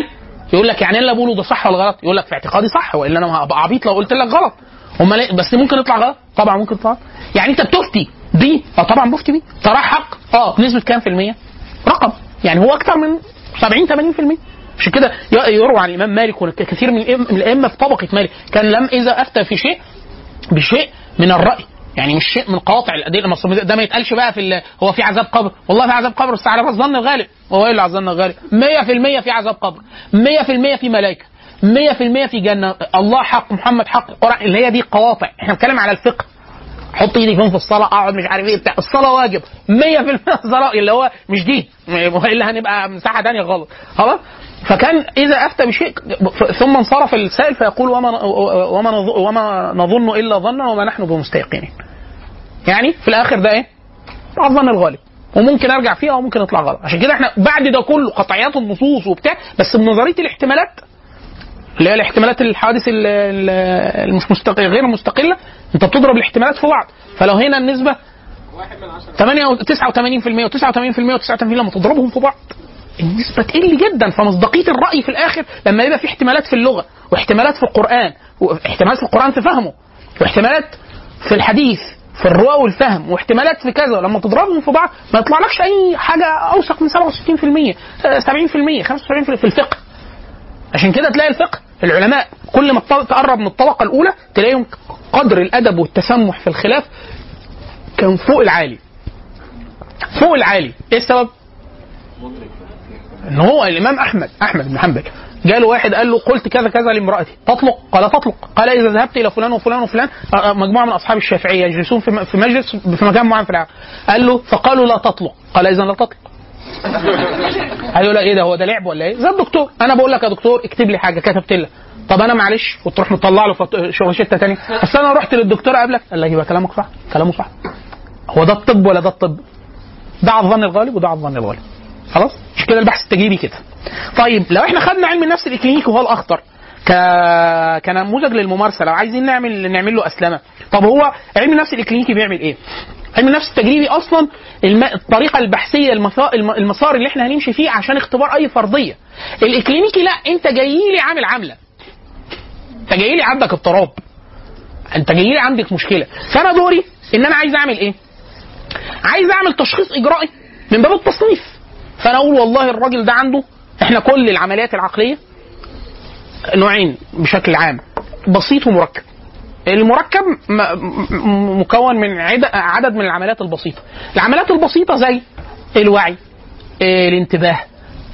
يقول لك يعني اللي بقوله ده صح ولا غلط؟ يقول لك في اعتقادي صح والا أنا هبقى عبيط لو قلت لك غلط. أمال إيه؟ بس ممكن يطلع غلط؟ طبعا ممكن يطلع. يعني أنت بتفتي بيه آه طبعا بفتي بيه تراه حق؟ آه. بنسبة كام في المية؟ رقم. يعني هو أكتر من 70 80% عشان كده يروى عن الإمام مالك وكثير من الأئمة في طبقة مالك. كان لم إذا أفتى في شيء بشيء من الرأي. يعني مش شيء من قواطع الأدلة ده ما يتقالش بقى في هو في عذاب قبر. والله في عذاب قبر بس على الظن الغالب. هو إيه اللي على الظن الغالب. 100% في عذاب قبر. 100% في ملائكة. 100% في جنة. الله حق محمد حق. القران اللي هي دي قواطع. إحنا بنتكلم على الفقه. حط إيدي فين في الصلاة أقعد مش عارف إيه بتاع. الصلاة واجب. 100% الصلاه اللي هو مش دي والا هنبقى مساحة ثانية خالص. خلاص؟ فكان إذا أفتى بشيء ثم انصرف السائل فيقول وما وما وما نظن إلا ظنا وما نحن بمستيقنين. يعني في الآخر ده إيه؟ الظن الغالب. وممكن أرجع فيها وممكن أطلع غلط. عشان كده إحنا بعد ده كله قطعيات النصوص وبتاع بس بنظرية الاحتمالات اللي هي الاحتمالات الحوادث ال- ال- المش مستق... غير مستقلة أنت بتضرب الاحتمالات في بعض. فلو هنا النسبة 8 و 89% و89% و89% لما تضربهم في بعض. النسبة تقل جدا فمصداقية الرأي في الآخر لما يبقى في احتمالات في اللغة واحتمالات في القرآن واحتمالات في القرآن في فهمه واحتمالات في الحديث في الرواء والفهم واحتمالات في كذا. لما تضربهم في بعض ما يطلعلكش أي حاجة أوثق من 67% آه، 70% 75% في الفقه. عشان كده تلاقي الفقه العلماء كل ما تقرب من الطبقة الأولى تلاقيهم قدر الأدب والتسمح في الخلاف كان فوق العالي. فوق العالي. إيه السبب؟ ان هو الإمام أحمد أحمد بن حنبل. جاله واحد قال له قلت كذا كذا لامرأتي. تطلق؟ قال تطلق. قال إذا ذهبت إلى فلان وفلان وفلان مجموعة من أصحاب الشافعية يجلسون في مجلس في مكان معين في العالم. قال له فقالوا لا تطلق. قال إذا لا تطلق. هيقول لك إيه ده هو ده لعب ولا إيه؟ زي الدكتور. أنا بقول لك يا دكتور اكتب لي حاجة كتبت لك. طب أنا معلش وتروح مطلع له فط- شوشته تاني بس أنا رحت للدكتور قبلك قال لك يبقى كلامك صح كلامه صح. هو ده الطب ولا ده الطب؟ ده على الظن الغالب وده على الظن الغالب. خلاص؟ مش كده البحث التجريبي كده. طيب لو إحنا خدنا علم النفس الإكلينيكي وهو الأخطر ك... كنموذج للممارسة لو عايزين نعمل نعمل له أسلمة. طب هو علم النفس الإكلينيكي بيعمل إيه؟ علم النفس التجريبي أصلا الم... الطريقة البحثية المسار... الم- المسار اللي إحنا هنمشي فيه عشان اختبار أي فرضية. الإكلينيكي لا أنت جاي لي عامل عامله أنت جاي لي عندك اضطراب. أنت جاي لي عندك مشكلة. فأنا دوري إن أنا عايز أعمل إيه؟ عايز أعمل تشخيص إجرائي من باب التصنيف. فانا أقول والله الراجل ده عنده إحنا كل العمليات العقلية نوعين بشكل عام بسيط ومركب. المركب مكون من عد- عدد من العمليات البسيطة. العمليات البسيطة زي الوعي آه، الانتباه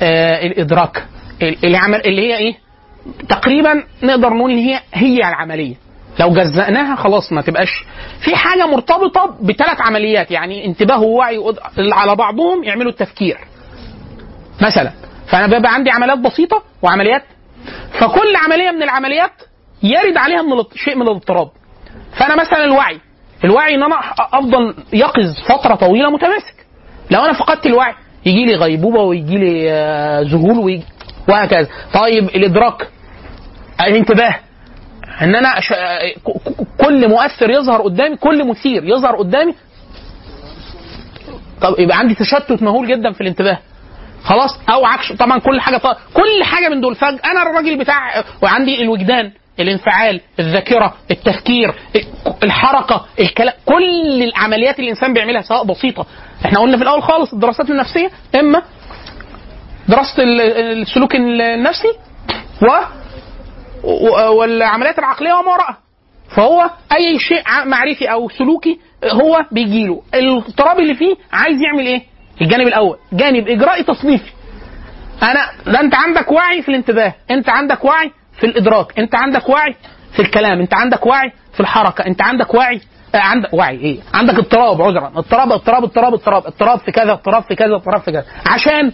آه، الإدراك ال- العمل اللي هي إيه؟ تقريبا نقدر نقول إن هي هي العملية. لو جزأناها خلاص ما تبقاش في حاجة مرتبطة بثلاث عمليات يعني انتباه ووعي على بعضهم يعملوا التفكير. مثلا. فأنا بيبقى عندي عمليات بسيطة وعمليات فكل عملية من العمليات يرد عليها من شيء من الاضطراب. فأنا مثلا الوعي الوعي إن أنا أفضل يقظ فترة طويلة متماسك. لو أنا فقدت الوعي يجي لي غيبوبة ويجي لي آه، ذهول ويجي وهكذا. طيب الإدراك الانتباه إن أنا ك- كل مؤثر يظهر قدامي كل مثير يظهر قدامي. طب يبقى عندي تشتت مهول جدا في الانتباه. خلاص أو عكس طبعا كل حاجة طبعا كل حاجة من دول. فجاه أنا الراجل بتاع وعندي الوجدان الانفعال الذاكرة التفكير الحركة الكلام كل العمليات اللي الإنسان بيعملها سواء بسيطة. إحنا قلنا في الأول خالص الدراسات النفسية إما دراسة ال- السلوك النفسي و والعمليات العقلية وما وراءها. فهو أي شيء معرفي أو سلوكي هو بيجيله. الاضطراب اللي فيه عايز يعمل إيه؟ الجانب الأول. جانب اجرائي تصنيفي. أنا ده أنت عندك وعي في الانتباه. أنت عندك وعي في الإدراك. أنت عندك وعي في الكلام. أنت عندك وعي في الحركة. أنت عندك وعي آه عندك وعي إيه؟ عندك اضطراب عذرا. اضطراب اضطراب اضطراب اضطراب. اضطراب في كذا اضطراب في كذا اضطراب في كذا. عشان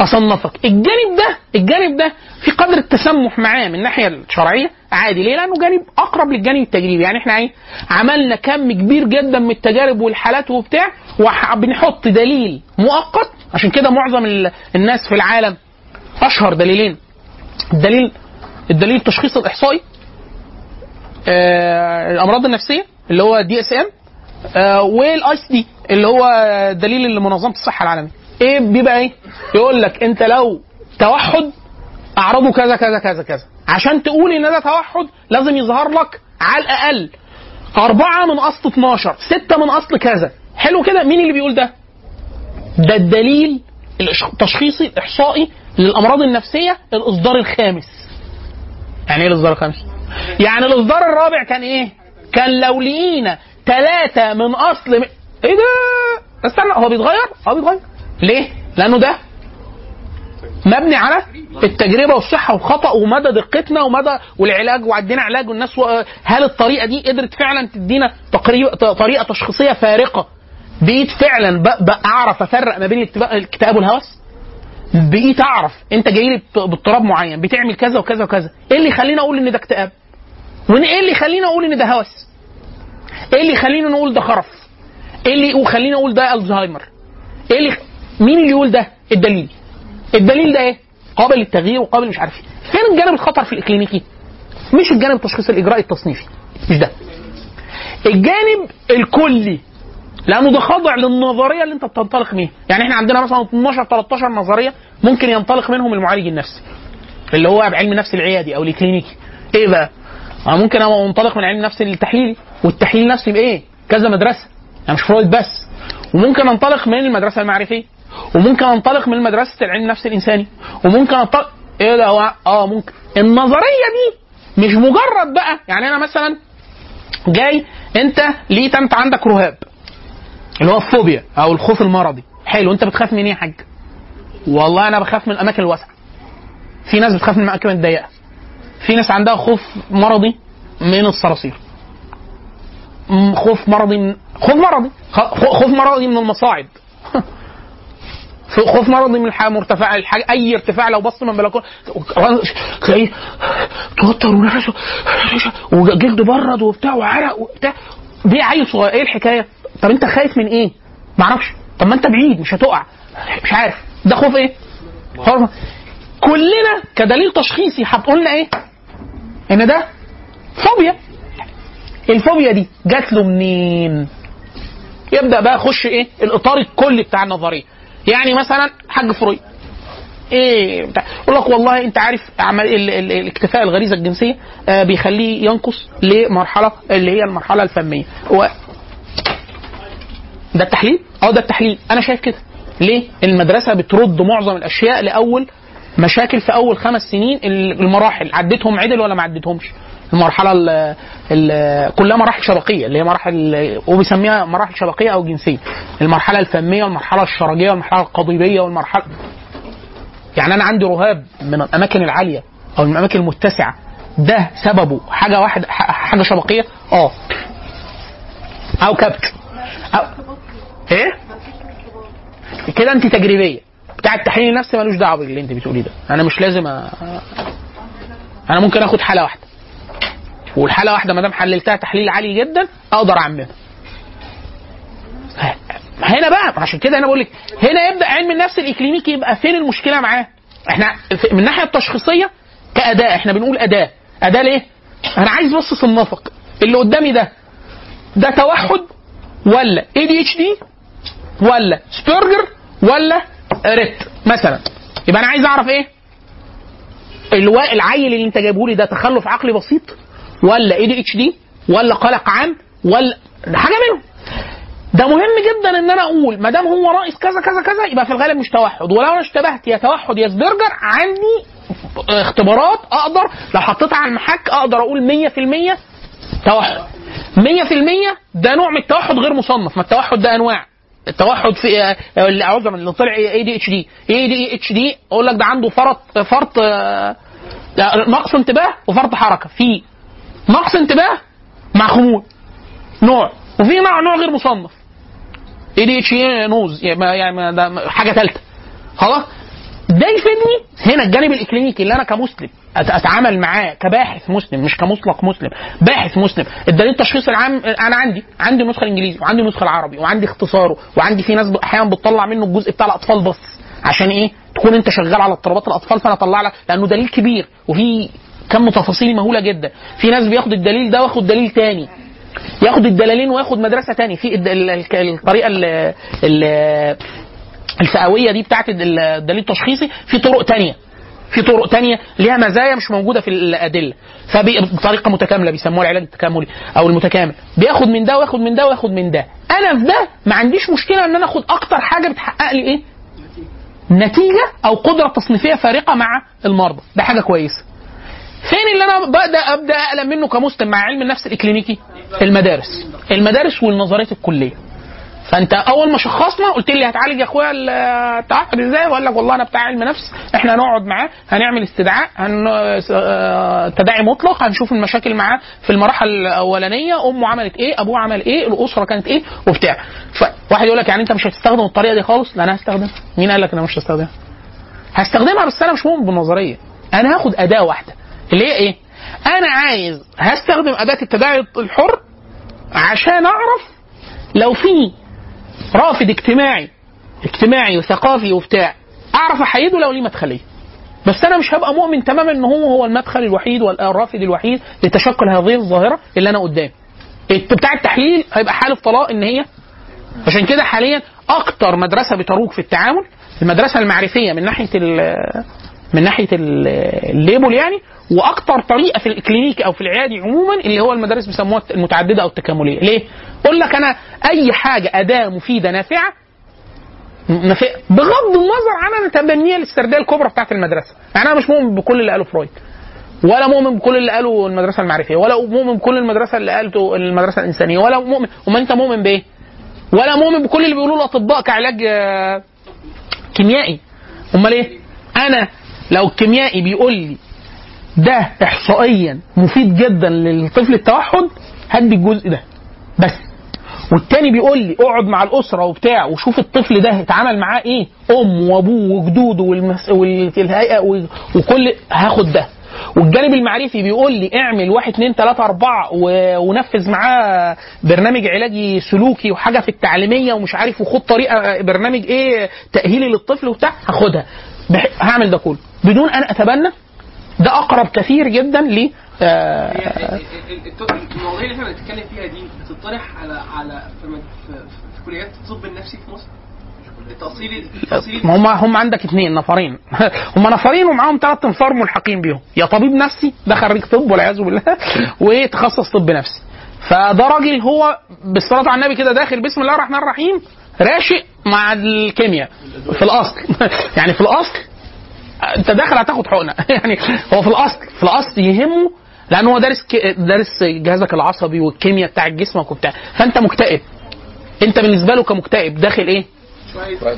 أصنفك. الجانب ده الجانب ده في قدر التسمح معاه من الناحية الشرعية. عادي. ليه؟ لأنه جانب أقرب للجانب التجريبي. يعني إحنا إيه؟ عملنا كم كبير جدا من التجارب والحالات وبتاع وبنحط دليل مؤقت. عشان كده معظم ال- الناس في العالم أشهر دليلين. الدليل الدليل التشخيص الإحصائي آه الأمراض النفسية اللي هو DSM وال ICD اللي هو دليل لمنظمة الصحة العالمية. إيه؟ بيبقى إيه؟ يقول لك أنت لو توحد اعراضه كذا كذا كذا كذا. عشان تقول إن ده توحد لازم يظهر لك على الأقل أربعة من أصل 12 ستة من أصل كذا. حلو كده؟ مين اللي بيقول ده؟ ده الدليل التشخيصي الإحصائي للأمراض النفسية الإصدار الخامس. يعني إيه الإصدار الخامس؟ يعني الإصدار الرابع كان إيه؟ كان لو لقينا ثلاثة من أصل م... إيه ده؟ استنى هو بيتغير؟ هو بيتغير. ليه؟ لأنه ده مبني على التجربة والصحة والخطا ومدى دقتنا ومدى والعلاج وعدينا علاج والناس. هل الطريقة دي قدرت فعلا تدينا تقريب طريقة تشخيصية فارقة؟ بقيت فعلا أعرف أفرق ما بين الاكتئاب والهوس؟ بقيت أعرف أنت جاي لي باضطراب معين بتعمل كذا وكذا وكذا إيه اللي يخليني أقول إن ده اكتئاب؟ وايه اللي يخليني أقول إن ده هوس؟ إيه اللي يخليني نقول ده خرف؟ إيه اللي يخليني أقول ده ألزهايمر؟ إيه اللي مين اللي يقول ده؟ الدليل. الدليل ده إيه؟ قابل للتغيير وقابل مش عارف إيه. فين الجانب الخطر في الإكلينيكي. مش الجانب التشخيص الاجرائي التصنيفي. مش ده. الجانب الكلي. لأنه ده خاضع للنظرية اللي أنت بتنطلق منها. يعني إحنا عندنا مثلا 12 13 نظرية ممكن ينطلق منهم المعالج النفسي. اللي هو بعلم النفس العيادي أو الكلينيكي إيه بقى؟ أنا ممكن ابقى منطلق من علم النفس التحليلي والتحليل النفسي بإيه؟ كذا مدرسة. يعني مش فرويد بس. وممكن أنطلق من المدرسة المعرفية. وممكن أنطلق من مدرسه العلم النفس الإنساني. وممكن انطلق إيه ده هو آه ممكن. النظرية دي مش مجرد بقى يعني أنا مثلا جاي أنت لقيت انت عندك رهاب؟ اللي هو الفوبيا أو الخوف المرضي. حلو أنت بتخاف من إيه يا حاج؟ والله أنا بخاف من الأماكن الواسعة. في ناس بتخاف من الأماكن الضيقة. في ناس عندها خوف مرضي من الصراصير. خوف مرضي من خوف مرضي. خوف مرضي من المصاعد خوف مرضي من الحياة مرتفعه الحاجة أي ارتفاع لو بص من بلكونه تلاقيه توتر ونفسه وجلده برد وبتاع وعرق وبتاع دي عيل صغير إيه الحكاية؟ طب أنت خايف من إيه؟ معرفش طب ما أنت بعيد مش هتقع مش عارف ده خوف إيه؟ كلنا كدليل تشخيصي هتقولنا إيه؟ إن ده فوبيا الفوبيا دي جات له منين؟ يبدأ بقى يخش إيه؟ الإطار الكلي بتاع النظرية يعني مثلا حاج فرويد إيه بتاع يقول لك والله أنت عارف عمل ال- ال- الاكتفاء الغريزة الجنسية آه بيخليه ينقص لمرحلة اللي هي المرحلة الفمية هو ده التحليل؟ أه ده التحليل أنا شايف كده ليه؟ المدرسة بترد معظم الأشياء لأول مشاكل في أول خمس سنين المراحل عديتهم عدل ولا ما عديتهمش؟ المرحله ال ال كلها مراحل شبكيه اللي هي مراحل وبيسميها مراحل شبكيه أو جنسية. المرحلة الفميه والمرحلة الشرجيه والمرحلة القضيبية والمرحلة يعني أنا عندي رهاب من الأماكن العالية أو من الأماكن المتسعة. ده سببه. حاجة واحدة حاجة شبكيه آه. أو كبت أو إيه؟ كده أنت تجريبية. بتاع التحليل النفسي ملوش دعوة باللي أنت بتقوليه ده. أنا مش لازم أ... أنا ممكن آخد حالة واحدة. والحالة واحدة ما دام حللتها تحليل عالي جدا أقدر أعممها هنا بقى عشان كده أنا بقول لك هنا يبدأ علم النفس الإكلينيكي يبقى فين المشكلة معاه؟ إحنا من الناحية التشخيصية كأداة إحنا بنقول أداة أداة ليه؟ أنا عايز بس اصنفك اللي قدامي ده ده توحد ولا ADHD ولا سبيرجر ولا ريت مثلا يبقى أنا عايز أعرف إيه؟ العيل اللي أنت جايبه لي ده تخلف عقلي بسيط ولا ADHD ولا قلق عام ولا حاجة منهم. ده مهم جدا إن أنا أقول ما دام هو رئيس كذا كذا كذا يبقى في الغالب مش توحد. ولو أنا اشتبهت يا توحد يا سبرجر عندي اختبارات أقدر لو حطيتها على المحك أقدر أقول 100% توحد. 100% ده نوع من التوحد غير مصنف. ما التوحد ده أنواع. التوحد في آه، عذرا اللي طلع اي دي اتش دي اي دي اتش دي أقول لك ده عنده فرط فرط آه، نقص انتباه وفرط حركة. في نقص انتباه مع خمول. نوع. وفي نوع نوع غير مصنف. ADHD NOS يعني ما- ده حاجة ثالثه خلاص؟ ده يفيدني هنا الجانب الإكلينيكي اللي أنا كمسلم. أتعامل معاه كباحث مسلم مش كمطلق مسلم. باحث مسلم. الدليل التشخيصي العام أنا عندي عندي النسخه الانجليزي وعندي النسخه العربي وعندي اختصاره وعندي في ناس أحيانا بتطلع منه الجزء بتاع الأطفال بس. عشان إيه؟ تكون أنت شغال على اضطرابات الأطفال فأنا أطلع لك لأنه دليل كبير. وفي كم تفاصيل مهولة جدا. في ناس بياخد الدليل ده واخد دليل تاني. ياخد الدلالين وياخد مدرسة تاني. في الطريقة ال- ال- الفئوية دي بتاعت ال- الدليل التشخيصي. في طرق تانية. في طرق تانية ليها مزايا مش موجودة في الأدلة. فبطريقه متكاملة بيسموها العلاج التكاملي أو المتكامل. بياخد من ده وياخد من ده وياخد من ده. أنا في ده ما عنديش مشكلة إن أنا آخد أكتر حاجة بتحقق لي إيه؟ نتيجة أو قدرة تصنيفية فارقة مع المرضى. ده حاجة كويسة. فين اللي أنا ببدا أبدأ اقلم منه كمسلم مع علم النفس الإكلينيكي؟ المدارس. المدارس والنظريات الكلية. فأنت أول ما شخصنا قلت لي هتعالج يا أخويا التعقد إزاي؟ واقول لك والله أنا بتاع علم نفس إحنا هنقعد معاه هنعمل استدعاء هن... آه، تداعي مطلق هنشوف المشاكل معاه في المراحل الأولانية أمه عملت إيه أبوه عمل إيه الأسرة كانت إيه وبتاع. فواحد يقول لك يعني أنت مش هتستخدم الطريقة دي خالص؟ لا أنا هستخدمها مين قال لك أنا مش هستخدمها؟ هستخدمها بس أنا مش مؤمن بالنظرية. أنا هاخد أداة واحدة. اللي هي إيه؟ أنا عايز هستخدم أداة التداعي الحر عشان أعرف لو في رافد اجتماعي اجتماعي وثقافي وبتاع أعرف أحيده لو ليه مدخلية. بس أنا مش هبقى مؤمن تماما إن هو هو المدخل الوحيد والرافد الوحيد لتشكل هذه الظاهرة اللي أنا قدامي. بتاع التحليل هيبقى حالف طلاق إن هي عشان كده حاليا أكتر مدرسة بتروج في التعامل المدرسة المعرفية من ناحية من ناحية ال- ال label يعني وأكتر طريقة في ال clinic أو في العيادي عموما اللي هو المدارس بيسموها المتعددة أو التكاملية. ليه؟ أقول لك أنا أي حاجة أداة مفيدة نافعة بغض النظر عن التبنيه الاسترداديه الكبرى بتاعت المدرسة. يعني أنا مش مؤمن بكل اللي قاله فرويد ولا مؤمن بكل اللي قاله المدرسة المعرفية ولا مؤمن بكل المدرسة اللي قالته المدرسة الإنسانية ولا مؤمن وما أنت مؤمن بإيه؟ ولا مؤمن بكل اللي بيقولوه الأطباء كعلاج آه، كيميائي. أمال إيه؟ أنا لو الكيميائي بيقول لي ده احصائيا مفيد جدا للطفل التوحد هدي الجزء ده بس والتاني بيقول لي اقعد مع الأسرة وبتاع وشوف الطفل ده اتعامل معاه إيه أم وأبوه وجدوده والمس... والهيئة و... وكل هاخد ده والجانب المعرفي بيقول لي اعمل واحد اتنين تلاتة أربعة و... ونفذ معاه برنامج علاجي سلوكي وحاجة في التعليمية ومش عارف وخد طريقة برنامج إيه تأهيلي للطفل وبتاع هاخدها. هعمل ده كله. بدون أن أتبنى ده أقرب كثير جدا ل آه، ال- ال- المواضيع اللي إحنا بنتكلم فيها دي بتطرح على على في, كليات الطب النفسي في مصر؟ التأصيلي ما هم هم عندك اثنين نفرين. هم نفرين ومعاهم ثلاث انفار ملحقين بيهم. يا طبيب نفسي ده خريج طب والعياذ بالله وتخصص طب نفسي. فده راجل هو بالصلاة على النبي كده داخل بسم الله الرحمن الرحيم راشق مع الكيمياء. في الأصل. يعني في الأصل أنت داخل هتاخد حقنة. يعني هو في الأصل في الأصل يهمه لأن هو دارس دارس جهازك العصبي والكيمياء بتاع جسمك وبتاع. فأنت مكتئب. أنت بالنسبة له كمكتئب داخل إيه؟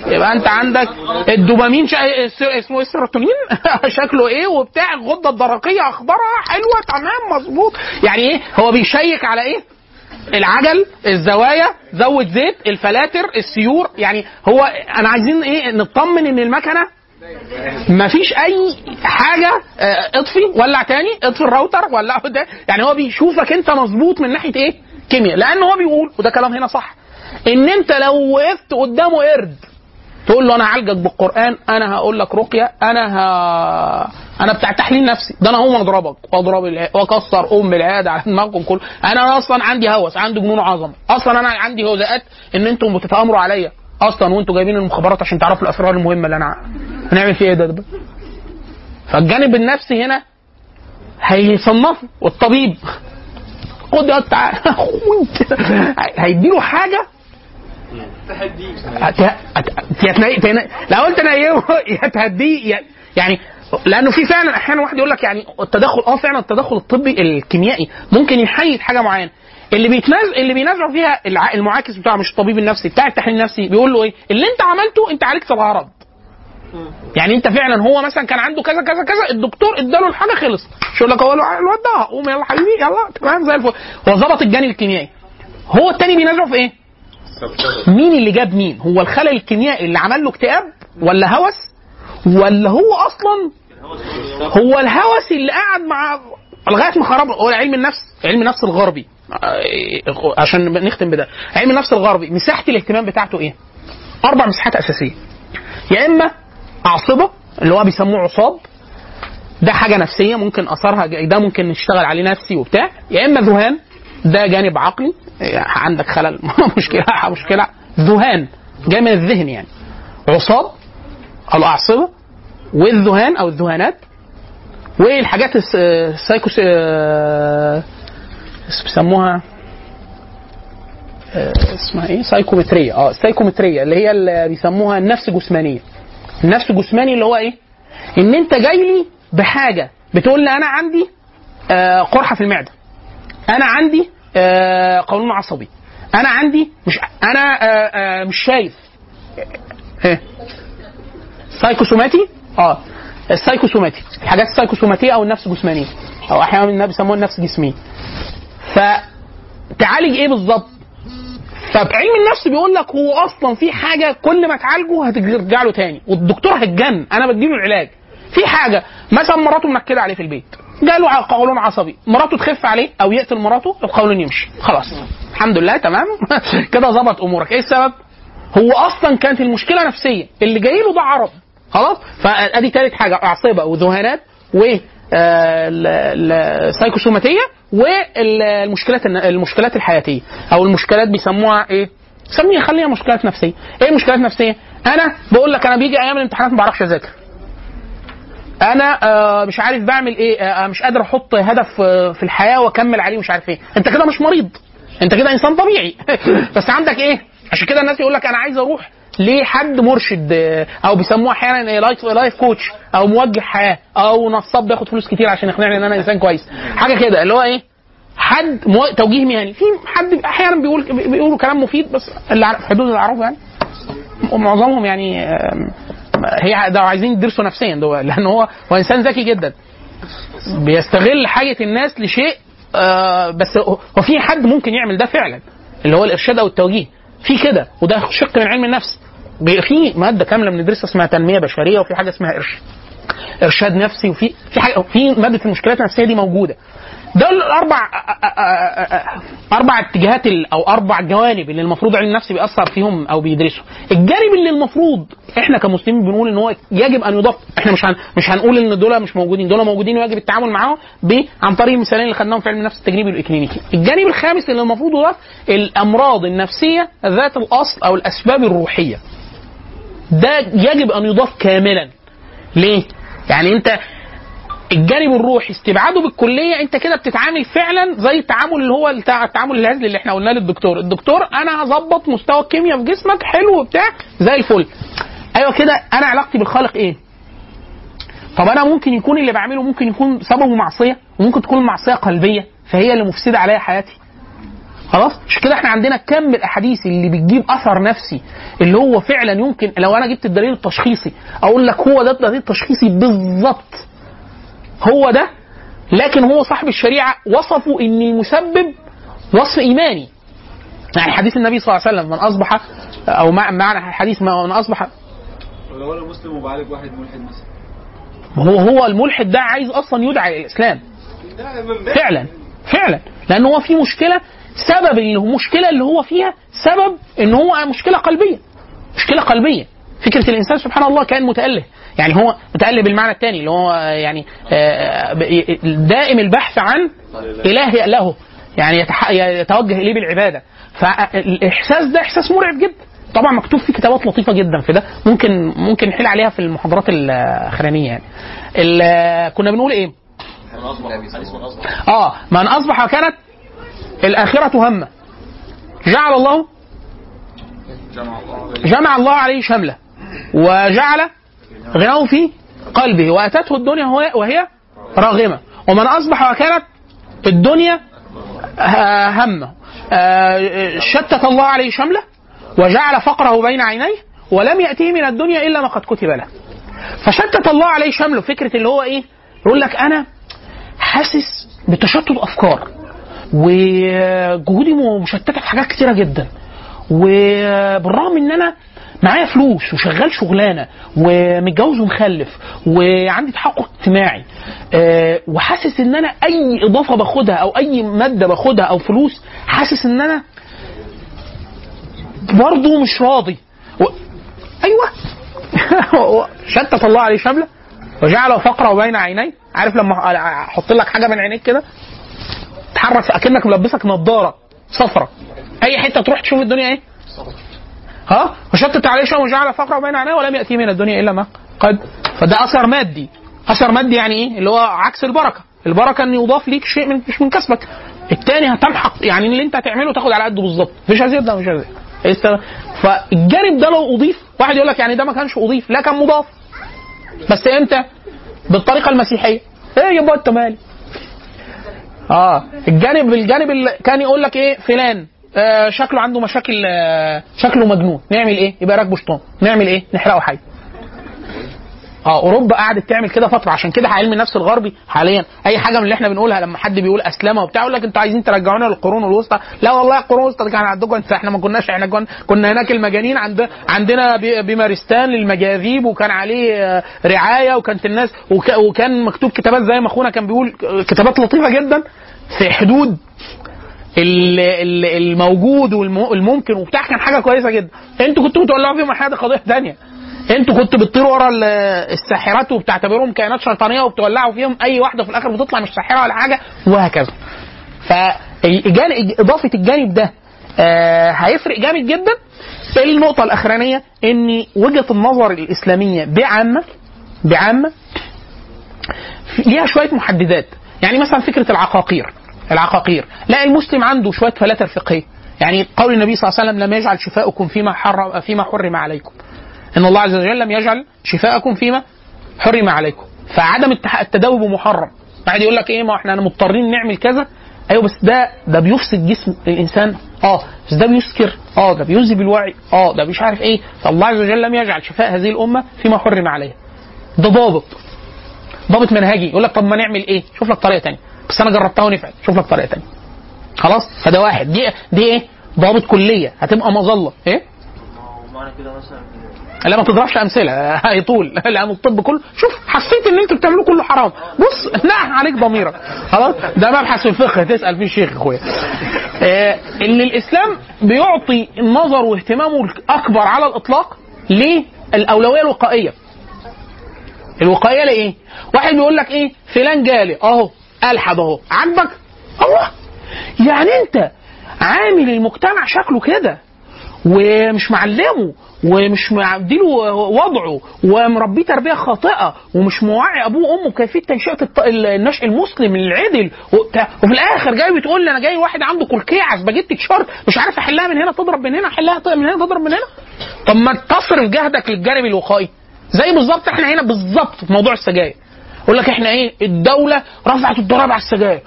يبقى أنت عندك الدوبامين شا... اس- اسمه إيه؟ السيروتونين. شكله إيه وبتاع الغدة الدرقية أخبارها حلوة تمام مظبوط. يعني إيه؟ هو بيشيك على إيه؟ العجل الزوايا زود زيت الفلاتر السيور يعني هو أنا عايزين إيه؟ نطمن إن المكنة مفيش أي حاجة آه، اطفي ولع تاني اطفي الراوتر ولعه ده. يعني هو بيشوفك أنت مظبوط من ناحية إيه؟ كيمياء. لأن هو بيقول وده كلام هنا صح إن أنت لو وقفت قدامه قرد تقول له أنا هعالجك بالقرآن أنا هقول لك رقية أنا ه... أنا بتاع تحليل نفسي. ده أنا هقوم أضربك وأضرب. وأكسر أم العيادة على دماغكم كله أنا أصلا عندي هوس عندي جنون عظمة. أصلا أنا عندي هزاءات إن أنتم بتتأمروا عليا. أصلا وأنتم جايبين المخابرات عشان تعرفوا الأسرار المهمة اللي أنا هنعمل فيه إيه ده, ده فالجانب النفسي هنا هيصنفه والطبيب. خد يا تعالى هيديله حاجة تهديه لو قلت نيمه يا تهديه يعني لأنه في فعلا أحيانا واحد يقول لك يعني التدخل آه فعلا التدخل الطبي الكيميائي ممكن يحيد حاجة معينة. اللي بيتنازع اللي بينازعوا فيها المعاكس بتاعه مش الطبيب النفسي بتاع التحليل النفسي بيقول له إيه؟ اللي أنت عملته أنت عالجت الغرض. يعني أنت فعلا هو مثلا كان عنده كذا كذا كذا الدكتور إداله الحاجة خلص. مش يقول لك؟ هو الواد ده قوم يلا حبيبي يلا تمام زي الفل. هو ظبط الجانب الكيميائي. هو التاني بينازعه في إيه؟ مين اللي جاب مين؟ هو الخلل الكيميائي اللي عمل له اكتئاب ولا هوس؟ ولا هو أصلا هو الهوس اللي قعد مع لغاية ما خرب هو علم النفس علم النفس الغربي. عشان نختم بده. علم النفس الغربي مساحة الاهتمام بتاعته إيه؟ أربع مساحات أساسية. يا إما أعصبه اللي هو بيسموه عصاب. ده حاجة نفسية ممكن أثرها ده ممكن نشتغل عليه نفسي وبتاع. يا إما ذهان ده جانب عقلي. عندك خلل. مشكلة مشكلة. ذهان جاي من الذهن يعني. عصاب الأعصبة والذهان أو الذهانات والحاجات الس- السايكوس آه، بيسموها آه، اسمها إيه؟ سايكومترية. آه السايكومتريه اللي هي اللي بيسموها النفس جسمانيه النفس جسماني اللي هو إيه؟ إن أنت جاي لي بحاجة بتقول لي أنا عندي آه، قرحة في المعدة. أنا عندي قولون عصبي. أنا عندي مش أنا آه، آه، مش شايف. إيه. سايكوسوماتي؟ آه. السايكوسوماتي الحاجات السايكوسوماتية أو النفس جسمانيه أو أحيانا بيسموها النفس جسميه فتعالج إيه بالظبط؟ فعلم النفس بيقول لك هو أصلا في حاجة كل ما تعالجه هترجع له تاني. والدكتور هيتجن أنا بديله العلاج. في حاجة. مثلا مراته منكده عليه في البيت. جاله قولون عصبي. مراته تخف عليه أو يقتل مراته القولون يمشي. خلاص. الحمد لله تمام؟ كده ظبط أمورك. إيه السبب؟ هو أصلا كانت المشكلة نفسية. اللي جاي له ده عرض خلاص؟ فأدي ثالث حاجة. أعصبة وذهانات و آه، ال- ال- السايكوسوماتيه والمشكلات المشكلات الحياتية. أو المشكلات بيسموها إيه؟ سميها خليها مشكلات نفسية، إيه المشكلات النفسيه؟ أنا بقول لك أنا بيجي أيام الامتحانات ما بعرفش أذاكر. أنا آه مش عارف بعمل إيه آه مش قادر أحط هدف آه في الحياة وأكمل عليه مش عارف إيه. أنت كده مش مريض. أنت كده إنسان طبيعي. بس عندك إيه؟ عشان كده الناس يقول لك أنا عايز أروح لحد مرشد آه، أو بيسموه أحيانا إيه، life life coach أو موجه حياة أو نصاب بياخد فلوس كتير عشان يقنعني إن أنا إنسان كويس. حاجة كده اللي هو إيه؟ حد مو... توجيه مهني. في حد أحيانا بيقول بيقولوا كلام مفيد بس اللي في حدود اعرفه يعني. ومعظمهم يعني هي ده عايزين يدرسوا نفسيا ده لأن هو هو إنسان ذكي جدا. بيستغل حاجة الناس لشيء آه بس هو في حد ممكن يعمل ده فعلا اللي هو الإرشاد أو التوجيه. في كده وده شق من علم النفس. في مادة كاملة بندرسها اسمها تنمية بشرية وفي حاجة اسمها ارشاد إرشاد نفسي وفي في حاجة في مادة المشكلات النفسية دي موجودة. ده الأربع أربع اتجاهات أو أربع جوانب اللي المفروض علم النفس بيأثر فيهم أو بيدرسه. الجانب اللي المفروض إحنا كمسلمين بنقول إن هو يجب أن يضاف إحنا مش هن مش هنقول إن دول مش موجودين دول موجودين ويجب التعامل معاهم ب عن طريق المثالين اللي خدناهم في علم النفس التجريبي والإكلينيكي. الجانب الخامس اللي المفروض يضاف الأمراض النفسية ذات الأصل أو الأسباب الروحية. ده يجب أن يضاف كاملا. ليه؟ يعني أنت الجانب الروحي استبعاده بالكلية انت كده بتتعامل فعلا زي التعامل اللي هو التعامل الهزلي اللي إحنا قلناه للدكتور. الدكتور أنا هظبط مستوى الكيمياء في جسمك حلو وبتاع زي الفل. أيوه كده أنا علاقتي بالخالق إيه؟ طب أنا ممكن يكون اللي بعمله ممكن يكون سببه معصية وممكن تكون معصية قلبية فهي اللي مفسدة عليا حياتي. خلاص؟ مش كده إحنا عندنا كم الأحاديث اللي بتجيب أثر نفسي اللي هو فعلا يمكن لو أنا جبت الدليل التشخيصي أقول لك هو ده الدليل التشخيصي بالظبط هو ده لكن هو صاحب الشريعة وصفه ان المسبب وصف إيماني. يعني حديث النبي صلى الله عليه وسلم من أصبح أو مع- معنى حديث ما- من أصبح ولو أنا مسلم وبعالج واحد ملحد مثلا؟ هو هو الملحد ده عايز أصلا يدعى إلى الإسلام. فعلا فعلا. لأن هو في مشكلة سبب المشكلة اللي هو فيها سبب إن هو مشكلة قلبية. مشكلة قلبية. فكرة الإنسان سبحان الله كان متاله. يعني هو متاله بالمعنى الثاني اللي هو يعني آه، دائم البحث عن إله له يعني يتوجه إليه بالعبادة. فالإحساس ده إحساس مرعب جدا. طبعا مكتوب فيه كتابات لطيفة جدا في ده. ممكن ممكن نحيل عليها في المحاضرات الأخرانية يعني. كنا بنقول إيه؟ آه من أصبح كانت الآخرة همة. جعل الله جمع الله عليه شمله. وجعل غناه في قلبه. وأتته الدنيا وهي- راغمة. ومن أصبح وكانت الدنيا همة. آه، شتت الله عليه شمله وجعل فقره بين عينيه ولم يأتيه من الدنيا إلا ما قد كتب له. فشتت الله عليه شمله. فكرة اللي هو إيه؟ يقول لك أنا حاسس بتشتت أفكار وجهودي مشتتة في حاجات كتيرة جدا. وبالرغم إن أنا معايا فلوس وشغال شغلانة ومتجوز ومخلف وعندي تحقق اجتماعي آه، وحاسس إن أنا أي إضافة باخدها أو أي مادة باخدها أو فلوس حاسس إن أنا برضه مش راضي. و... أيوه. شتت الله عليه شملة وجعل فقره بين عينيه عارف لما أحط لك حاجة بين عينيك كده؟ تحرك أكنك ملبسك نظارة صفرة. أي حتة تروح تشوف الدنيا إيه؟ ها؟ وشتت عليه شيء وجعل فقرة بين عينيه ولم يأتي من الدنيا إلا ما قد فده أثر مادي. أثر مادي يعني إيه؟ اللي هو عكس البركة. البركة إن يضاف ليك شيء من مش من كسبك. الثاني هتمحق. يعني اللي أنت هتعمله تاخد على قده بالظبط. مش هزيد ده مش هزيد است- فالجانب ده لو أضيف واحد يقول لك يعني ده ما كانش أضيف لا كان مضاف. بس إمتى؟ بالطريقة المسيحية. إيه يبقى انت مالي آه. الجانب الجانب اللي كان يقول لك إيه؟ فلان. آه شكله عنده مشاكل آه شكله مجنون. نعمل إيه؟ يبقى راكبه شيطان. نعمل إيه؟ نحرقه حي. آه أوروبا قعدت تعمل كده فترة. عشان كده علم النفس الغربي حاليا. أي حاجة من اللي إحنا بنقولها لما حد بيقول اسلمه وبتاع يقول لك أنتوا عايزين ترجعونا للقرون الوسطى؟ لا والله القرون الوسطى دي كان عندكم انت إحنا ما كناش إحنا كنا, كنا هناك المجانين. عند عندنا بمارستان للمجاذيب وكان عليه آه، رعاية وكانت الناس وك وكان مكتوب كتابات زي ما أخونا كان بيقول كتابات لطيفة جدا في حدود الموجود والممكن وبتاع كان حاجة كويسة جدا. أنتوا كنتوا بتولعوا فيهم حاجة قضية ثانية أنتوا كنتوا بتطيروا ورا ال- الساحرات وبتعتبروهم كائنات شيطانية وبتولعوا فيهم أي واحدة في الآخر بتطلع مش ساحرة ولا حاجة وهكذا. فالجانب إضافة الجانب ده آه هيفرق جامد جدا. النقطة الأخرانية إن وجهة النظر الإسلامية بعامه بعامة ليها شوية محددات. يعني مثلا فكرة العقاقير. العقاقير. لا المسلم عنده شوية فلاتر فقهية. يعني قول النبي صلى الله عليه وسلم لم يجعل شفاءكم فيما حرم فيما حرم عليكم. إن الله عز وجل لم يجعل شفاءكم فيما حرم عليكم. فعدم التداوي بمحرم واحد يقول لك إيه ما إحنا مضطرين نعمل كذا؟ أيوه بس ده ده بيفسد جسم الإنسان. آه بس ده بيسكر. آه ده بيذهب الوعي آه ده مش عارف إيه. فالله عز وجل لم يجعل شفاء هذه الأمة فيما حرم عليها. ده ضابط. ضابط منهجي. يقول لك طب ما نعمل إيه؟ شوف لك طريقة تانية. بس أنا جربتها ونفعت شوف لك طريقة تانية. خلاص؟ فده واحد. دي دي إيه؟ ضابط كلية. هتبقى مظلة. إيه؟ لا ما تضربش أمثلة. هيطول لأن الطب كله شوف حسيت إن أنتوا بتعملوه كله حرام. بص نقح عليك ضميرك. خلاص؟ ده مبحث في الفقه. تسأل فيه الشيخ أخويا. آه إن الإسلام بيعطي النظر واهتمامه الأكبر على الإطلاق للأولوية الوقائية. الوقائية لإيه؟ واحد بيقول لك إيه؟ فلان جالي. أهو. الحد اهو عاجبك؟ الله. يعني أنت عامل المجتمع شكله كده ومش معلمه ومش معديله وضعه ومربيه تربية خاطئة ومش موعي أبوه وأمه بكيفيه تنشئة النشء المسلم العدل وفي الآخر جاي بتقول لي أنا جاي واحد عنده كلكيعة سباجيتي شارت مش عارف أحلها من هنا تضرب من هنا أحلها من هنا تضرب من هنا. طب ما تصرف جهدك للجانب الوقائي. زي بالظبط إحنا هنا بالظبط في موضوع السجاير. يقول لك إحنا إيه؟ الدولة رفعت الضرائب على السجاير.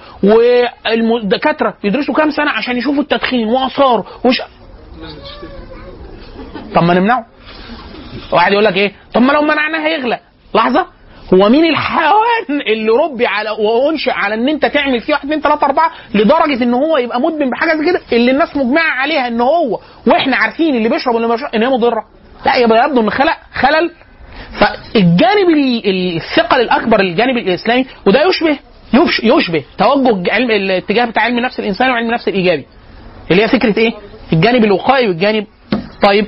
والدكاترة يدرسوا كام سنة عشان يشوفوا التدخين واثاره ومش طب ما نمنعه. واحد يقول لك إيه؟ طب ما لو منعناه هيغلى. لحظة. هو مين الحيوان اللي ربي على وأنشئ على إن أنت تعمل فيه واحد اثنين ثلاثة أربعة لدرجة إن هو يبقى مدمن بحاجة زي كده؟ اللي الناس مجمعة عليها إن هو وإحنا عارفين اللي بيشرب واللي ما بيشرب إن هي مضرة. لا يبقى يبدو إن خلق خلل فالجانب ال- الثقل الأكبر للجانب الإسلامي وده يشبه يش- يشبه توجه علم الاتجاه بتاع علم النفس الإنساني وعلم النفس الإيجابي. اللي هي فكرة إيه؟ الجانب الوقائي والجانب طيب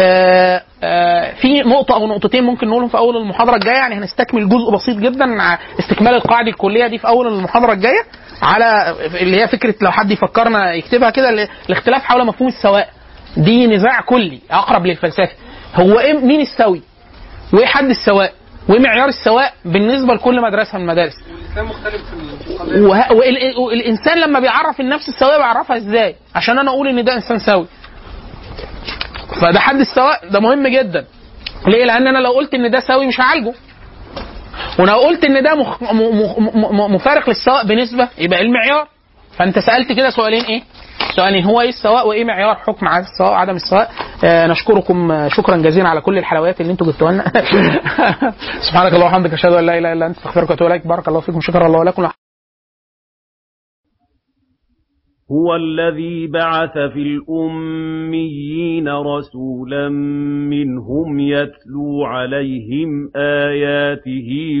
آه آه في نقطة أو نقطتين ممكن نقولهم في أول المحاضرة الجاية يعني هنستكمل جزء بسيط جدا مع استكمال القاعدة الكلية دي في أول المحاضرة الجاية على اللي هي فكرة لو حد يفكرنا يكتبها كده ال- الاختلاف حول مفهوم السواء. دي نزاع كلي أقرب للفلسفة. هو إيه؟ مين السوي؟ وإيه حد السواء؟ وإيه معيار السواء بالنسبة لكل مدرسة من المدارس؟ وه- وال- والإنسان لما بيعرف النفس السويه بيعرفها إزاي؟ عشان أنا أقول إن ده إنسان سوي. فده حد السواء ده مهم جدا. ليه؟ لأن أنا لو قلت إن ده سوي مش هعالجه. ولو قلت إن ده مخ... م... م... م... مفارق للسواء بنسبة يبقى المعيار؟ فأنت سألت كده سؤالين إيه؟ سؤالين هو إيه السواء وإيه معيار حكم على السواء وعدم السواء؟ آه نشكركم آه، شكرا جزيلا على كل الحلويات اللي أنتوا جبتوها لنا. سبحانك اللهم وبحمدك أشهد أن لا إله إلا أنت أستغفرك وأتوب إليك بارك الله فيكم شكرا الله لكم هو الذي بعث في الأميين رسولا منهم يتلو عليهم آياته